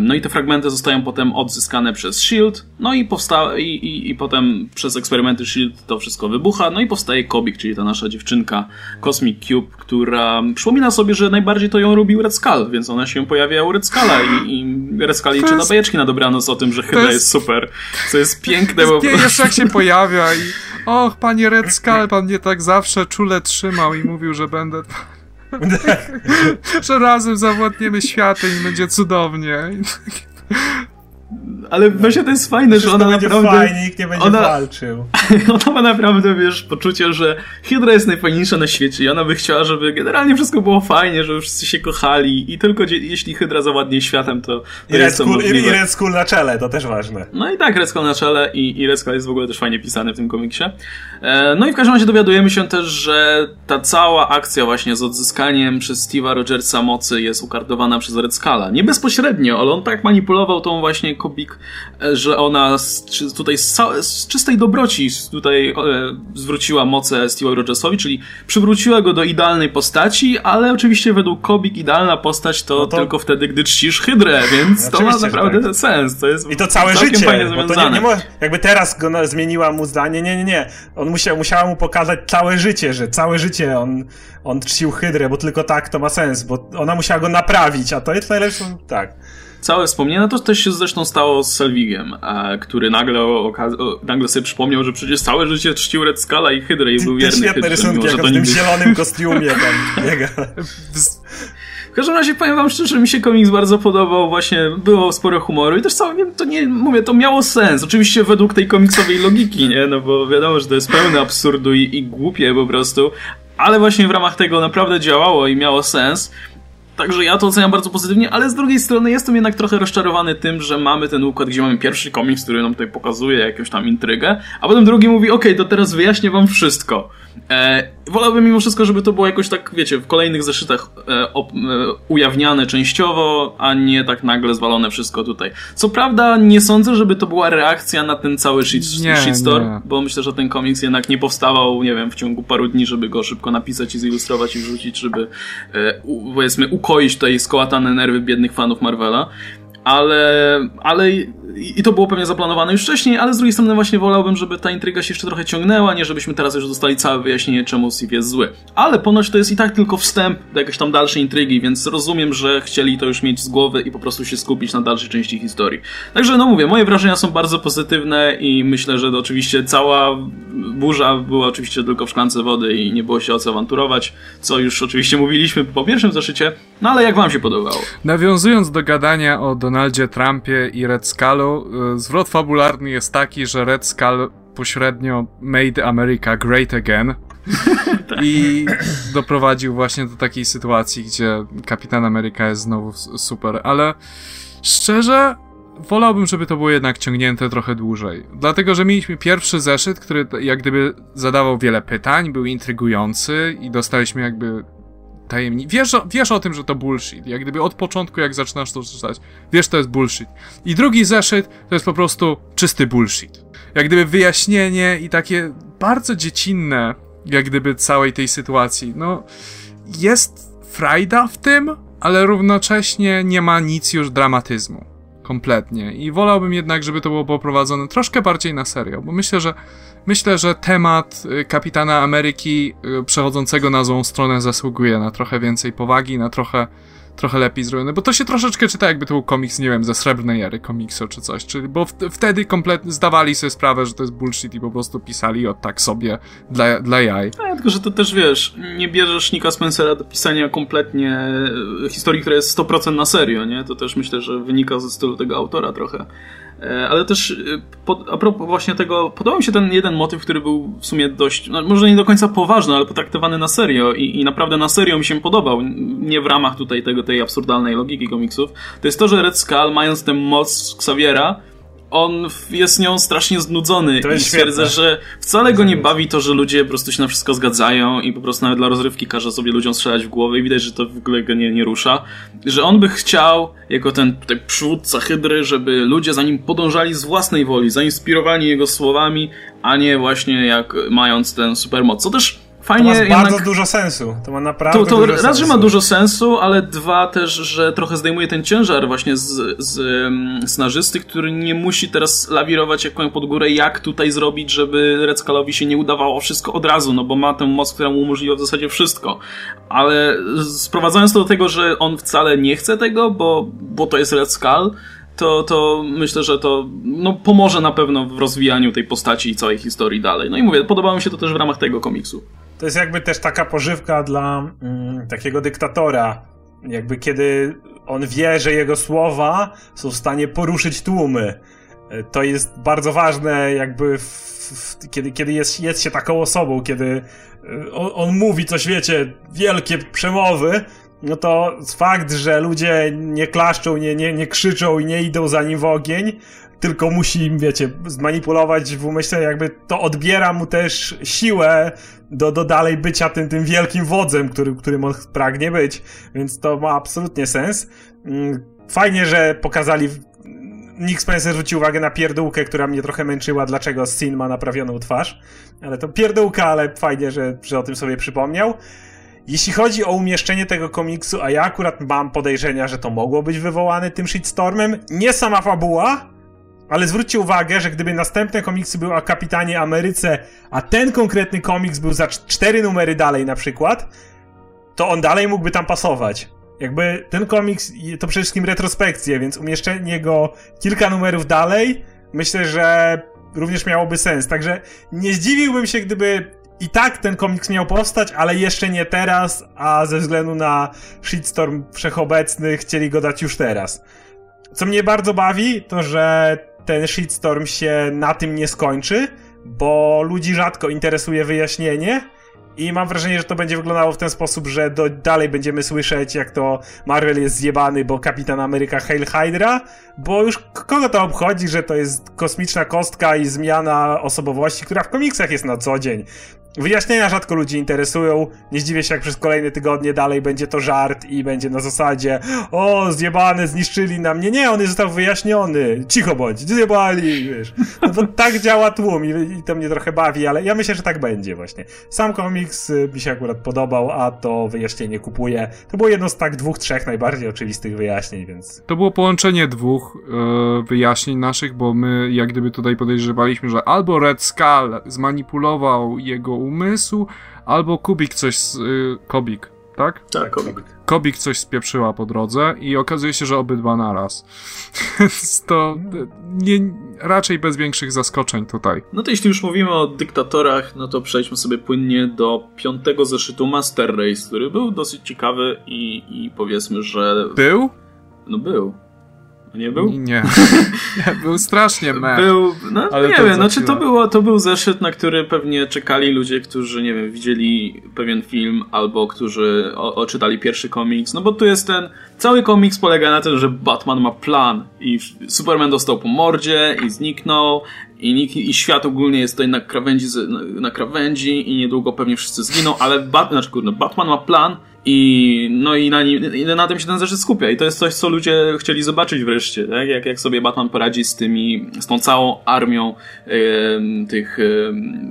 No i te fragmenty zostają potem odzyskane przez SHIELD, no i, powsta- i, i, i potem przez eksperymenty SHIELD to wszystko wybucha, no i powstaje Czyli ta nasza dziewczynka Cosmic Cube, która przypomina sobie, że najbardziej to ją lubił Red Skull, więc ona się pojawia u Red Skulla i, i Red Skull liczy na bajeczki na dobranoc o tym, że Hydra jest... jest... super, co jest piękne. Jest bo... Jeszcze jak się pojawia i och, panie Red Skull, pan mnie tak zawsze czule trzymał i mówił, że będę że razem zawładniemy światem i będzie cudownie. Ale właśnie to jest fajne, że ona naprawdę... fajnie, nikt nie będzie ona, walczył. Ona ma naprawdę, wiesz, poczucie, że Hydra jest najfajniejsza na świecie i ona by chciała, żeby generalnie wszystko było fajnie, żeby wszyscy się kochali i tylko jeśli Hydra zawładnie światem, to, to I jest Red Skull, I Red Skull na czele, to też ważne. No i tak, Red Skull na czele i, i Red Skull jest w ogóle też fajnie pisany w tym komiksie. E, no i w każdym razie dowiadujemy się też, że ta cała akcja właśnie z odzyskaniem przez Steve'a Rogersa mocy jest ukardowana przez Red Skulla. Nie bezpośrednio, ale on tak manipulował tą właśnie Kobik, e, że ona z, tutaj z, z, czystej dobroci tutaj e, zwróciła moce Steve'owi Rogersowi, czyli przywróciła go do idealnej postaci, ale oczywiście według Kobik idealna postać to, no to... tylko wtedy, gdy czcisz Hydrę, więc to ma naprawdę tak. sens. To jest I to całe życie, bo to nie, nie mo- jakby teraz go zmieniła mu zdanie, nie, nie, nie. On musiał, musiała mu pokazać całe życie, że całe życie on, on czcił Hydrę, bo tylko tak to ma sens, bo ona musiała go naprawić, a to jest najlepsze, tak całe wspomnienie, to też się zresztą stało z Selvigiem, który nagle, nagle sobie przypomniał, że przecież całe życie czcił Red Skulla i Hydrę i był wierny świetne rysunki, jak w tym zielonym kostiumie tam biega. W każdym razie powiem wam szczerze, mi się komiks bardzo podobał, właśnie było sporo humoru i też całe, to nie, mówię, to miało sens. Oczywiście według tej komiksowej logiki, nie, no bo wiadomo, że to jest pełne absurdu i, i głupie po prostu, ale właśnie w ramach tego naprawdę działało i miało sens. Także ja to oceniam bardzo pozytywnie, ale z drugiej strony jestem jednak trochę rozczarowany tym, że mamy ten układ, gdzie mamy pierwszy komiks, który nam tutaj pokazuje jakąś tam intrygę, a potem drugi mówi, ok, to teraz wyjaśnię wam wszystko. E, wolałbym mimo wszystko, żeby to było jakoś tak, wiecie, w kolejnych zeszytach e, op, e, ujawniane częściowo, a nie tak nagle zwalone wszystko tutaj. Co prawda nie sądzę, żeby to była reakcja na ten cały shit, nie, shitstorm, nie. bo myślę, że ten komiks jednak nie powstawał, nie wiem, w ciągu paru dni, żeby go szybko napisać i zilustrować i wrzucić, żeby e, u, powiedzmy ukoić tutaj skołatane nerwy biednych fanów Marvela ale, ale i to było pewnie zaplanowane już wcześniej, ale z drugiej strony właśnie wolałbym, żeby ta intryga się jeszcze trochę ciągnęła, nie żebyśmy teraz już dostali całe wyjaśnienie, czemu Steve jest zły. Ale ponoć to jest i tak tylko wstęp do jakiejś tam dalszej intrygi, więc rozumiem, że chcieli to już mieć z głowy i po prostu się skupić na dalszej części historii. Także no mówię, moje wrażenia są bardzo pozytywne i myślę, że to oczywiście cała burza była oczywiście tylko w szklance wody i nie było się o co awanturować, co już oczywiście mówiliśmy po pierwszym zeszycie, no ale jak wam się podobało? Nawiązując do gadania o Donaldzie Trumpie i Red Skullu, y, zwrot fabularny jest taki, że Red Skull pośrednio made America great again. I doprowadził właśnie do takiej sytuacji, gdzie Kapitan Ameryka jest znowu super, ale szczerze, wolałbym, żeby to było jednak ciągnięte trochę dłużej. Dlatego, że mieliśmy pierwszy zeszyt, który jak gdyby zadawał wiele pytań, był intrygujący i dostaliśmy jakby tajemnic. Wiesz, wiesz o tym, że to bullshit. Jak gdyby od początku, jak zaczynasz to czytać, wiesz, to jest bullshit. I drugi zeszyt to jest po prostu czysty bullshit. Jak gdyby wyjaśnienie i takie bardzo dziecinne, jak gdyby całej tej sytuacji. No, jest frajda w tym, ale równocześnie nie ma nic już dramatyzmu. Kompletnie. I wolałbym jednak, żeby to było poprowadzone troszkę bardziej na serio, bo myślę, że myślę, że temat y, kapitana Ameryki y, przechodzącego na złą stronę zasługuje na trochę więcej powagi, na trochę trochę lepiej zrobione, bo to się troszeczkę czyta jakby to był komiks, nie wiem, ze srebrnej ery komiksu czy coś, czyli, bo wtedy kompletnie zdawali sobie sprawę, że to jest bullshit i po prostu pisali o tak sobie dla, dla jaj. A, tylko, że to też wiesz, nie bierzesz Nika Spencera do pisania kompletnie e, historii, która jest 100% na serio, nie? To też myślę, że wynika ze stylu tego autora trochę. E, ale też e, a propos właśnie tego, podobał mi się ten jeden motyw, który był w sumie dość, no może nie do końca poważny, ale potraktowany na serio i, i naprawdę na serio mi się podobał, nie w ramach tutaj tego, tej absurdalnej logiki komiksów. To jest to, że Red Skull, mając tę moc Xaviera, on jest nią strasznie znudzony to i stwierdza, że wcale go nie bawi to, że ludzie po prostu się na wszystko zgadzają i po prostu nawet dla rozrywki każe sobie ludziom strzelać w głowę i widać, że to w ogóle go nie, nie rusza. Że on by chciał, jako ten tutaj przywódca Hydry, żeby ludzie za nim podążali z własnej woli, zainspirowani jego słowami, a nie właśnie jak mając ten supermoc. Co też fajnie. To ma jednak... bardzo dużo sensu. To ma naprawdę. To, to raz, sensu. że ma dużo sensu, ale dwa też, że trochę zdejmuje ten ciężar właśnie z, z um, scenarzysty, który nie musi teraz lawirować jak pod górę, jak tutaj zrobić, żeby Red Skullowi się nie udawało wszystko od razu, no bo ma tę moc, która mu umożliwia w zasadzie wszystko. Ale sprowadzając to do tego, że on wcale nie chce tego, bo, bo to jest Red Skull, to, to myślę, że to no, pomoże na pewno w rozwijaniu tej postaci i całej historii dalej. No i mówię, podobało mi się to też w ramach tego komiksu. To jest jakby też taka pożywka dla mm, takiego dyktatora. Jakby kiedy on wie, że jego słowa są w stanie poruszyć tłumy. To jest bardzo ważne, jakby w, w, kiedy, kiedy jest, jest się taką osobą, kiedy on, on mówi coś, wiecie, wielkie przemowy, no to fakt, że ludzie nie klaszczą, nie, nie, nie krzyczą i nie idą za nim w ogień, tylko musi im, wiecie, zmanipulować w umyśle, jakby to odbiera mu też siłę do, do dalej bycia tym, tym wielkim wodzem, który, którym on pragnie być, więc to ma absolutnie sens. Fajnie, że pokazali Nick Spencer zwrócił uwagę na pierdółkę, która mnie trochę męczyła, dlaczego Sin ma naprawioną twarz. Ale to pierdółka, ale fajnie, że, że o tym sobie przypomniał. Jeśli chodzi o umieszczenie tego komiksu, a ja akurat mam podejrzenia, że to mogło być wywołane tym shitstormem, nie sama fabuła, ale zwróćcie uwagę, że gdyby następne komiksy były o Kapitanie Ameryce, a ten konkretny komiks był za cztery numery dalej na przykład, to on dalej mógłby tam pasować. Jakby ten komiks to przede wszystkim retrospekcje, więc umieszczenie go kilka numerów dalej, myślę, że również miałoby sens. Także nie zdziwiłbym się, gdyby i tak ten komiks miał powstać, ale jeszcze nie teraz, a ze względu na shitstorm wszechobecny chcieli go dać już teraz. Co mnie bardzo bawi, to że ten shitstorm się na tym nie skończy, bo ludzi rzadko interesuje wyjaśnienie. I mam wrażenie, że to będzie wyglądało w ten sposób, że do, dalej będziemy słyszeć, jak to Marvel jest zjebany, bo Kapitan Ameryka Hail Hydra, bo już kogo to obchodzi, że to jest kosmiczna kostka i zmiana osobowości, która w komiksach jest na co dzień. Wyjaśnienia rzadko ludzi interesują. Nie zdziwię się, jak przez kolejne tygodnie dalej będzie to żart i będzie na zasadzie o, zjebane, zniszczyli nam. Nie, nie, on został wyjaśniony. Cicho bądź, zjebali, wiesz. No to tak działa tłum i, i to mnie trochę bawi, ale ja myślę, że tak będzie właśnie. Sam komiks y, mi się akurat podobał, a to wyjaśnienie kupuję. To było jedno z tak dwóch, trzech najbardziej oczywistych wyjaśnień, więc... To było połączenie dwóch e, wyjaśnień naszych, bo my jak gdyby tutaj podejrzewaliśmy, że albo Red Skull zmanipulował jego umysł, albo Kubik coś z... Y, Kobik, tak? Tak, Kobik. Kobik coś spieprzyła po drodze i okazuje się, że obydwa naraz. Więc to nie, raczej bez większych zaskoczeń tutaj. No to jeśli już mówimy o dyktatorach, no to przejdźmy sobie płynnie do piątego zeszytu Master Race, który był dosyć ciekawy i, i powiedzmy, że... Był? No był. Nie był? Nie. nie był strasznie mech. Był, no Ale nie wiem, znaczy to, było, to był zeszyt, na który pewnie czekali ludzie, którzy, nie wiem, widzieli pewien film albo którzy o, oczytali pierwszy komiks, no bo tu jest ten, cały komiks polega na tym, że Batman ma plan i Superman dostał po mordzie i zniknął i, i świat ogólnie jest tutaj na krawędzi, na krawędzi i niedługo pewnie wszyscy zginą, ale Bat, znaczy, kurde, Batman ma plan i, no i na, nim, i na tym się ten zeszyt skupia. I to jest coś, co ludzie chcieli zobaczyć wreszcie, tak? Jak, jak sobie Batman poradzi z tymi, z tą całą armią e, tych e,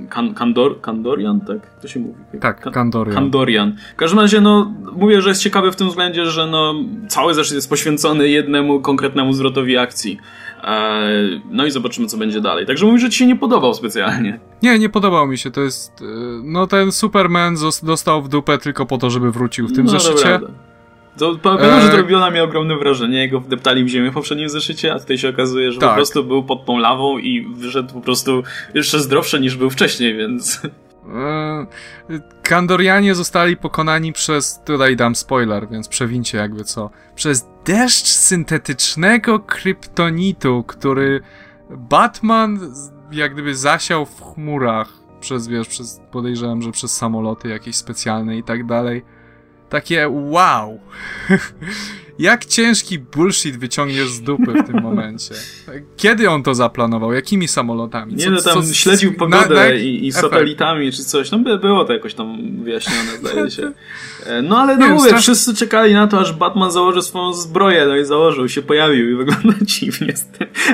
kan, Kandor, Kandorian, tak? To się mówi. Tak, Kandorian. Kandorian. W każdym razie, no, mówię, że jest ciekawy w tym względzie, że no, cały zeszyt jest poświęcony jednemu konkretnemu zwrotowi akcji. E, no i zobaczymy, co będzie dalej. Także mówisz, że ci się nie podobał specjalnie. Nie, nie podobał mi się. To jest. E, no, ten Superman dostał w dupę tylko po to, żeby wrócił w tym no, zeszycie. To pamiętam, że to robiło na mnie ogromne wrażenie. Jego wdeptali w ziemię w poprzednim zeszycie, a tutaj się okazuje, że tak. po prostu był pod tą lawą i wyszedł po prostu jeszcze zdrowszy niż był wcześniej, więc. E, Kandorianie zostali pokonani przez, tutaj dam spoiler, więc przewincie jakby co, przez deszcz syntetycznego kryptonitu, który Batman jak gdyby zasiał w chmurach przez, wiesz, przez, podejrzewam, że przez samoloty jakieś specjalne i tak dalej. Takie wow! Jak ciężki bullshit wyciągniesz z dupy w tym momencie? Kiedy on to zaplanował? Jakimi samolotami? Co, nie no, tam co, śledził pogodę na, na i, i satelitami czy coś. No by, było to jakoś tam wyjaśnione, zdaje się. E, no ale no mówię, wszyscy czekali na to, aż Batman założy swoją zbroję, no i założył się, pojawił i wygląda dziwnie.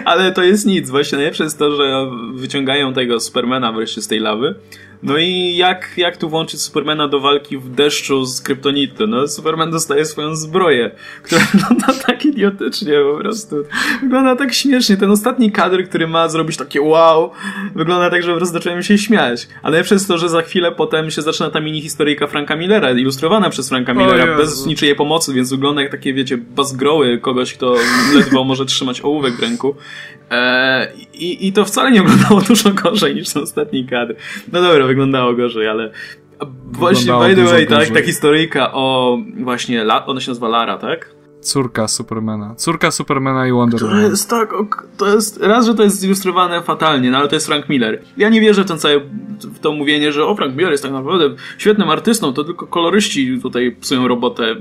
Ale to jest nic. Właśnie najlepsze jest to, że wyciągają tego Supermana wreszcie z tej lawy no i jak, jak tu włączyć Supermana do walki w deszczu z kryptonitu? No, Superman dostaje swoją zbroję, wygląda tak idiotycznie po prostu. Wygląda tak śmiesznie. Ten ostatni kadr, który ma zrobić takie wow, wygląda tak, że po prostu zacząłem się śmiać. Ale przez to, że za chwilę potem się zaczyna ta mini historyjka Franka Millera, ilustrowana przez Franka Millera, bez niczyjej pomocy, więc wygląda jak takie, wiecie, bazgroły kogoś, kto ledwo może trzymać ołówek w ręku. Eee, i, I to wcale nie wyglądało dużo gorzej niż ten ostatni kadr. No dobra, wyglądało gorzej, ale właśnie, by the way, tak, ta historyjka o właśnie, ona się nazywa Lara, tak? Córka Supermana. Córka Supermana i Wonder Woman. To jest tak, to jest, raz, że to jest zilustrowane fatalnie, no ale to jest Frank Miller. Ja nie wierzę w, ten cały, w to mówienie, że o, Frank Miller jest tak naprawdę świetnym artystą, to tylko koloryści tutaj psują robotę.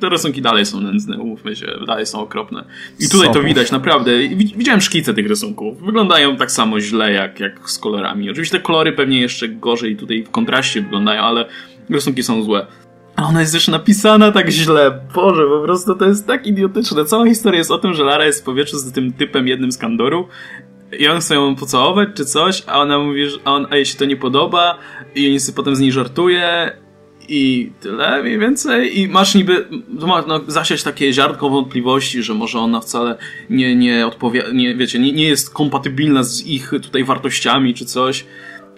Te rysunki dalej są nędzne, umówmy się, dalej są okropne. I tutaj to widać, naprawdę. Widziałem szkice tych rysunków. Wyglądają tak samo źle, jak, jak z kolorami. Oczywiście te kolory pewnie jeszcze gorzej tutaj w kontraście wyglądają, ale rysunki są złe. A ona jest już napisana tak źle. Boże, po prostu to jest tak idiotyczne. Cała historia jest o tym, że Lara jest w powietrzu z tym typem jednym z Kandoru i on chce ją pocałować czy coś, a ona mówi, że on, a jej się to nie podoba i on sobie potem z niej żartuje i tyle mniej więcej. I masz niby no, zasiać takie ziarnko wątpliwości, że może ona wcale nie, nie odpowiada, nie, wiecie, nie, nie jest kompatybilna z ich tutaj wartościami czy coś.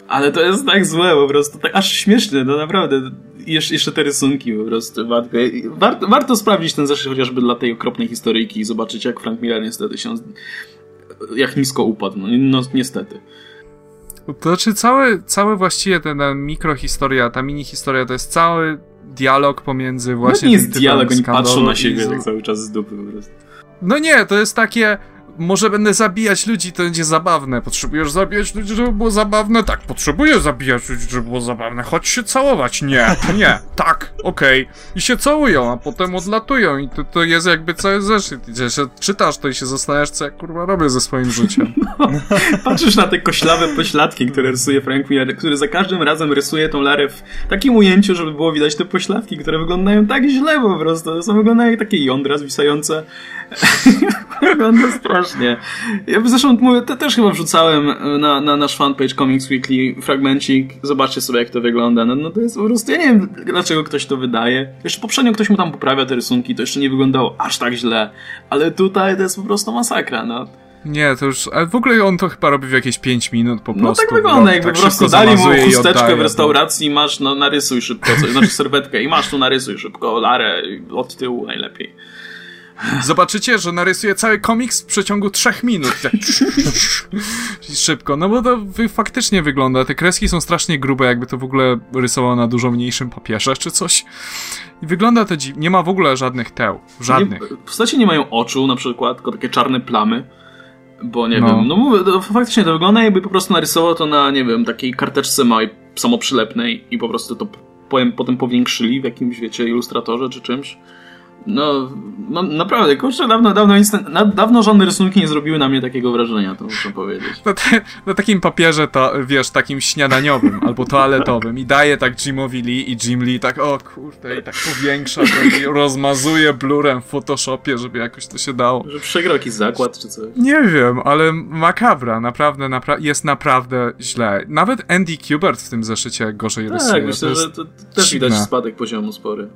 Ale to jest tak złe po prostu, tak aż śmieszne, no naprawdę jeszcze, jeszcze te rysunki po prostu. Warto, warto sprawdzić ten zeszyt chociażby dla tej okropnej historyjki i zobaczyć, jak Frank Miller niestety się. jak nisko upadł. No, no niestety. To znaczy, całe, całe właściwie ta, ta mikrohistoria, ta mini historia to jest cały dialog pomiędzy właśnie. No nie jest dialog, oni patrzą na siebie tak cały czas z dupy po prostu. No nie, to jest takie może będę zabijać ludzi, to będzie zabawne. Potrzebujesz zabijać ludzi, żeby było zabawne? Tak, potrzebuję zabijać ludzi, żeby było zabawne. Chodź się całować. Nie, nie, tak, okej. Okay. I się całują, a potem odlatują i to, to jest jakby cały zeszyt. Się czytasz to i się zastanawiasz, co ja kurwa robię ze swoim życiem. No, patrzysz na te koślawe pośladki, które rysuje Frank Miller, który za każdym razem rysuje tą Larę w takim ujęciu, żeby było widać te pośladki, które wyglądają tak źle po prostu. Są wyglądają jak takie jądra zwisające. Wygląda strasznie. Ja zresztą mówię, te też chyba wrzucałem na, na nasz fanpage Comics Weekly fragmencik. Zobaczcie sobie, jak to wygląda. No, no to jest po prostu, ja nie wiem, dlaczego ktoś to wydaje. Jeszcze poprzednio ktoś mu tam poprawia te rysunki, to jeszcze nie wyglądało aż tak źle. Ale tutaj to jest po prostu masakra, no. Nie, to już. Ale w ogóle on to chyba robi w jakieś 5 minut po prostu. No tak wygląda, jakby tak po prostu dali mu chusteczkę w restauracji, masz, no narysuj szybko coś, znaczy serwetkę i masz tu narysuj szybko, larę od tyłu najlepiej. Zobaczycie, że narysuje cały komiks w przeciągu 3 minut. Tak. Szybko, no bo to faktycznie wygląda. Te kreski są strasznie grube, jakby to w ogóle rysował na dużo mniejszym papierze czy coś. I wygląda to dziwnie. Nie ma w ogóle żadnych teł. Żadnych. Nie, postacie nie mają oczu na przykład, tylko takie czarne plamy. Bo nie No. wiem, no mówię, to faktycznie to wygląda jakby po prostu narysował to na, nie wiem, takiej karteczce małej, samoprzylepnej i po prostu to potem, potem powiększyli w jakimś, wiecie, ilustratorze czy czymś. No, no naprawdę, kurczę, dawno, dawno, dawno żadne rysunki nie zrobiły na mnie takiego wrażenia, to muszę powiedzieć. Na, te, na takim papierze to, wiesz, takim śniadaniowym albo toaletowym i daje tak Jimowi Lee i Jim Lee tak, o kurde, i tak powiększa to i rozmazuje blurem w Photoshopie, żeby jakoś to się dało. Że przegrał jakiś zakład czy coś. Nie wiem, ale makabra, naprawdę, napra- jest naprawdę źle. Nawet Andy Kubert w tym zeszycie gorzej rysuje. Tak, To myślę, jest że to, to też dziwne. widać spadek poziomu spory.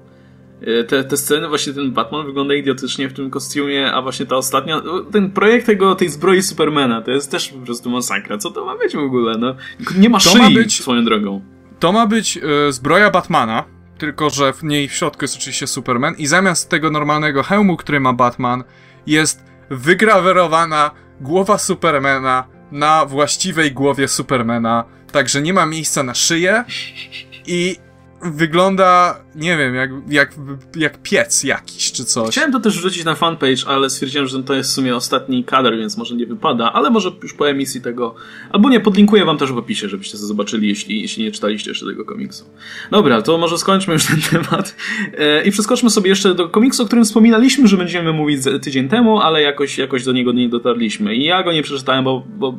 E, Te, te sceny, właśnie ten Batman wygląda idiotycznie w tym kostiumie, a właśnie ta ostatnia, ten projekt tego, tej zbroi Supermana, to jest też po prostu masakra. Co to ma być w ogóle, no? Nie ma To szyi ma być- swoją drogą. To ma być e, zbroja Batmana, tylko że w niej w środku jest oczywiście Superman i zamiast tego normalnego hełmu, który ma Batman, jest wygrawerowana głowa Supermana na właściwej głowie Supermana, także nie ma miejsca na szyję i wygląda, nie wiem, jak, jak, jak piec jakiś czy coś. Chciałem to też wrzucić na fanpage, ale stwierdziłem, że to jest w sumie ostatni kadr, więc może nie wypada, ale może już po emisji tego, albo nie, podlinkuję wam też w opisie, żebyście to zobaczyli, jeśli, jeśli nie czytaliście jeszcze tego komiksu. Dobra, to może skończmy już ten temat e, i przeskoczmy sobie jeszcze do komiksu, o którym wspominaliśmy, że będziemy mówić tydzień temu, ale jakoś, jakoś do niego nie dotarliśmy i ja go nie przeczytałem, bo, bo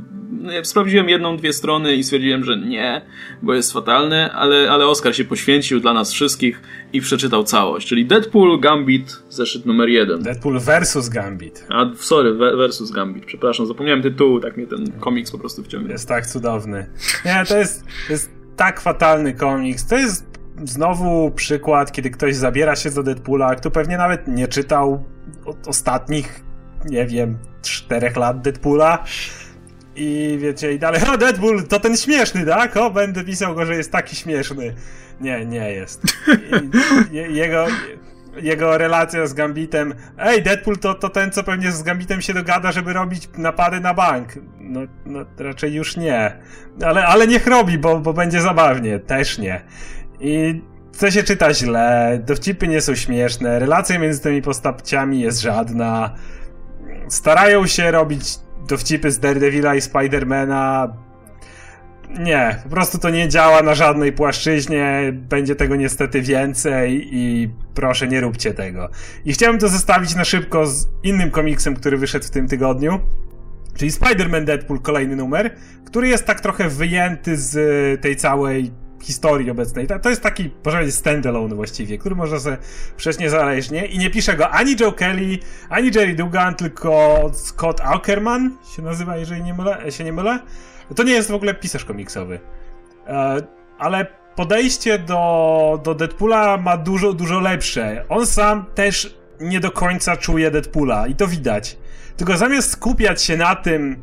sprawdziłem jedną, dwie strony i stwierdziłem, że nie, bo jest fatalny, ale, ale Oskar się poświęcił dla nas wszystkich i przeczytał całość, czyli Deadpool, Gambit, zeszyt numer jeden. Deadpool versus Gambit. A, sorry, versus Gambit, przepraszam, zapomniałem tytułu, tak mnie ten komiks po prostu wciągnął. Jest tak cudowny. Nie, to jest, to jest tak fatalny komiks. To jest znowu przykład, kiedy ktoś zabiera się za Deadpoola, kto pewnie nawet nie czytał od ostatnich, nie wiem, czterech lat Deadpoola. I wiecie, i dalej, o Deadpool, to ten śmieszny, tak? O, będę pisał go, że jest taki śmieszny. Nie, nie jest. I, je, jego, jego relacja z Gambitem. Ej, Deadpool to, to ten, co pewnie z Gambitem się dogada, żeby robić napady na bank. No, no raczej już nie. Ale, ale niech robi, bo, bo będzie zabawnie. Też nie. I co się czyta źle, dowcipy nie są śmieszne, relacja między tymi postaciami jest żadna. Starają się robić dowcipy z Daredevila i Spidermana. Nie, po prostu to nie działa na żadnej płaszczyźnie. Będzie tego niestety więcej i proszę nie róbcie tego. I chciałem to zestawić na szybko z innym komiksem, który wyszedł w tym tygodniu. Czyli Spider-Man Deadpool, kolejny numer, który jest tak trochę wyjęty z tej całej historii obecnej. To jest taki, można powiedzieć, standalone właściwie, który można sobie przejść niezależnie i nie pisze go ani Joe Kelly, ani Jerry Dugan, tylko Scott Aukerman się nazywa, jeżeli nie mylę, się nie mylę. To nie jest w ogóle pisarz komiksowy. E, ale podejście do, do Deadpoola ma dużo, dużo lepsze. On sam też nie do końca czuje Deadpoola i to widać. Tylko zamiast skupiać się na tym,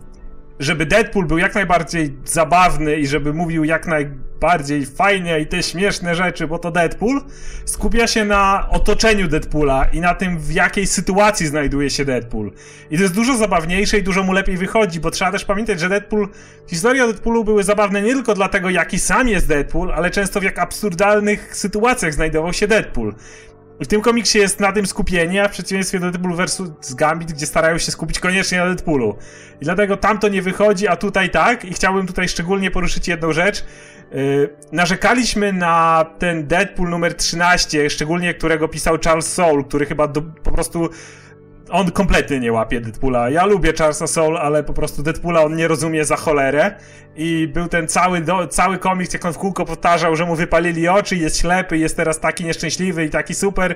żeby Deadpool był jak najbardziej zabawny i żeby mówił jak najbardziej fajnie i te śmieszne rzeczy, bo to Deadpool, skupia się na otoczeniu Deadpoola i na tym, w jakiej sytuacji znajduje się Deadpool. I to jest dużo zabawniejsze i dużo mu lepiej wychodzi, bo trzeba też pamiętać, że Deadpool, historie o Deadpoolu były zabawne nie tylko dlatego, jaki sam jest Deadpool, ale często w jak absurdalnych sytuacjach znajdował się Deadpool. W tym komiksie jest na tym skupienie, a w przeciwieństwie do Deadpool vs. Gambit, gdzie starają się skupić koniecznie na Deadpoolu. I dlatego tam to nie wychodzi, a tutaj tak. I chciałbym tutaj szczególnie poruszyć jedną rzecz. Yy, narzekaliśmy na ten Deadpool numer 13, szczególnie którego pisał Charles Soule, który chyba do, po prostu on kompletnie nie łapie Deadpoola. Ja lubię Charlesa Soule, ale po prostu Deadpoola on nie rozumie za cholerę. I był ten cały, do, cały komiks, jak on w kółko powtarzał, że mu wypalili oczy, jest ślepy, jest teraz taki nieszczęśliwy i taki super.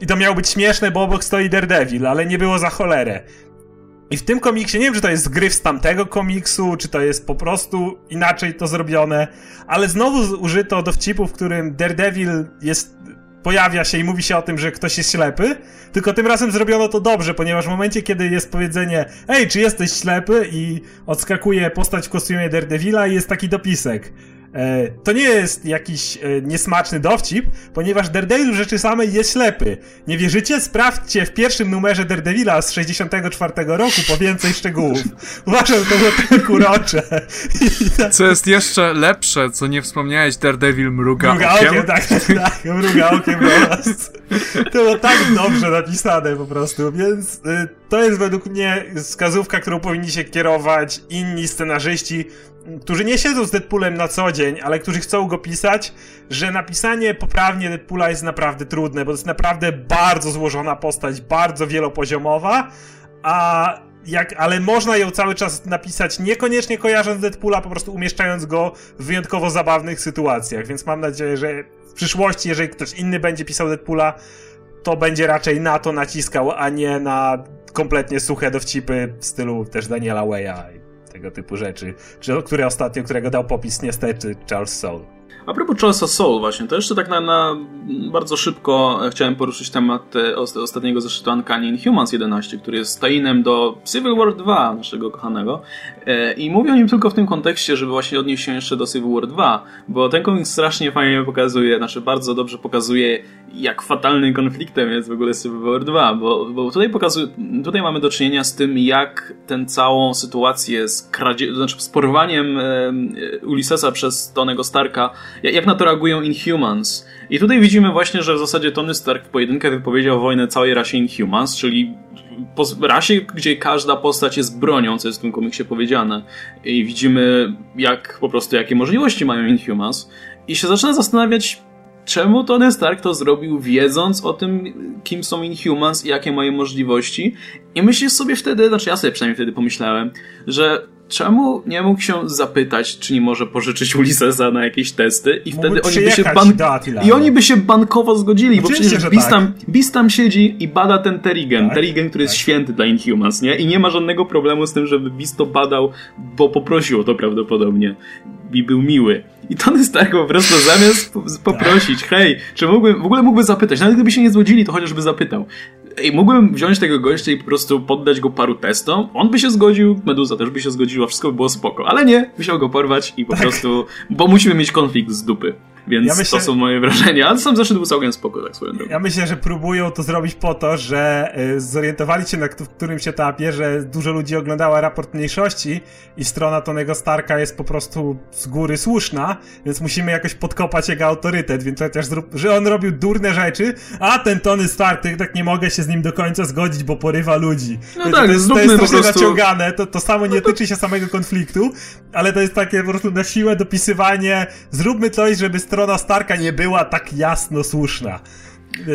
I to miało być śmieszne, bo obok stoi Daredevil, ale nie było za cholerę. I w tym komiksie, nie wiem, czy to jest gryf z tamtego komiksu, czy to jest po prostu inaczej to zrobione, ale znowu użyto dowcipu, w którym Daredevil jest pojawia się i mówi się o tym, że ktoś jest ślepy, tylko tym razem zrobiono to dobrze, ponieważ w momencie, kiedy jest powiedzenie ej, czy jesteś ślepy i odskakuje postać w kostiumie Daredevila i jest taki dopisek. E, to nie jest jakiś e, niesmaczny dowcip, ponieważ Daredevil w rzeczy samej jest ślepy. Nie wierzycie? Sprawdźcie w pierwszym numerze Daredevila z 64 roku po więcej szczegółów. Uważam, to było tak urocze. Co jest jeszcze lepsze, co nie wspomniałeś, Daredevil mruga, mruga okiem. okiem tak, tak, mruga okiem nas. To było tak dobrze napisane po prostu, więc y, to jest według mnie wskazówka, którą powinni się kierować inni scenarzyści, którzy nie siedzą z Deadpoolem na co dzień, ale którzy chcą go pisać, że napisanie poprawnie Deadpoola jest naprawdę trudne, bo to jest naprawdę bardzo złożona postać, bardzo wielopoziomowa, a jak, ale można ją cały czas napisać niekoniecznie kojarząc Deadpoola, po prostu umieszczając go w wyjątkowo zabawnych sytuacjach, więc mam nadzieję, że w przyszłości, jeżeli ktoś inny będzie pisał Deadpoola, to będzie raczej na to naciskał, a nie na kompletnie suche dowcipy w stylu też Daniela Waya tego typu rzeczy, czy, które ostatnio, którego dał popis niestety Charles Soule. A propos Charlesa Soul właśnie, to jeszcze tak na, na bardzo szybko chciałem poruszyć temat e, ostatniego zeszytu Uncanny Inhumans 11, który jest tajinem do Civil War 2 naszego kochanego i mówię o nim tylko w tym kontekście, żeby właśnie odnieść się jeszcze do Civil War 2, bo ten komiks strasznie fajnie pokazuje, znaczy bardzo dobrze pokazuje jak fatalnym konfliktem jest w ogóle Civil War 2, bo, bo tutaj pokazuje, tutaj mamy do czynienia z tym, jak tę całą sytuację z kradzie, znaczy z porwaniem e, Ulyssesa przez Tonego Starka jak na to reagują Inhumans. I tutaj widzimy właśnie, że w zasadzie Tony Stark w pojedynkę wypowiedział wojnę całej rasie Inhumans, czyli rasie, gdzie każda postać jest bronią, co jest w tym komiksie powiedziane. I widzimy, jak po prostu, jakie możliwości mają Inhumans. I się zaczyna zastanawiać, czemu Tony Stark to zrobił, wiedząc o tym, kim są Inhumans i jakie mają możliwości. I myślisz sobie wtedy, znaczy ja sobie przynajmniej wtedy pomyślałem, że czemu nie mógł się zapytać, czy nie może pożyczyć Ulyssesa na jakieś testy i wtedy oni by się ban... i oni by się bankowo zgodzili, Oczywiście, bo przecież Beast, tak. tam, Beast tam siedzi i bada ten Terrigen, tak, Terrigen, który tak. jest święty dla Inhumans, nie? I nie ma żadnego problemu z tym, żeby Beast to badał, bo poprosił o to prawdopodobnie i był miły. I Tony Stark po prostu zamiast poprosić, hej, czy mógłbym, w ogóle mógłby zapytać, nawet gdyby się nie zgodzili, to chociażby zapytał. Ej, mógłbym wziąć tego gościa i po prostu poddać go paru testom. On by się zgodził, Meduza też by się zgodziła, wszystko by było spoko. Ale nie, musiał go porwać i po tak. prostu, bo musimy mieć konflikt z dupy. Więc ja myślę, to są moje wrażenia. Ale sam zeszedł był całkiem spoko, tak swoją drogą. Ja myślę, że próbują to zrobić po to, że y, zorientowali się na w którymś etapie, że dużo ludzi oglądała raport mniejszości i strona Tonego Starka jest po prostu z góry słuszna, więc musimy jakoś podkopać jego autorytet, więc chociaż zrób, że on robił durne rzeczy, a ten Tony Stark, tak nie mogę się z nim do końca zgodzić, bo porywa ludzi. No tak, to jest, to jest troszkę prostu... naciągane, to, to samo nie tyczy się samego konfliktu, ale to jest takie po prostu na siłę dopisywanie, zróbmy coś, żeby strona Starka nie była tak jasno słuszna.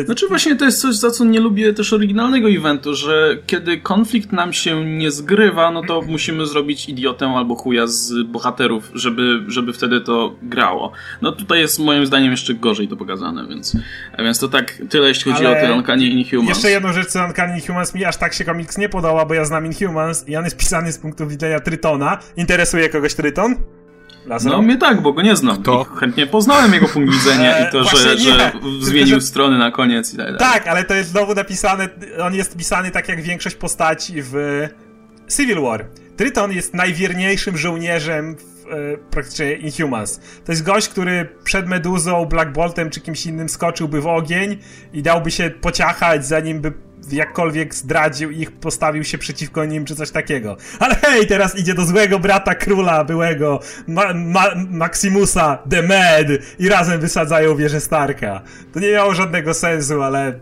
Znaczy właśnie to jest coś, za co nie lubię też oryginalnego eventu, że kiedy konflikt nam się nie zgrywa, no to musimy zrobić idiotę albo chuja z bohaterów, żeby, żeby wtedy to grało. No tutaj jest moim zdaniem jeszcze gorzej to pokazane, więc, więc to tak tyle jeśli chodzi Ale o te Uncanny Inhumans. Jeszcze jedną rzecz co Uncanny Inhumans mi aż tak się komiks nie podoba, bo ja znam Inhumans i on jest pisany z punktu widzenia Trytona. Interesuje kogoś Tryton? No mnie tak, bo go nie znam. To chętnie poznałem jego punkt widzenia i to, że, że zmienił strony na koniec i tak dalej. Tak, ale to jest znowu napisane, on jest pisany tak jak większość postaci w Civil War. Triton jest najwierniejszym żołnierzem w e, praktycznie Inhumans. To jest gość, który przed Meduzą, Black Boltem czy kimś innym skoczyłby w ogień i dałby się pociachać, zanim by jakkolwiek zdradził ich, postawił się przeciwko nim, czy coś takiego. Ale hej, teraz idzie do złego brata króla byłego, Ma Ma Maximusa, The Mad i razem wysadzają wieżę Starka. To nie miało żadnego sensu, ale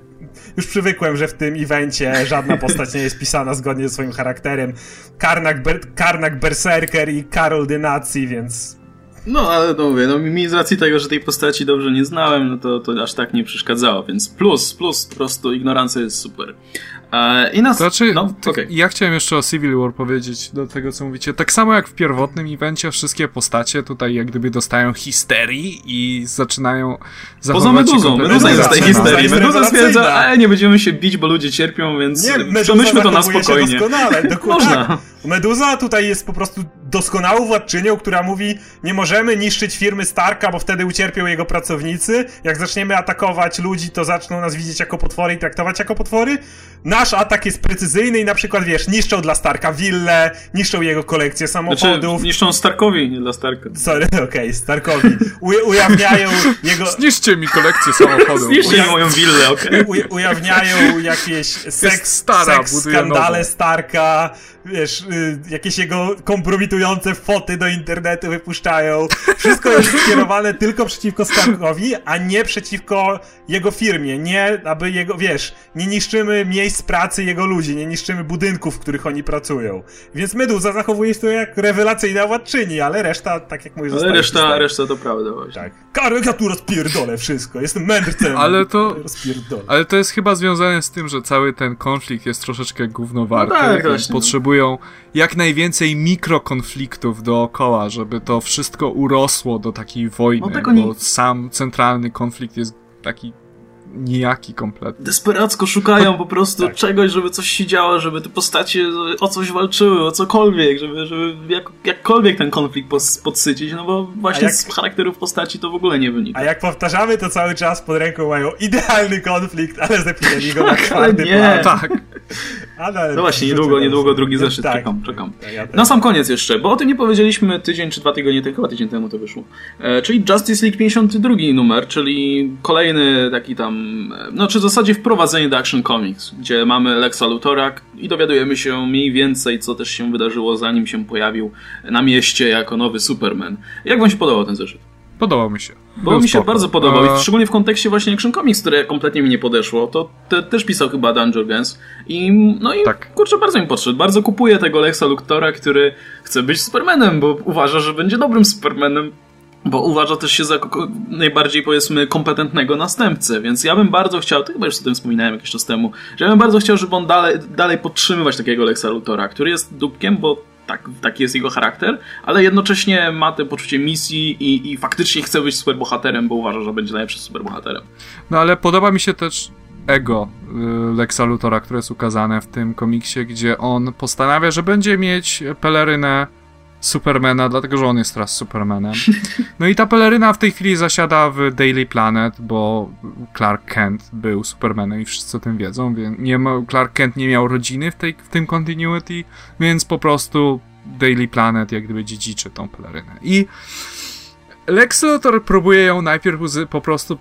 już przywykłem, że w tym evencie żadna postać nie jest pisana zgodnie ze swoim charakterem. Karnak, Ber Karnak Berserker i Karol de Nazi, więc no, ale no mówię, no mi z racji tego, że tej postaci dobrze nie znałem, no to, to aż tak nie przeszkadzało, więc plus, plus, po prostu ignorancja jest super. E, I nas... Znaczy, no, tak, okej. ja chciałem jeszcze o Civil War powiedzieć do tego, co mówicie. Tak samo jak w pierwotnym evencie, wszystkie postacie tutaj jak gdyby dostają histerii i zaczynają Poza zachowywać się Meduzą, Meduza jest z tej histerii. Meduza stwierdza, a nie będziemy się bić, bo ludzie cierpią, więc Nie, przemyślmy to na spokojnie. Się doskonale, dokładnie. Można. Meduza tutaj jest po prostu doskonałą władczynią, która mówi, nie możemy niszczyć firmy Starka, bo wtedy ucierpią jego pracownicy. Jak zaczniemy atakować ludzi, to zaczną nas widzieć jako potwory i traktować jako potwory. Nasz atak jest precyzyjny i na przykład, wiesz, niszczą dla Starka willę, niszczą jego kolekcję Znaczy, samochodów. niszczą Starkowi, nie dla Starka. Sorry, okej, Starkowi. U- ujawniają jego... Zniszczcie mi kolekcję samochodów. Zniszczcie Uja- moją willę, okej? U- ujawniają jakieś seks, stara, seks skandale nową. Starka, wiesz, jakieś jego kompromitujące foty do internetu wypuszczają. Wszystko jest skierowane tylko przeciwko Starkowi, a nie przeciwko jego firmie. Nie, aby jego, wiesz, nie niszczymy miejsc pracy jego ludzi, nie niszczymy budynków, w których oni pracują. Więc Meduza zachowuje się tu jak rewelacyjna władczyni, ale reszta, tak jak mówisz, Ale reszta, historią. reszta to prawda właśnie. Tak. Karek, ja tu rozpierdolę wszystko. Jestem mędrcem. Ale to- Rozpierdolę. Ale to jest chyba związane z tym, że cały ten konflikt jest troszeczkę gównowarty, No tak, no. potrzebują jak najwięcej mikrokonfliktów dookoła, żeby to wszystko urosło do takiej wojny, No bo sam centralny konflikt jest taki nijaki kompletnie. Desperacko szukają po prostu Tak. czegoś, żeby coś się działo, żeby te postacie o coś walczyły, o cokolwiek, żeby, żeby jak, jakkolwiek ten konflikt podsycić, no bo właśnie jak- z charakterów postaci to w ogóle nie wynika. A jak powtarzamy to cały czas pod ręką mają idealny konflikt, ale zepchnęli go na Tak, ale nie. plan. Tak, Ale No właśnie, niedługo, go niedługo drugi zeszyt, Tak. czekam, czekam. Tak, ja. Na sam koniec jeszcze, bo o tym nie powiedzieliśmy tydzień czy dwa tygodnie chyba tydzień temu to wyszło. E, czyli Justice League 52 numer, czyli kolejny taki tam, e, no czy w zasadzie wprowadzenie do Action Comics, gdzie mamy Lexa Luthora i dowiadujemy się mniej więcej, co też się wydarzyło, zanim się pojawił na mieście jako nowy Superman. Jak wam się podobał ten zeszyt? podobał mi się. Bo Był mi się spoko. bardzo podobał, E, i szczególnie w kontekście właśnie Action Comics, które kompletnie mi nie podeszło. To te, też pisał chyba Dan Jorgens. I no i Tak. kurczę, bardzo mi podszedł. Bardzo kupuję tego Lexa Luthora, który chce być Supermanem, bo uważa, że będzie dobrym Supermanem. Bo uważa też się za najbardziej, powiedzmy, kompetentnego następcę, więc ja bym bardzo chciał, to chyba już o tym wspominałem jakiś czas temu, że ja bym bardzo chciał, żeby on dalej, dalej podtrzymywać takiego Lexa Luthora, który jest dupkiem, bo tak, taki jest jego charakter, ale jednocześnie ma to poczucie misji i, i faktycznie chce być superbohaterem, bo uważa, że będzie najlepszym superbohaterem. No ale podoba mi się też ego y, Lexa Luthora, które jest ukazane w tym komiksie, gdzie on postanawia, że będzie mieć pelerynę Supermana, dlatego że on jest teraz Supermanem. No i ta peleryna w tej chwili zasiada w Daily Planet, bo Clark Kent był Supermanem i wszyscy o tym wiedzą, więc nie ma, Clark Kent nie miał rodziny w, tej, w tym continuity, więc po prostu Daily Planet jak gdyby dziedziczy tą pelerynę. I Lex Luthor próbuje ją najpierw po prostu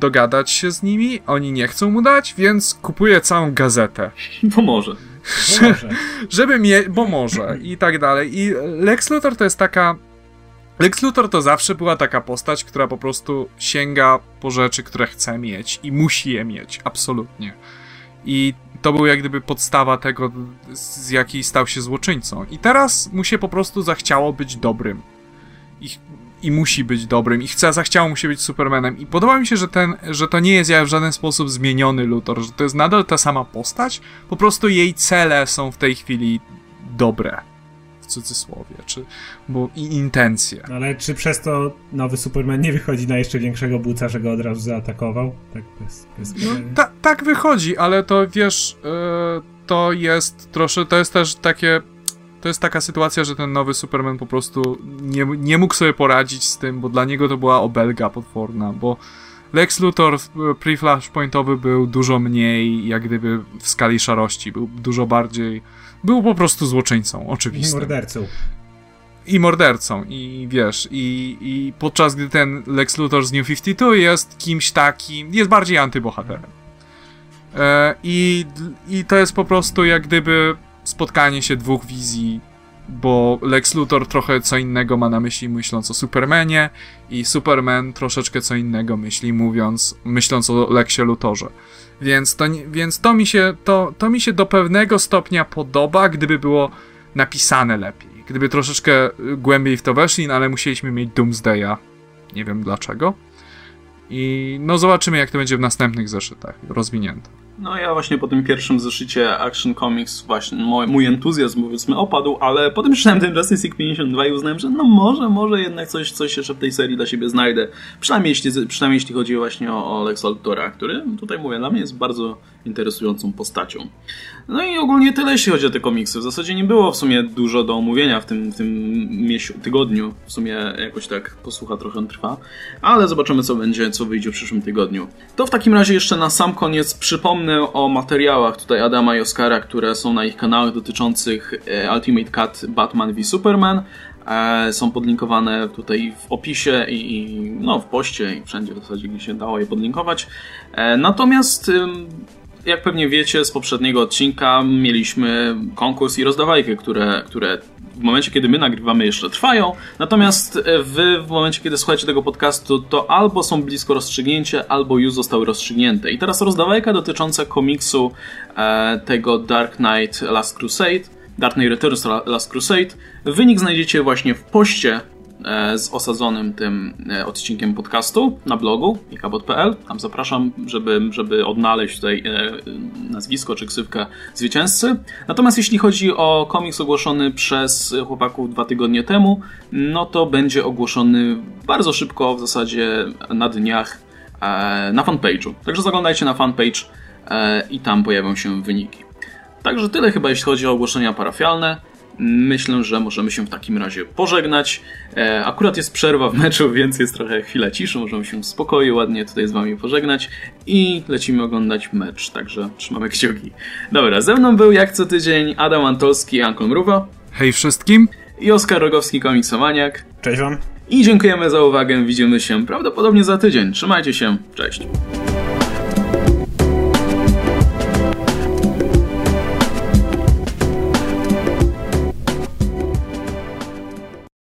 dogadać się z nimi, oni nie chcą mu dać, więc kupuje całą gazetę. Bo może. Żeby mnie, bo może i tak dalej. I Lex Luthor to jest taka. Lex Luthor to zawsze była taka postać, która po prostu sięga po rzeczy, które chce mieć i musi je mieć, absolutnie. I to był jak gdyby podstawa tego, z jakiej stał się złoczyńcą. I teraz mu się po prostu zachciało być dobrym. I musi być dobrym. I chce, zachciało mu się być Supermanem. I podoba mi się, że, ten, że to nie jest w żaden sposób zmieniony Luthor, że to jest nadal ta sama postać, po prostu jej cele są w tej chwili dobre. W cudzysłowie, czy, bo i intencje. Ale czy przez to nowy Superman nie wychodzi na jeszcze większego buca, że go od razu zaatakował? Tak, bez, bez... No, ta, tak wychodzi, ale to wiesz, e, to jest trosze, to jest też takie, to jest taka sytuacja, że ten nowy Superman po prostu nie, nie mógł sobie poradzić z tym, bo dla niego to była obelga potworna, bo Lex Luthor e, pre-flashpointowy był dużo mniej, jak gdyby w skali szarości, był dużo bardziej, był po prostu złoczyńcą, I oczywistym. mordercą. i mordercą, i wiesz, i, i podczas gdy ten Lex Luthor z New 52 jest kimś takim, jest bardziej antybohaterem. E, i, I to jest po prostu jak gdyby spotkanie się dwóch wizji, bo Lex Luthor trochę co innego ma na myśli myśląc o Supermanie i Superman troszeczkę co innego myśli mówiąc, myśląc o Lexie Luthorze. Więc to, więc to mi się, to, to mi się do pewnego stopnia podoba, gdyby było napisane lepiej. Gdyby troszeczkę y, głębiej w to weszli, no ale musieliśmy mieć Doomsdaya. Nie wiem dlaczego. I no zobaczymy, jak to będzie w następnych zeszytach rozwinięte. No ja właśnie po tym pierwszym zeszycie Action Comics właśnie mój, mój entuzjazm powiedzmy opadł, ale potem przeczytałem ten Justice League 52 i uznałem, że no może, może jednak coś, coś jeszcze w tej serii dla siebie znajdę. Przynajmniej jeśli, przynajmniej jeśli chodzi właśnie o, o Lex Luthora, który tutaj mówię, dla mnie jest bardzo interesującą postacią. No i ogólnie tyle, jeśli chodzi o te komiksy. W zasadzie nie było w sumie dużo do omówienia w tym, w tym tygodniu. W sumie jakoś tak posłucha trochę trwa. Ale zobaczymy, co będzie, co wyjdzie w przyszłym tygodniu. To w takim razie jeszcze na sam koniec przypomnę o materiałach tutaj Adama i Oskara, które są na ich kanałach dotyczących e, Ultimate Cut Batman v Superman. E, są podlinkowane tutaj w opisie i, i, no, w poście i wszędzie w zasadzie, gdzie się dało je podlinkować. E, natomiast jak pewnie wiecie z poprzedniego odcinka, mieliśmy konkurs i rozdawajkę, które, które w momencie, kiedy my nagrywamy, jeszcze trwają. Natomiast wy, w momencie, kiedy słuchacie tego podcastu, to albo są blisko rozstrzygnięcia, albo już zostały rozstrzygnięte. I teraz rozdawajka dotycząca komiksu e, tego Dark Knight Last Crusade, Dark Knight Returns Last Crusade. Wynik znajdziecie właśnie w poście E, z osadzonym tym e, odcinkiem podcastu na blogu ikabot.pl. Tam zapraszam, żeby, żeby odnaleźć tutaj e, nazwisko czy ksywkę zwycięzcy. Natomiast jeśli chodzi o komiks ogłoszony przez chłopaków dwa tygodnie temu, no to będzie ogłoszony bardzo szybko, w zasadzie na dniach na fanpage'u. Także zaglądajcie na fanpage i tam pojawią się wyniki. Także tyle chyba jeśli chodzi o ogłoszenia parafialne. Myślę, że możemy się w takim razie pożegnać. E, akurat jest przerwa w meczu, więc jest trochę chwila ciszy. Możemy się w spokoju, ładnie tutaj z Wami pożegnać i lecimy oglądać mecz. Także trzymamy kciuki. Dobra, ze mną był jak co tydzień Adam Antolski i Ankon Mruwa. Hej wszystkim. I Oskar Rogowski, komiksomaniak. Cześć Wam. I dziękujemy za uwagę. Widzimy się prawdopodobnie za tydzień. Trzymajcie się. Cześć.